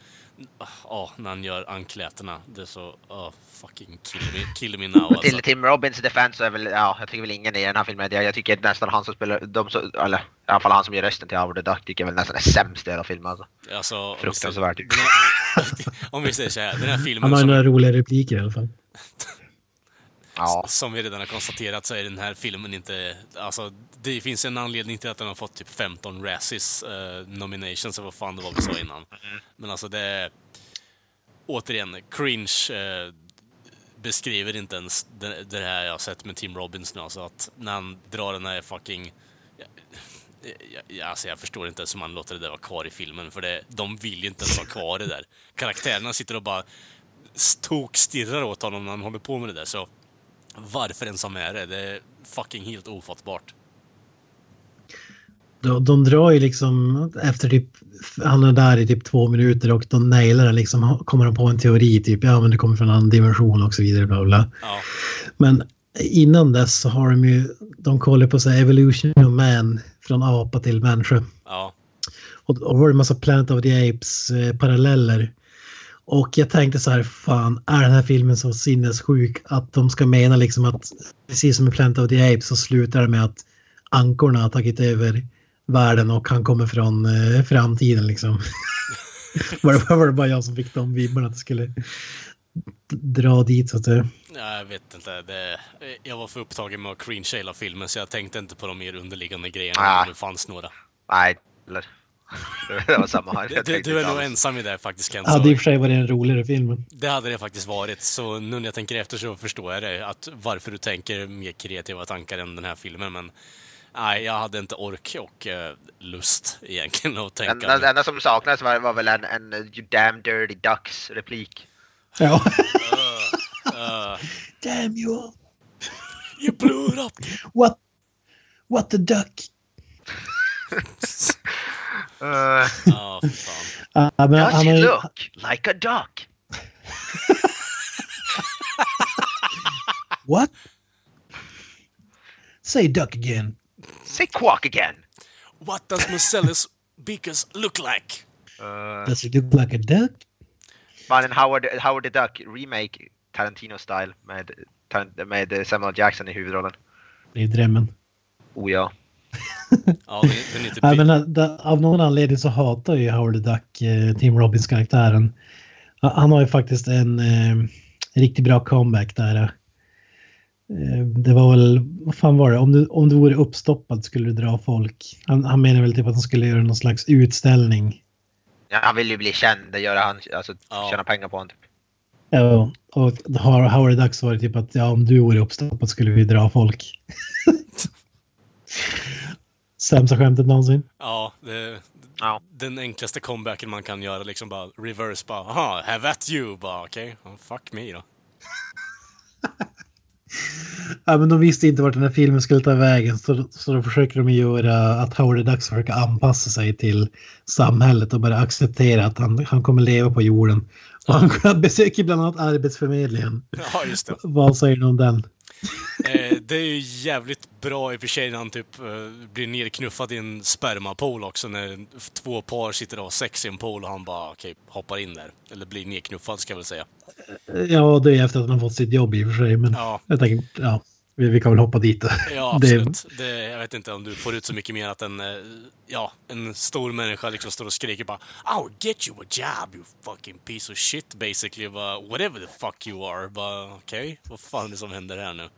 ja, när han gör anklätena. Det är så, oh, fucking kill me, kill me now alltså. Till Tim Robbins defense så är väl, ja, jag tycker väl ingen i den här filmen, jag, jag tycker nästan han som spelar, de som, eller i alla fall han som gör rösten till Howard the Duck tycker jag väl nästan är sämst i hela filmen alltså. alltså om vi Fruktansvärt. säger- *laughs* Om vi säger så här, den här filmen Han har som, några roliga repliker i alla fall. *laughs* Ja. som vi redan har konstaterat så är den här filmen inte, alltså det finns en anledning till att den har fått typ 15 Razzies eh, nominations, eller vad fan det var vi sa innan. Men alltså det är, återigen, cringe eh, beskriver inte ens det, det här jag har sett med Tim Robbins nu. Alltså att när han drar den här fucking... Jag, jag, alltså jag förstår inte ens hur man låter det där vara kvar i filmen, för det, de vill ju inte ens ha kvar det där. Karaktärerna sitter och bara tokstirrar åt honom när han håller på med det där, så varför ens ha med det? Det är fucking helt ofattbart. De, de drar ju liksom efter typ, han är där i typ två minuter och de nailar det liksom, kommer de på en teori typ, ja men det kommer från en annan dimension och så vidare bla bla. Ja, Men innan dess så har de ju, de kollar på så här evolution of man från apa till människa. Ja. Och, och var det en massa Planet of the Apes eh, paralleller. Och jag tänkte så här, fan, är den här filmen så sinnessjuk att de ska mena liksom att precis som i Planet of the Apes så slutar det med att ankorna har tagit över världen och han kommer från eh, framtiden liksom. *laughs* var, det, var det bara jag som fick de vibbarna att det skulle dra dit så att säga. Ja, Jag vet inte. Det, jag var för upptagen med att cringe hela filmen så jag tänkte inte på de mer underliggande grejerna Ah. om det fanns några. Nej, eller... Det var samma här. Du, du, är nog ensam i det faktiskt Kent. Hade i och för sig varit en roligare film. det hade det faktiskt varit. Så nu när jag tänker efter så förstår jag det. Att varför du tänker mer kreativa tankar än den här filmen. Men nej, jag hade inte ork och eh, lust egentligen att Det tänka. det enda som saknades var, var väl en, en You damn dirty ducks replik. Ja. Uh, *laughs* Damn you all. you blew it up! What? What the duck? *laughs* Uh, Ja, fy fan. Ja, men does han he har look like a duck? *laughs* What? Say duck again. Say quack again. What does Marcellus Beakers look like? Uh, Does he look like a duck? men en Howard, Howard the Duck remake Tarantino-style med, Tar- med Samuel Jackson i huvudrollen. Det är drömmen. Oh ja. Ja, den är, typ... Ja, men, da- av någon anledning så hatar ju Howard the Duck eh, Tim Robbins karaktären. Ha- Han har ju faktiskt en eh, riktigt bra comeback där. Eh, det var väl, vad fan var det? Om du, om du vore uppstoppad skulle du dra folk. Han, han menar väl typ att han skulle göra någon slags utställning. ja. Han vill ju bli känd, det gör han. Alltså Ja. tjäna pengar på honom. Typ. Ja, och har Howard the Duck så var det typ att ja, om du vore uppstoppad skulle vi dra folk. *laughs* Sämsta skämtet någonsin. Ja, det, Ja. den enklaste comebacken man kan göra liksom bara reverse bara aha, have at you bara okej, okay. fuck me då. *laughs* Ja, men de visste inte vart den här filmen skulle ta vägen så, så då försöker de göra att Howard the Duck försöker anpassa sig till samhället och bara acceptera att han, han kommer leva på jorden. Och han *laughs* besöker bland annat Arbetsförmedlingen. Ja, just det. Vad säger du om den? Eh, det är ju jävligt bra i och för sig när han typ eh, blir nerknuffad i en spermapool också när två par sitter och har sex i en pool och han bara okej, hoppar in där. Eller blir nerknuffad ska jag väl säga. Ja, det är efter att han har fått sitt jobb i och för sig. Men Ja. jag tänker, ja, vi, vi kan väl hoppa dit. Ja, *laughs* Det- absolut. Det, jag vet inte om du får ut så mycket mer att en, eh, ja, en stor människa liksom står och skriker bara I'll get you a job you fucking piece of shit basically. Bara, Whatever the fuck you are. Okej, vad fan är det som händer här nu?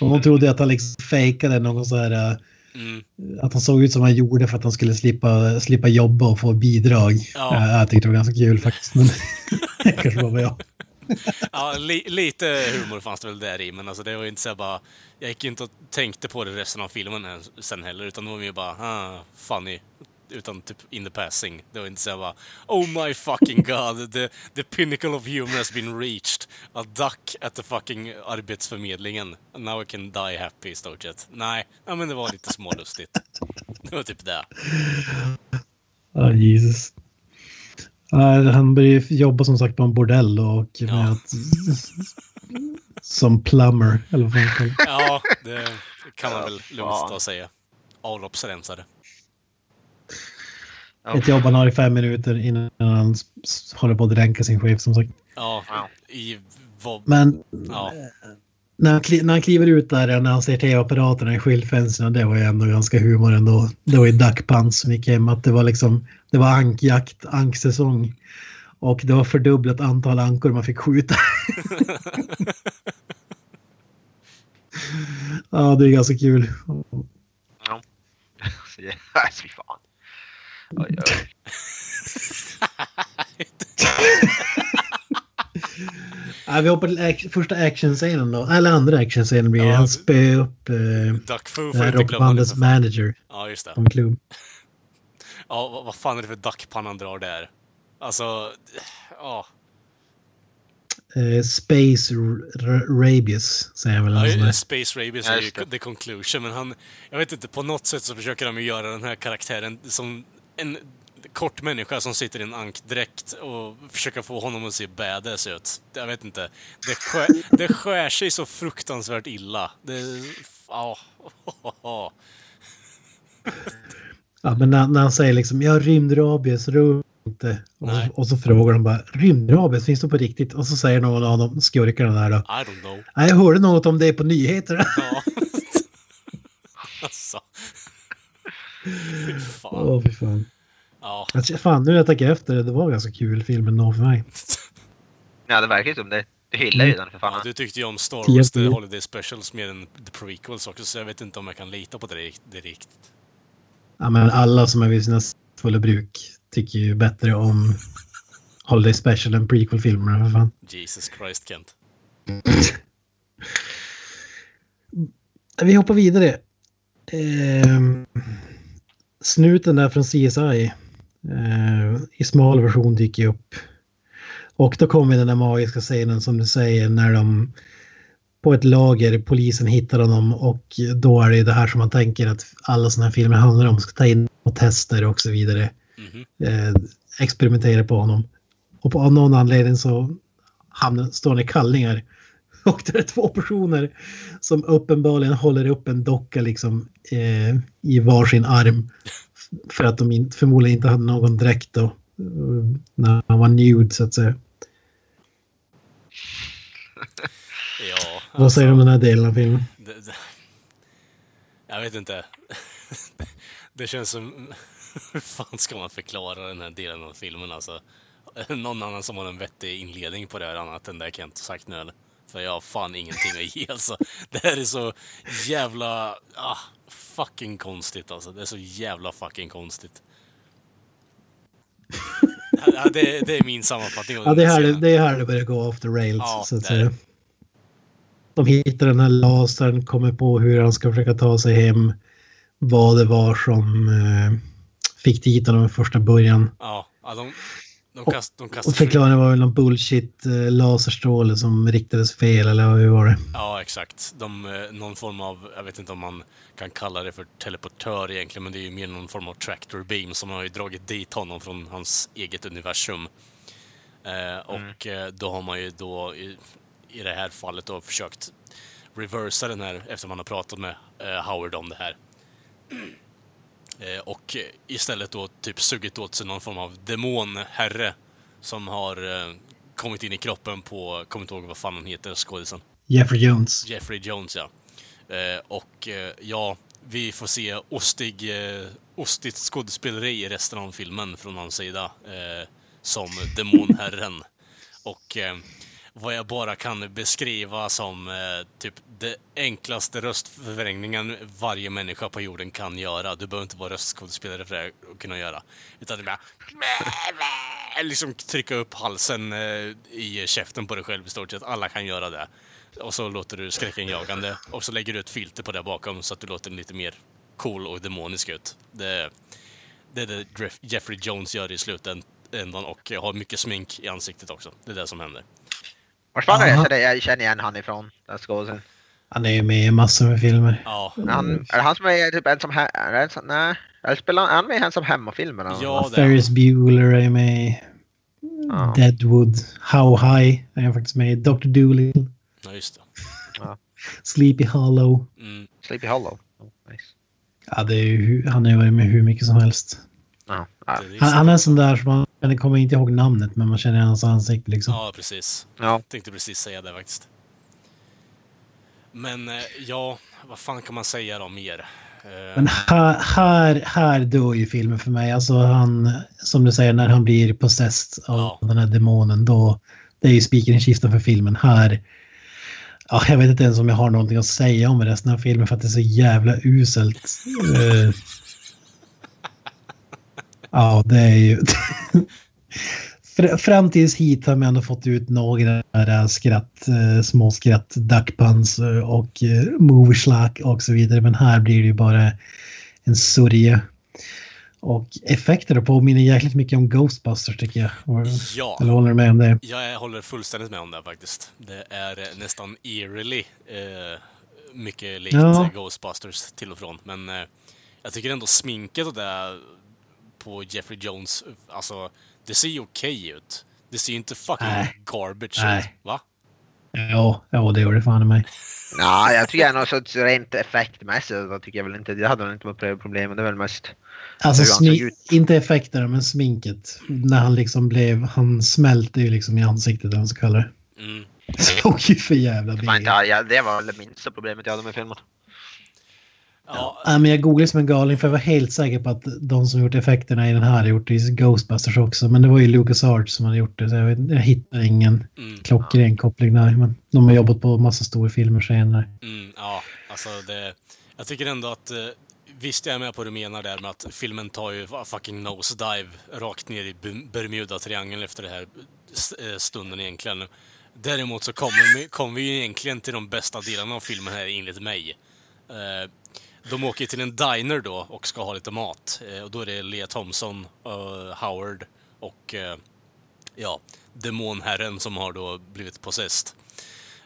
Och hon trodde att han liksom fejkade någon så här... eh, Mm. Att han såg ut som han gjorde för att han skulle slippa, slippa jobba och få bidrag. Ja. Eh, Jag tyckte det var ganska kul faktiskt. Men *laughs* det kanske var jag. Ja, li, lite humor fanns det väl där i, men alltså det var ju inte så bara... Jag gick ju inte och tänkte på det resten av filmen sen heller, utan det var mer bara ah, funny. Utan typ in the passing. Det var inte så bara Oh my fucking god, the, the pinnacle of humor has been reached. A duck at the fucking arbetsförmedlingen. Now I can die happy i stort sett. Nej, ja, men det var lite smålustigt. Det var typ det. Ja, Jesus. Ja, han började ju jobba som sagt på en bordell och med Ja. att, som plumber. Eller vad det. Ja, det kan man väl lugnt och säga. Avloppsrensare. Ett jobb han har i fem minuter innan han håller på att dränka sin chef som sagt. Ja, Ja. i vad... Men Ja. När han, när han kliver ut där när han ser tv-apparaterna i skyltfönstren, det var ju ändå ganska humor ändå. Det var ju duckpants som gick hem, att det var liksom, det var ankjakt, anksäsong. Och det var fördubblat antal ankor man fick skjuta. *laughs* ja, det är ganska kul. Ja. *laughs* Fy fan. Oj, oj. *laughs* Ja, vi hoppar till act- första actionscenen då. Eller andra actionscenen blir. Ja, Han spöar upp eh, Duckfoo det får inte glömma fan. manager Ja, just det. en klubb. *laughs* Ja, vad, vad fan är det för duckpan han drar där? Alltså, ja. Eh, Space R- R- Rabies säger jag väl. Ja. Space Rabies Ja, är ju the conclusion, men han... Jag vet inte, på något sätt så försöker de ju göra den här karaktären som en kort människa som sitter i en ankdräkt och försöker få honom att se badass ut. Jag vet inte. Det skär, det skär sig så fruktansvärt illa. Det... Ja. Ja, men när, när han säger liksom jag har rymdrabies, rör inte. Och, och så frågar de bara rymdrabies, finns det på riktigt? Och så säger någon av de skurkarna där då. I don't know. Nej, jag hörde något om det på nyheterna. Ja. *laughs* alltså. Fy fan. Åh, fy fan. Ja. Alltså, fan, nu när jag tänker efter, det var ganska kul filmen då för mig. Ja, det verkar ju som det. Du hyllar ju den för fan. Ja, du tyckte ju om Star Wars The. Holiday Specials mer än The Prequels också, så jag vet inte om jag kan lita på det riktigt. Ja, men alla som är vid sina fulla bruk tycker ju bättre om Holiday Special än prequel-filmerna för fan. Jesus Christ, Kent. Vi hoppar vidare. Ehm, snuten där från CSI eh, i smal version dyker ju upp. Och då kommer den där magiska scenen som du säger när de på ett lager, polisen hittar honom och då är det det här som man tänker att alla sådana här filmer handlar om. Ska ta in och tester och så vidare. Mhm. Eh, experimentera på honom. Och på någon anledning så hamnar, står han i kallingar. *laughs* Och det är två personer som uppenbarligen håller upp en docka liksom eh, i varsin arm. För att de in, förmodligen inte hade någon dräkt då. eh, När han var nude så att säga. *laughs* Ja, Vad säger du om den här delen av filmen? det, det, jag vet inte. *laughs* Det känns som... *laughs* Hur fan ska man förklara den här delen av filmen alltså? Någon annan som har en vettig inledning på det här annat än det Kent har sagt nu eller? För jag har fan ingenting att ge alltså. Det här är så jävla... Ah, fucking konstigt alltså. Det är så jävla fucking konstigt. Ja, det, det är min sammanfattning Ja, det är här det, är här det börjar gå off the rails. Ja, så att säga. De hittar den här lasern, kommer på hur han ska försöka ta sig hem. Vad det var som eh, fick dit honom i första början. Ja, ja de, de, kast, de kastar... Och förklaringen var väl någon bullshit eh, laserstråle som riktades fel eller hur var det? Ja, exakt. De, eh, någon form av, jag vet inte om man kan kalla det för teleportör egentligen, men det är ju mer någon form av tractor beam som har ju dragit dit honom från hans eget universum. Eh, och eh, då har man ju då i, i det här fallet då försökt reversa den här efter man har pratat med eh, Howard om det här. Eh, och istället då typ sugit åt sig någon form av demonherre som har eh, kommit in i kroppen på, kommer inte ihåg vad fan han heter, skådisen. Jeffrey Jones. Jeffrey Jones, ja. Eh, och ja, vi får se ostig, ostigt skådespeleri i resten av filmen från hans sida. Som demonherren. Och vad jag bara kan beskriva som eh, typ det enklaste röstförvrängningen varje människa på jorden kan göra. Du behöver inte vara röstskådespelare för det att kunna göra. Utan det är bara *laughs* liksom trycka upp halsen eh, i käften på dig själv i stort sett. Alla kan göra det. Och så låter du skräckenjagande och så lägger du ett filter på det bakom så att du låter lite mer cool och demonisk ut. Det, det är det Jeffrey Jones gör i slutändan och har mycket smink i ansiktet också. Det är det som händer. Fan är Aha. det jag känner igen han ifrån? Den skådisen. Han är ju med i massor med filmer. Ja, Han, är det han som är typ en som... he- Är det en som nej. Eller spelar han, med i en som hemmafilmen? eller Ja. Ferris Bueller är med i Ja. Deadwood. How High är han faktiskt med i. Dr. Dolittle. Ja, just det. Sleepy Hollow. Mm. Sleepy Hollow. Oh, nice. Ja, det är ju, han har ju varit med hur mycket som helst. Ja, Han, han är sån där som man, kommer inte ihåg namnet men man känner hans ansikte liksom. Ja, precis. ja. Tänkte precis säga det faktiskt. Men eh, ja, vad fan kan man säga då mer? Eh, Men här, här, här dör ju filmen för mig. Alltså han, som du säger, när han blir possessed av Ja. den här demonen, då det är ju spiken i kistan för filmen. Här, ja, jag vet inte ens om jag har någonting att säga om resten av filmen för att det är så jävla uselt. *laughs* Ja, det är ju... *laughs* Fr- Fram tills hit har man ändå fått ut några skratt, eh, små skratt, duckpuns eh, och eh, movieslack och så vidare. Men här blir det ju bara en sörja. Och effekterna påminner jäkligt mycket om Ghostbusters tycker jag. Ja. Eller håller du med om det? Jag håller fullständigt med om det faktiskt. Det är nästan eerily eh, mycket likt Ja. Ghostbusters till och från. Men eh, jag tycker ändå sminket och det på Jeffrey Jones, alltså det ser ju okej ut. Det ser ju inte fucking Nej. garbage Nej. ut. Va? Ja, ja det gjorde det fan i mig. Ja, jag tycker så så rent effektmässigt så tycker jag väl inte, det hade väl inte varit problem. Det är väl mest... Alltså, inte effekterna, men sminket. När han liksom blev, han smälte ju liksom i ansiktet, eller vad man ska kalla det. Mm. *laughs* Såg ju för jävla Det var, inte, billigt. ja, det var väl det minsta problemet jag hade med filmen. Ja, Ja, men jag googlade som en galning för jag var helt säker på att de som gjort effekterna i den här har gjort det i Ghostbusters också. Men det var ju Lucas Arts som hade gjort det så jag, vet, jag hittar ingen mm, klockren koppling där. Men de har jobbat på massa stora filmer senare. mm, ja, alltså det... Jag tycker ändå att... Eh, visst, jag är med på det du menar där med att filmen tar ju fucking nosedive rakt ner i Bermuda-triangeln efter det här eh, stunden egentligen. Däremot så kommer vi, kommer vi ju egentligen till de bästa delarna av filmen här enligt mig. De åker till en diner då och ska ha lite mat. Eh, och då är det Lea Thompson, uh, eh, Howard och uh, ja, demonherren som har då blivit possessed.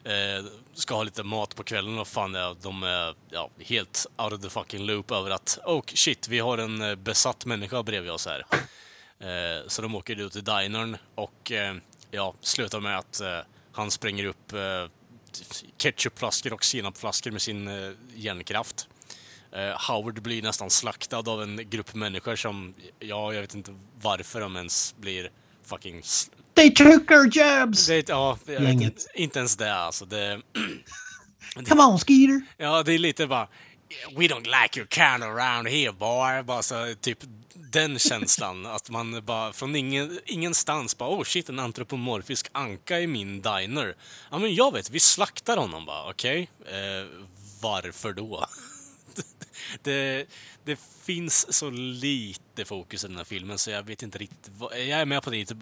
Uh, ska ha lite mat på kvällen och fan ja, de är ja, helt out of the fucking loop över att oh shit, vi har en besatt människa bredvid oss här. Så de åker ut till dinern och ja, slutar med att han spränger upp ketchupflaskor och senapsflaskor med sin järnkraft. Eh, Howard blir nästan slaktad av en grupp människor som, ja, jag vet inte varför de ens blir fucking... They took our jobs! Det, ja, inte, inte ens det alltså. *clears throat* Det, Come on Skeeter! ja, det är lite bara... We don't like your kind around here boy. Bara så, typ den känslan. *laughs* Att man bara från ingen, ingenstans bara oh shit en antropomorfisk anka i min diner. Ja men jag vet, vi slaktar honom bara. Okej? Eh, varför då? *laughs* det, det finns så lite fokus i den här filmen så jag vet inte riktigt. Vad, jag är med på ditt, eh,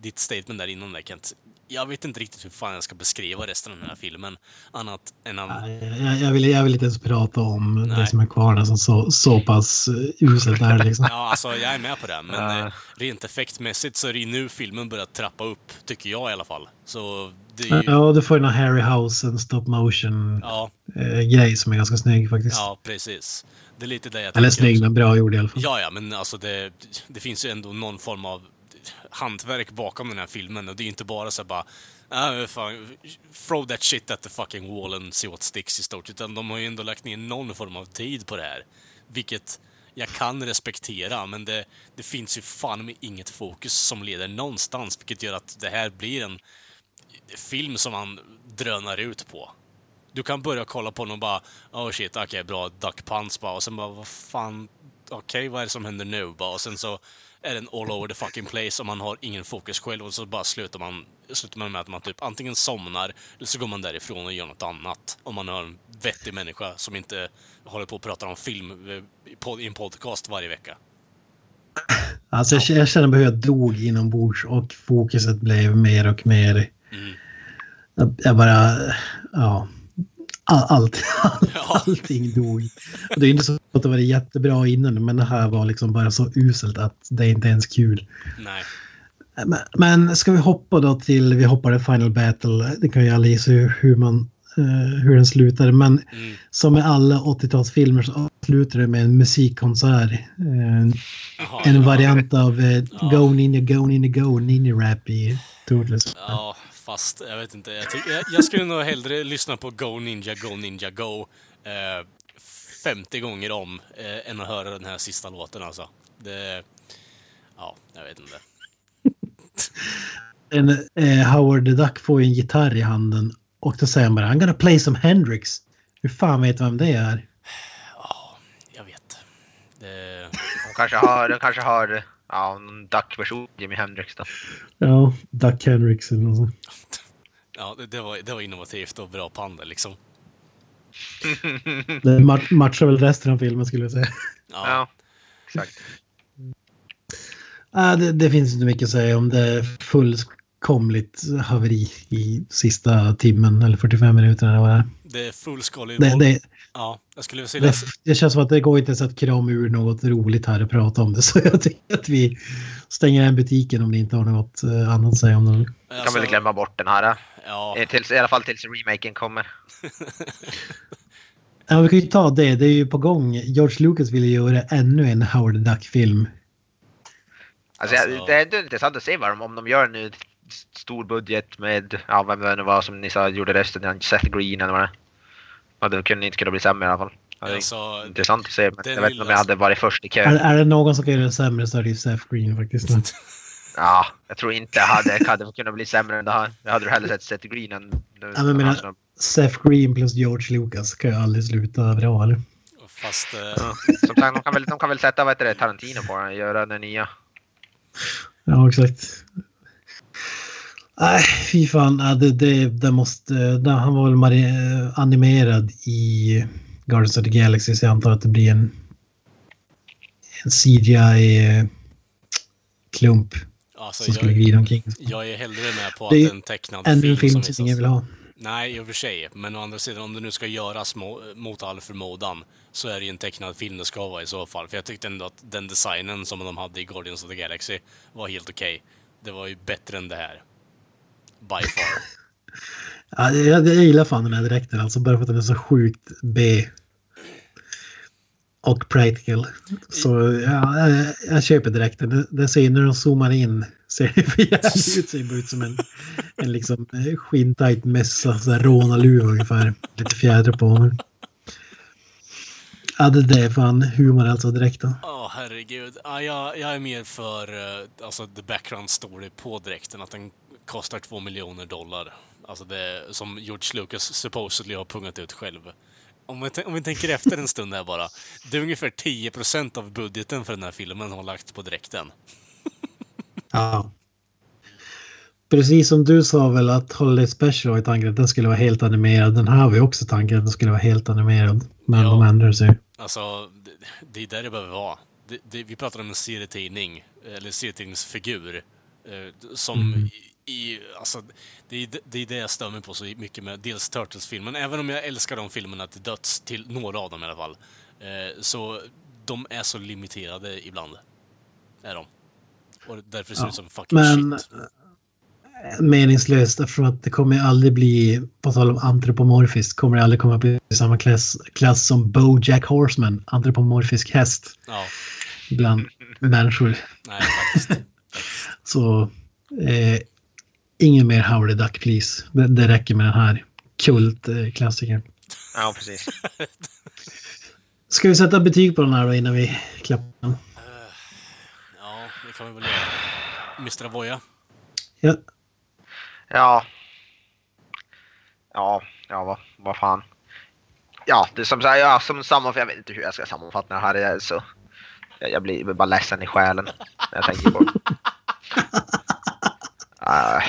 ditt statement där innan där Kent. Jag vet inte riktigt hur fan jag ska beskriva resten av den här filmen. Annat än att... Jag, jag, vill, jag vill inte ens prata om Nej. det som är kvar nästan så, så pass eh, uselt är liksom. Ja, alltså jag är med på det. Men eh, rent effektmässigt så är det ju nu filmen börjar trappa upp, tycker jag i alla fall. Så det är ju... Ja, du får den här Harryhausen stop motion Ja, eh, grej som är ganska snygg faktiskt. ja, precis. Det är lite det jag Eller snygg, men bra gjord i alla fall. Ja, ja, men alltså det, det finns ju ändå någon form av hantverk bakom den här filmen och det är ju inte bara så bara ah, fan, throw that shit at the fucking wall and see what sticks i stort. Utan de har ju ändå lagt ner någon form av tid på det här. Vilket jag kan respektera, men det, det finns ju fan med inget fokus som leder någonstans, vilket gör att det här blir en film som man drönar ut på. Du kan börja kolla på den och bara oh shit, okej bra, duck punch bara och sen bara vad fan, okej vad är det som händer nu bara och sen så är den all over the fucking place och man har ingen fokus själv och så bara slutar man, slutar man med att man typ antingen somnar eller så går man därifrån och gör något annat. Om man har en vettig människa som inte håller på och pratar om film eh, i en podcast varje vecka. Alltså jag, jag känner hur jag dog inombords och fokuset blev mer och mer... Mm. Jag bara... Ja. All, allt, Ja. allting dog. Och det är inte så att det var jättebra innan, men det här var liksom bara så uselt att det inte ens kul. Nej. Men, men ska vi hoppa då till, vi hoppar till Final Battle. Det kan ju alla gissa hur, man, eh, hur den slutade. Men Mm. som med alla 80-talsfilmer så avslutar det med en musikkonsert. Eh, Jaha, en ja. variant av eh, Go Ninja Go Ninja Go Ninja Rap i Turtles. Ja, fast jag vet inte. Jag, tycker- jag, jag skulle nog hellre lyssna på Go Ninja Go Ninja Go eh, 50 gånger om eh, än att höra den här sista låten alltså. Det... Ja, jag vet inte. *laughs* En, eh, Howard the Duck får ju en gitarr i handen och då säger han bara I'm gonna play some Hendrix. Hur fan vet vem det är? Ja, jag vet. Det... De kanske har, de kanske har ja, någon duck-version Jimi Hendrix då. Ja, Duck Hendrix eller något sånt. *laughs* Ja, det, det, var, det var innovativt och bra panda liksom. *laughs* Det ma- matchar väl resten av filmen skulle jag säga. *laughs* Ja, Ja, exakt. Äh, det, det finns inte mycket att säga om det fullkomligt haveri i sista timmen eller 45 minuterna. eller vad det är. det är fullskalig Det, det, Ja, jag skulle säga... det, det känns som att det går inte ens att krama ur något roligt här och prata om det. *laughs* Så jag tycker att vi stänger den butiken om ni inte har något eh, annat att säga om den. Kan väl glömma bort den här. Ja, eh, Tills, I alla fall tills remaken kommer. *laughs* Ja, vi kan ju ta det. Det är ju på gång. George Lucas ville göra ännu en Howard Duck-film. Alltså, Alltså- jag- det är ändå intressant att se vad de, om de gör nu stor budget med, ja vem det nu var som ni sa gjorde resten, Seth Green eller vad det Ja, det kunde inte kunna bli sämre i alla fall. Det är Alltså, intressant att se, men jag vet inte om jag hade varit först i Är, kön. är det någon som kan göra det sämre så är det ju Seth Green faktiskt. *laughs* Ja, jag tror inte jag hade, hade kunnat bli sämre än det här. Jag hade hellre sett Seth Green än... Ja, men menar- Seth Green plus George Lucas kan ju aldrig sluta bra eller? fast... eh, Ja, Som sagt, de kan väl, de kan väl sätta vad heter det, Tarantino på den, göra den nya. Ja, exakt. Nej, fy fan. Ja, det, det, det måste... Det, han var väl animerad i Guardians of the Galaxy så jag antar att det blir en, en CGI-klump alltså, som skulle jag, glida omkring. jag är hellre med på att Det en tecknad Ännu film, en film som som visas. ingen vill ha. Nej, i och för sig. Men å andra sidan, om det nu ska göras må, mot all förmodan så är det ju en tecknad film det ska vara i så fall. För jag tyckte ändå att den designen som de hade i Guardians of the Galaxy var helt okej. Det var ju bättre än det här. By far. *laughs* Ja, jag, jag gillar fan den här dräkten alltså bara för att den är så sjukt B. Och practical. Så ja, jag, jag köper dräkten. Det, det ser när de zoomar in ser det för jävligt ut. Ser bara ut som en, en liksom eh, skinntajt mössa. Så här rånarluva ungefär. Lite fjädrar på. Men... Ja, det är fan humor alltså dräkten. Åh, herregud. Ja, jag, jag är mer för uh, alltså, the background story på dräkten. Att den kostar två miljoner dollar. Alltså det som George Lucas supposedly har pungat ut själv. Om vi, om vi tänker efter en stund här bara. Det är ungefär 10% av budgeten för den här filmen har lagts på dräkten. Ja. Precis som du sa väl att Holiday Special var tanken att den skulle vara helt animerad. Den här var ju också tanken att den skulle vara helt animerad. Men Ja. de ändrade sig. Alltså, det, det är där det behöver vara. Det, det, vi pratar om en serietidning, eller serietidningsfigur, eh, som Mm. I, alltså, det är, det är det jag stör mig på så mycket med dels Turtles-filmen, även om jag älskar de filmerna till döds, till några av dem i alla fall, eh, så de är så limiterade ibland. Är de. Och därför ser det Ja, ut som fucking Men shit. eh, meningslöst eftersom att det kommer aldrig bli, på tal om antropomorfiskt, kommer det aldrig komma bli samma klass, klass som Bojack Horseman, antropomorfisk häst Ja, bland människor. nej faktiskt. *laughs* Så eh, ingen mer the Duck please. Det, det räcker med den här kultklassikern. Ja, precis. *laughs* Ska vi sätta betyg på den här då innan vi klappar den? Ja, det kan vi väl göra. Mr. Avoya. Ja, Ja. Ja, ja vad, vad fan. Ja, det är som sagt, ja, som sammanfattning, jag vet inte hur jag ska sammanfatta det här. Det är så, jag, jag blir bara ledsen i själen när jag tänker på det. *laughs* Ah.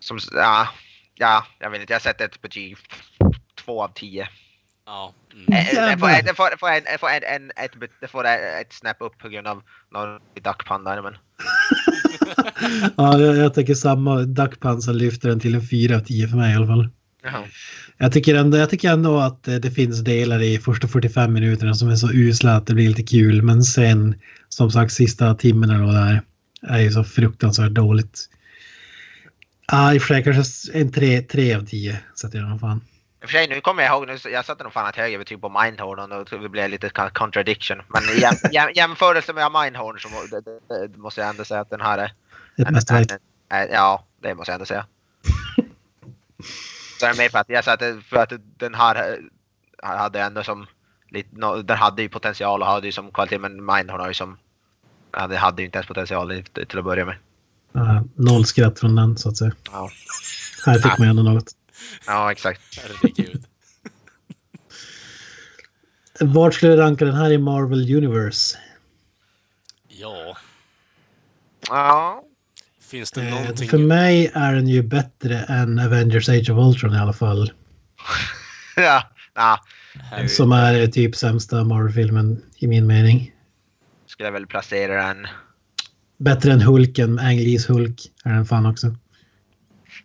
som, ja, ja, jag vet inte, jag sätter ett betyg två av tio. Ja. Mm. Det får, Jävlar. det får, det får, en, det får, en, en, ett, det får ett snäpp upp på grund av någon duckpanda. Men *laughs* ja jag, jag tycker samma. Duckpansa lyfter den till en 4 av 10 för mig i alla fall. Jaha. Jag tycker, ändå, jag tycker ändå att eh, det finns delar i första 45 minuterna som är så usla att det blir lite kul. Men sen, som sagt, sista timmen eller vad det är, ju så fruktansvärt dåligt. Ja, i och för sig kanske en 3, 3 av 10 sätter jag nog fan. I och för sig, nu kommer jag ihåg, nu, jag satte nog fan ett högre betyg på Mindhorn och då blev det lite contradiction. Men i jäm, jäm, *laughs* jämförelse med Mindhorn så må- det, det, det måste jag ändå säga att den här är... Ett en- en- en- Ja, det måste jag ändå säga. *laughs* Så är det mer för att jag satte för att den här eh, hade ändå som lite, no, den hade ju potential och hade ju som kvalitet men Mindhorn har ju som Hade ju inte ens potential till att börja med. Ja, noll skratt från den så att säga. Ja, Här fick man ändå något. ja exakt. Herregud. *laughs* Vart skulle du ranka den här i Marvel Universe? Ja. Ja, Finns det Eh, någonting... För mig är den ju bättre än Avengers Age of Ultron i alla fall. *laughs* ja, ja. Som är typ sämsta Marvel-filmen i min mening. Skulle jag väl placera den. Bättre än Hulken, Ang Lees Hulk är den fan också.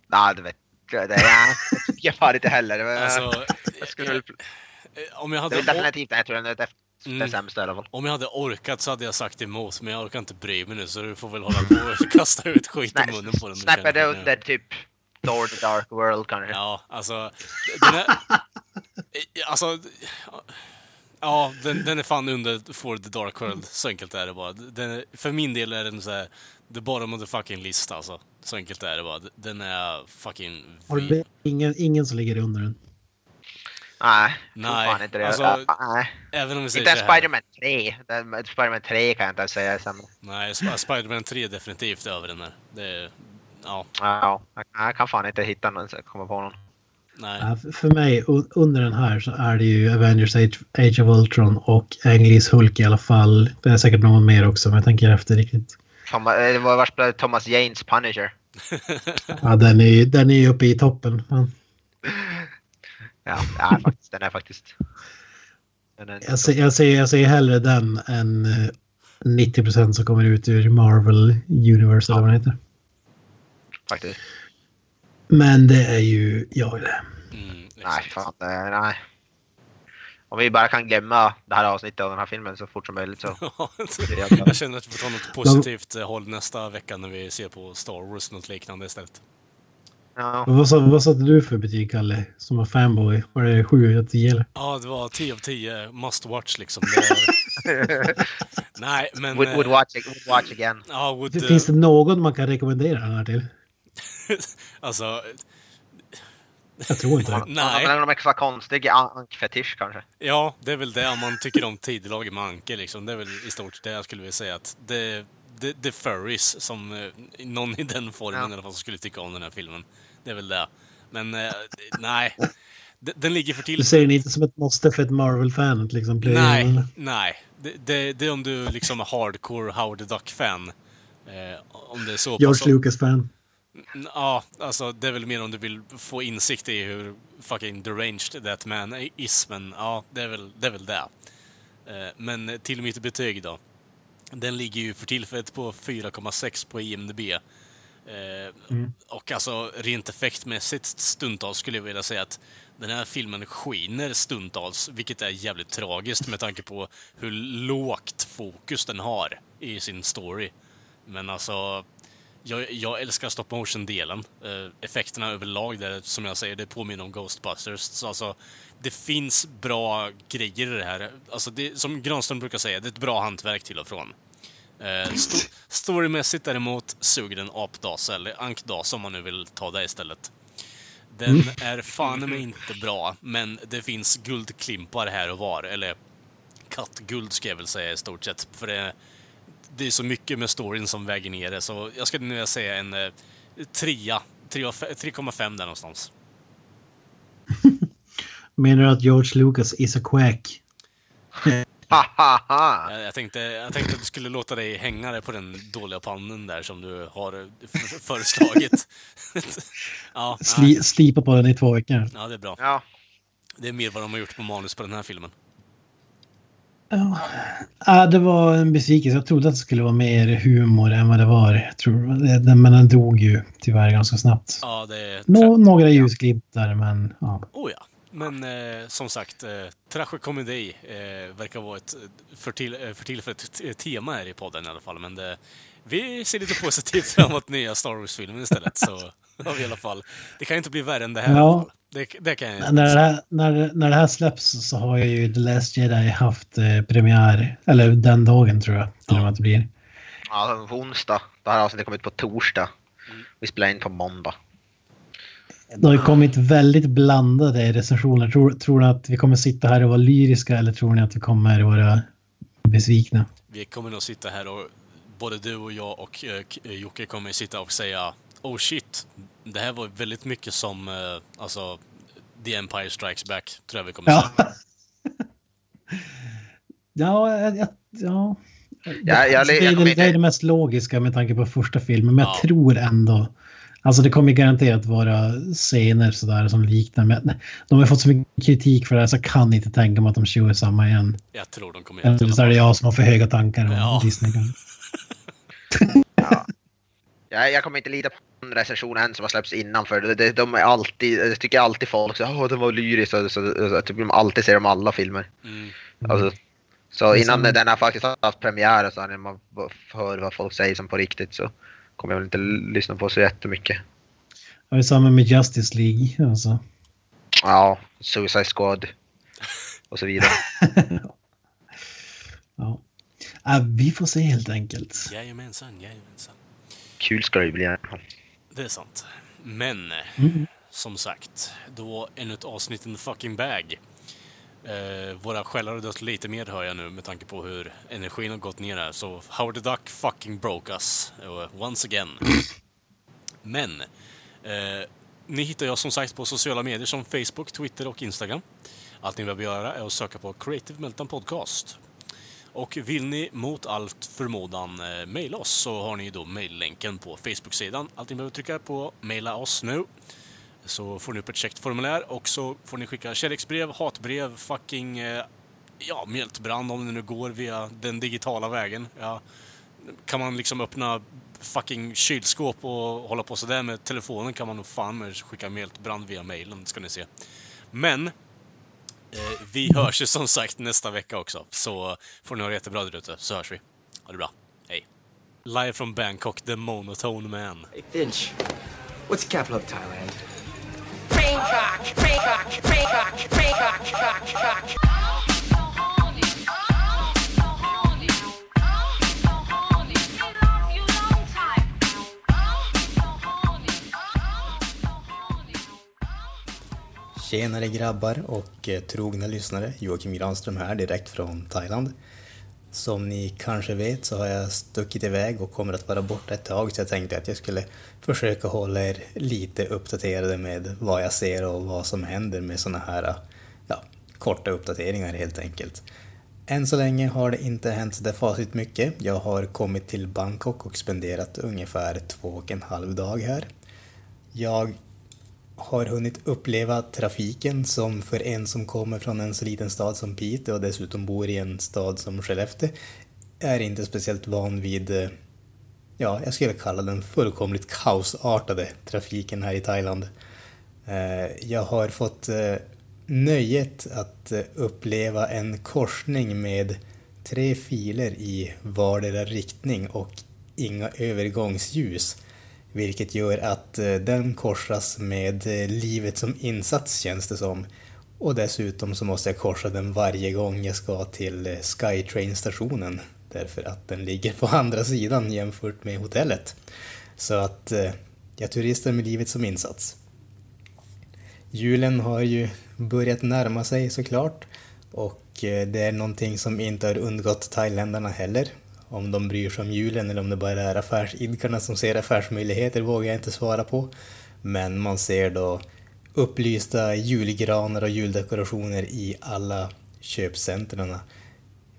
Nej, det vet jag. Det, ja, det tycker jag fan inte heller. Men, Alltså, jag skulle väl, eh, om jag det hade... är väl definitivt jag tror det är det Mm. Om jag hade orkat så hade jag sagt emot, men jag orkar inte bry mig nu så du får väl hålla på och *laughs* kasta ut skit i munnen på den. för nu. under typ Thor the Dark World kanske. Ja, alltså... Den är, *laughs* alltså... Ja, den, den är fan under For the Dark World. Så enkelt är det bara. Den är, för min del är den så här, the bottom of the fucking list alltså. Så enkelt är det bara. Den är fucking... Har du ingen, ingen som ligger under den? Nej, Nej, fan inte det. alltså, nej. Även om vi säger Inte ens Spiderman 3. Den- Spiderman 3 kan jag inte ens säga är sämre. Nej, Sp- Spider-Man 3 är definitivt över den här. Det är... Ja, Ja, jag- kan fan inte hitta någon, så komma på någon. Nej. För- mig, under den här så är det ju Avengers Age, Age of Ultron och Anglis Hulk i alla fall. Det är säkert någon mer också, men jag tänker efter riktigt. Thomas, eh, det var värst Thomas Janes Punisher. *laughs* Ja, den är ju den är ju uppe i toppen. Men Ja, ja faktiskt, den är faktiskt... Den är, jag, ser, jag, ser, jag ser hellre den än eh, 90% som kommer ut ur Marvel Universe eller vad det heter. faktiskt. Men det är ju jag det. Mm, Nej, fan. det- Nej. Om vi bara kan glömma det här avsnittet av den här filmen så fort som möjligt så... *laughs* Jag känner att vi får ta något positivt eh, håll nästa vecka när vi ser på Star Wars, något liknande istället. Ja. Och Vad, sa- vad satte du för betyg, Kalle, som var fanboy? Var det 7 av 10 eller? Ja, det var 10 av 10, must watch liksom. Det är... *laughs* Nej, men... Would, would, eh, watch, would watch again. Ja, would, eh, Finns det någon man kan rekommendera den här till? *laughs* alltså, Jag tror inte det. *laughs* nej. Men någon extra konstig ankfetisch kanske. Ja, det är väl det om man tycker om tidelag med anke liksom. Det är väl i stort det jag skulle vilja säga att det, det, det är furries som eh, någon i den formen Ja. i alla fall som skulle tycka om den här filmen. Det är väl det. Men eh, nej, den, den ligger för Du till. ser den inte som ett måste för ett Marvel-fan liksom playa Nej, nej. Det, det, det är om du liksom är hardcore Howard the Duck-fan. Eh, om det är så George Lucas-fan. Ja, alltså det är väl mer om du vill få insikt i hur fucking deranged that man is, men ja, det är väl det. Är väl det. Eh, Men till mitt betyg då. Den ligger ju för tillfället på 4,6 på IMDB. Eh, Och alltså rent effektmässigt stundtals skulle jag vilja säga att den här filmen skiner stundtals, vilket är jävligt tragiskt med tanke på hur lågt fokus den har i sin story. Men alltså, jag, jag älskar stop motion-delen. Eh, effekterna överlag där, som jag säger, det påminner om Ghostbusters. Så alltså, det finns bra grejer i det här. Alltså, det, som Granström brukar säga, det är ett bra hantverk till och från. Eh, sto storymässigt däremot suger den apdasa, eller ankdasa om man nu vill ta det istället. Den är fan med inte bra, men det finns guldklimpar här och var. Eller kattguld ska jag väl säga i stort sett. För det, det är så mycket med storyn som väger ner det. Så jag skulle nu vilja säga en eh, trea. 3,5 där någonstans. *laughs* Menar du att George Lucas is a quack? *laughs* Jag, jag, tänkte, jag tänkte att du skulle låta dig hänga dig på den dåliga pannen där som du har eh, föreslagit. *laughs* ja, Sli, slipa på den i två veckor. ja, det är bra. Ja. Det är mer vad de har gjort på manus på den här filmen. Ja. Det var en besvikelse. Jag trodde att det skulle vara mer humor än vad det var. Jag tror, men den dog ju tyvärr ganska snabbt. Ja, det. Nå, några ljusglimtar, men ja. Oh ja. Men eh, som sagt, eh, tragikomedi eh, verkar vara ett eh, för, till, eh, för tillfället t- tema här i podden i alla fall. Men det, vi ser lite positivt *laughs* framåt nya Star Wars-filmen istället. Så *laughs* vi i alla fall. Det kan inte bli värre än det här Ja. Det, det kan jag När det, här, när, när det här släpps så har ju The Last Jedi haft eh, premiär. Eller den dagen tror jag med att det blir. ja, på onsdag. Det här avsnittet kommer ut på torsdag. Vi spelar in på måndag. Det har ju kommit väldigt blandade recensioner. Tror, tror ni att vi kommer sitta här och vara lyriska eller tror ni att vi kommer vara besvikna? Vi kommer nog sitta här och både du och jag och eh, eh, Jocke kommer sitta och säga Oh shit, det här var väldigt mycket som eh, alltså The Empire Strikes Back, tror jag vi kommer Ja. säga. *laughs* ja, jag, ja. Ja, jag- det, är det, är inte- det mest logiska med tanke på första filmen. Men Ja. jag tror ändå... Alltså det kommer garanterat vara scener sådär som liknar. Men de har fått så mycket kritik för det här så jag kan inte tänka mig att de kör samma igen. Jag tror de kommer göra det Eller så är det jag som har för höga tankar om Ja. Disney. kanske. *laughs* Jag, kommer inte lita på en recension än som har släppts innan för det, det, de är alltid, jag tycker alltid folk säger åh den var lyrisk så, så, så, typ de alltid ser om alla filmer. Mm. Alltså, så är innan som- den har faktiskt haft premiär och så när man hör vad folk säger som på riktigt så kommer jag väl inte lyssna på så jättemycket. Det är samma med Justice League. Alltså. Ja, Suicide Squad *laughs* och så vidare. *laughs* Ja, vi får se helt enkelt. Jajamensan, jajamensan. Kul ska det ju bli i alla fall. Det är sant. Men, Mm. som sagt, då ännu ett avsnitt in the fucking bag. Eh, våra själar har dött lite mer hör jag nu med tanke på hur energin har gått ner här. Så Howard the Duck fucking broke us. Uh, once again. Men, eh, ni hittar jag som sagt på sociala medier som Facebook, Twitter och Instagram. Allt ni behöver göra är att söka på Creative Meltdown Podcast. Och vill ni mot allt förmodan eh, mejla oss så har ni då mejllänken på Facebook-sidan. Allt ni behöver trycka på mejla oss nu. Så får ni upp ett käckt formulär och så får ni skicka kärleksbrev, hatbrev, fucking eh, ja, mjältbrand om det nu går via den digitala vägen. Ja, kan man liksom öppna fucking kylskåp och hålla på sådär med telefonen kan man nog fan med skicka mjältbrand via mejlen, ska ni se. Men vi hörs ju som sagt nästa vecka också, så får ni ha det jättebra där ute, så hörs vi. Ha det bra. Hej. Live from Bangkok, the monotone man. Hey, Finch. What's the capital of Thailand? Bangkok, Bangkok, Bangkok, Bangkok, cock, cock. Tjenare grabbar och eh, trogna lyssnare. Joakim Granström här direkt från Thailand. Som ni kanske vet så har jag stuckit iväg och kommer att vara borta ett tag så jag tänkte att jag skulle försöka hålla er lite uppdaterade med vad jag ser och vad som händer med såna här ja, korta uppdateringar helt enkelt. Än så länge har det inte hänt så där fasligt mycket. Jag har kommit till Bangkok och spenderat ungefär två och en halv dag här. Jag har hunnit uppleva trafiken som för en som kommer från en så liten stad som Piteå och dessutom bor i en stad som Skellefteå är inte speciellt van vid, eh, ja, jag skulle kalla den fullkomligt kaosartade trafiken här i Thailand. Eh, jag har fått eh, nöjet att uppleva en korsning med tre filer i vardera riktning och inga övergångsljus. Vilket gör att eh, den korsas med eh, livet som insats känns det som. Och dessutom så måste jag korsa den varje gång jag ska till eh, Skytrain-stationen. Därför att den ligger på *laughs* andra sidan jämfört med hotellet. Så att jag turistar med livet som insats. Julen har ju börjat närma sig såklart. Och det är någonting som inte har undgått thailändarna heller. Om de bryr sig om julen eller om det bara är affärsidkarna som ser affärsmöjligheter vågar jag inte svara på. Men man ser då upplysta julgranar och juldekorationer i alla köpcentren.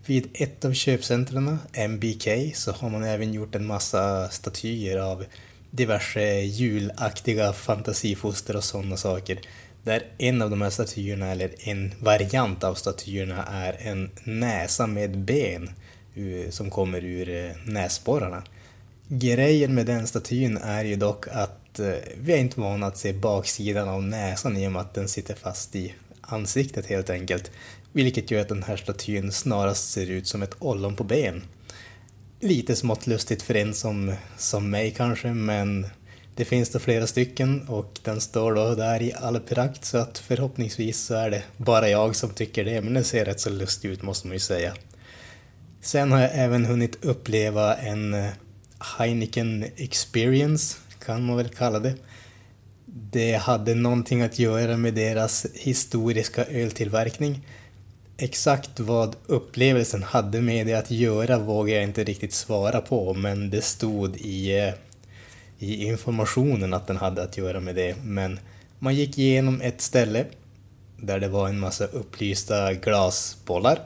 Vid ett av köpcentren, MBK, så har man även gjort en massa statyer av diverse julaktiga fantasifoster och sådana saker. Där en av de här statyerna, eller en variant av statyerna, är en näsa med ben som kommer ur eh, näsborrarna. Grejen med den statyn är ju dock att eh, vi är inte vana att se baksidan av näsan i och med att den sitter fast i ansiktet helt enkelt. Vilket gör att den här statyn snarast ser ut som ett ollon på ben. Lite smått lustigt för en som, som mig kanske, men det finns då flera stycken och den står då där i all prakt så att förhoppningsvis så är det bara jag som tycker det, men den ser rätt så lustig ut måste man ju säga. Sen har jag även hunnit uppleva en eh, Heineken experience, kan man väl kalla det. Det hade någonting att göra med deras historiska öltillverkning. Exakt vad upplevelsen hade med det att göra vågar jag inte riktigt svara på, men det stod i, eh, i informationen att den hade att göra med det. Men man gick igenom ett ställe där det var en massa upplysta glasbollar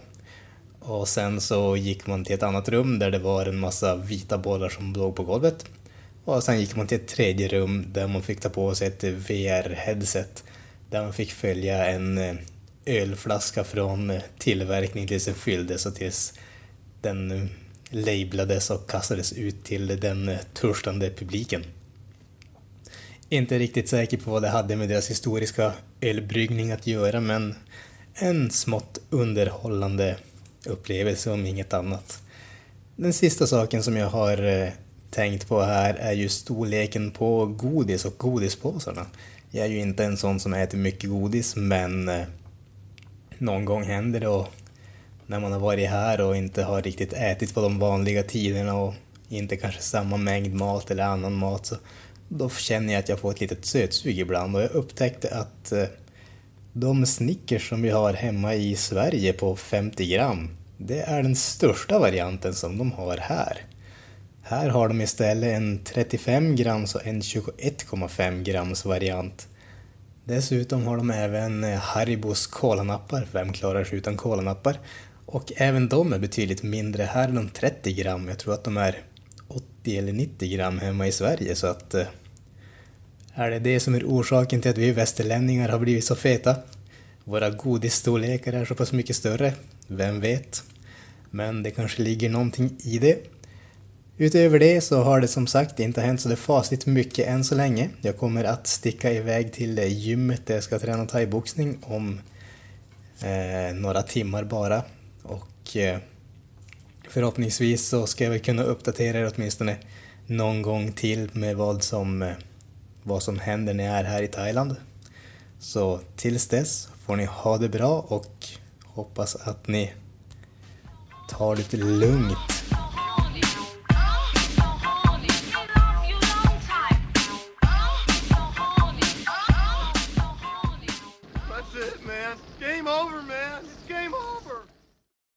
och sen så gick man till ett annat rum där det var en massa vita bollar som låg på golvet. Och sen gick man till ett tredje rum där man fick ta på sig ett VR-headset. Där man fick följa en eh, ölflaska från eh, tillverkning tills den fylldes och tills den eh, lablades och kastades ut till den törstande publiken. Inte riktigt säker på vad det hade med deras historiska ölbryggning att göra men en smått underhållande upplevelse om inget annat. Den sista saken som jag har eh, tänkt på här är ju storleken på godis och godispåsarna. Jag är ju inte en sån som äter mycket godis men eh, någon gång händer det och när man har varit här och inte har riktigt ätit på de vanliga tiderna och inte kanske samma mängd mat eller annan mat så då känner jag att jag får ett litet sötsug ibland och jag upptäckte att eh, de Snickers som vi har hemma i Sverige på 50 gram, det är den största varianten som de har här. Här har de istället en 35 grams och en 21,5 grams variant. Dessutom har de även eh, Haribos kolanappar, vem klarar sig utan kolanappar? Och även de är betydligt mindre, här är de 30 gram, jag tror att de är 80 eller 90 gram hemma i Sverige så att eh, är det det som är orsaken till att vi västerlänningar har blivit så feta? Våra godisstorlekar är så pass mycket större? Vem vet? Men det kanske ligger någonting i det. Utöver det så har det som sagt inte hänt så det fasligt mycket än så länge. Jag kommer att sticka iväg till gymmet där jag ska träna thaiboxning om eh, några timmar bara. Och eh, förhoppningsvis så ska jag väl kunna uppdatera er åtminstone någon gång till med vad som, eh, vad som händer när jag är här i Thailand. Så tills dess får ni ha det bra och hoppas att ni tar det lite lugnt. That's it, man. Game over, man.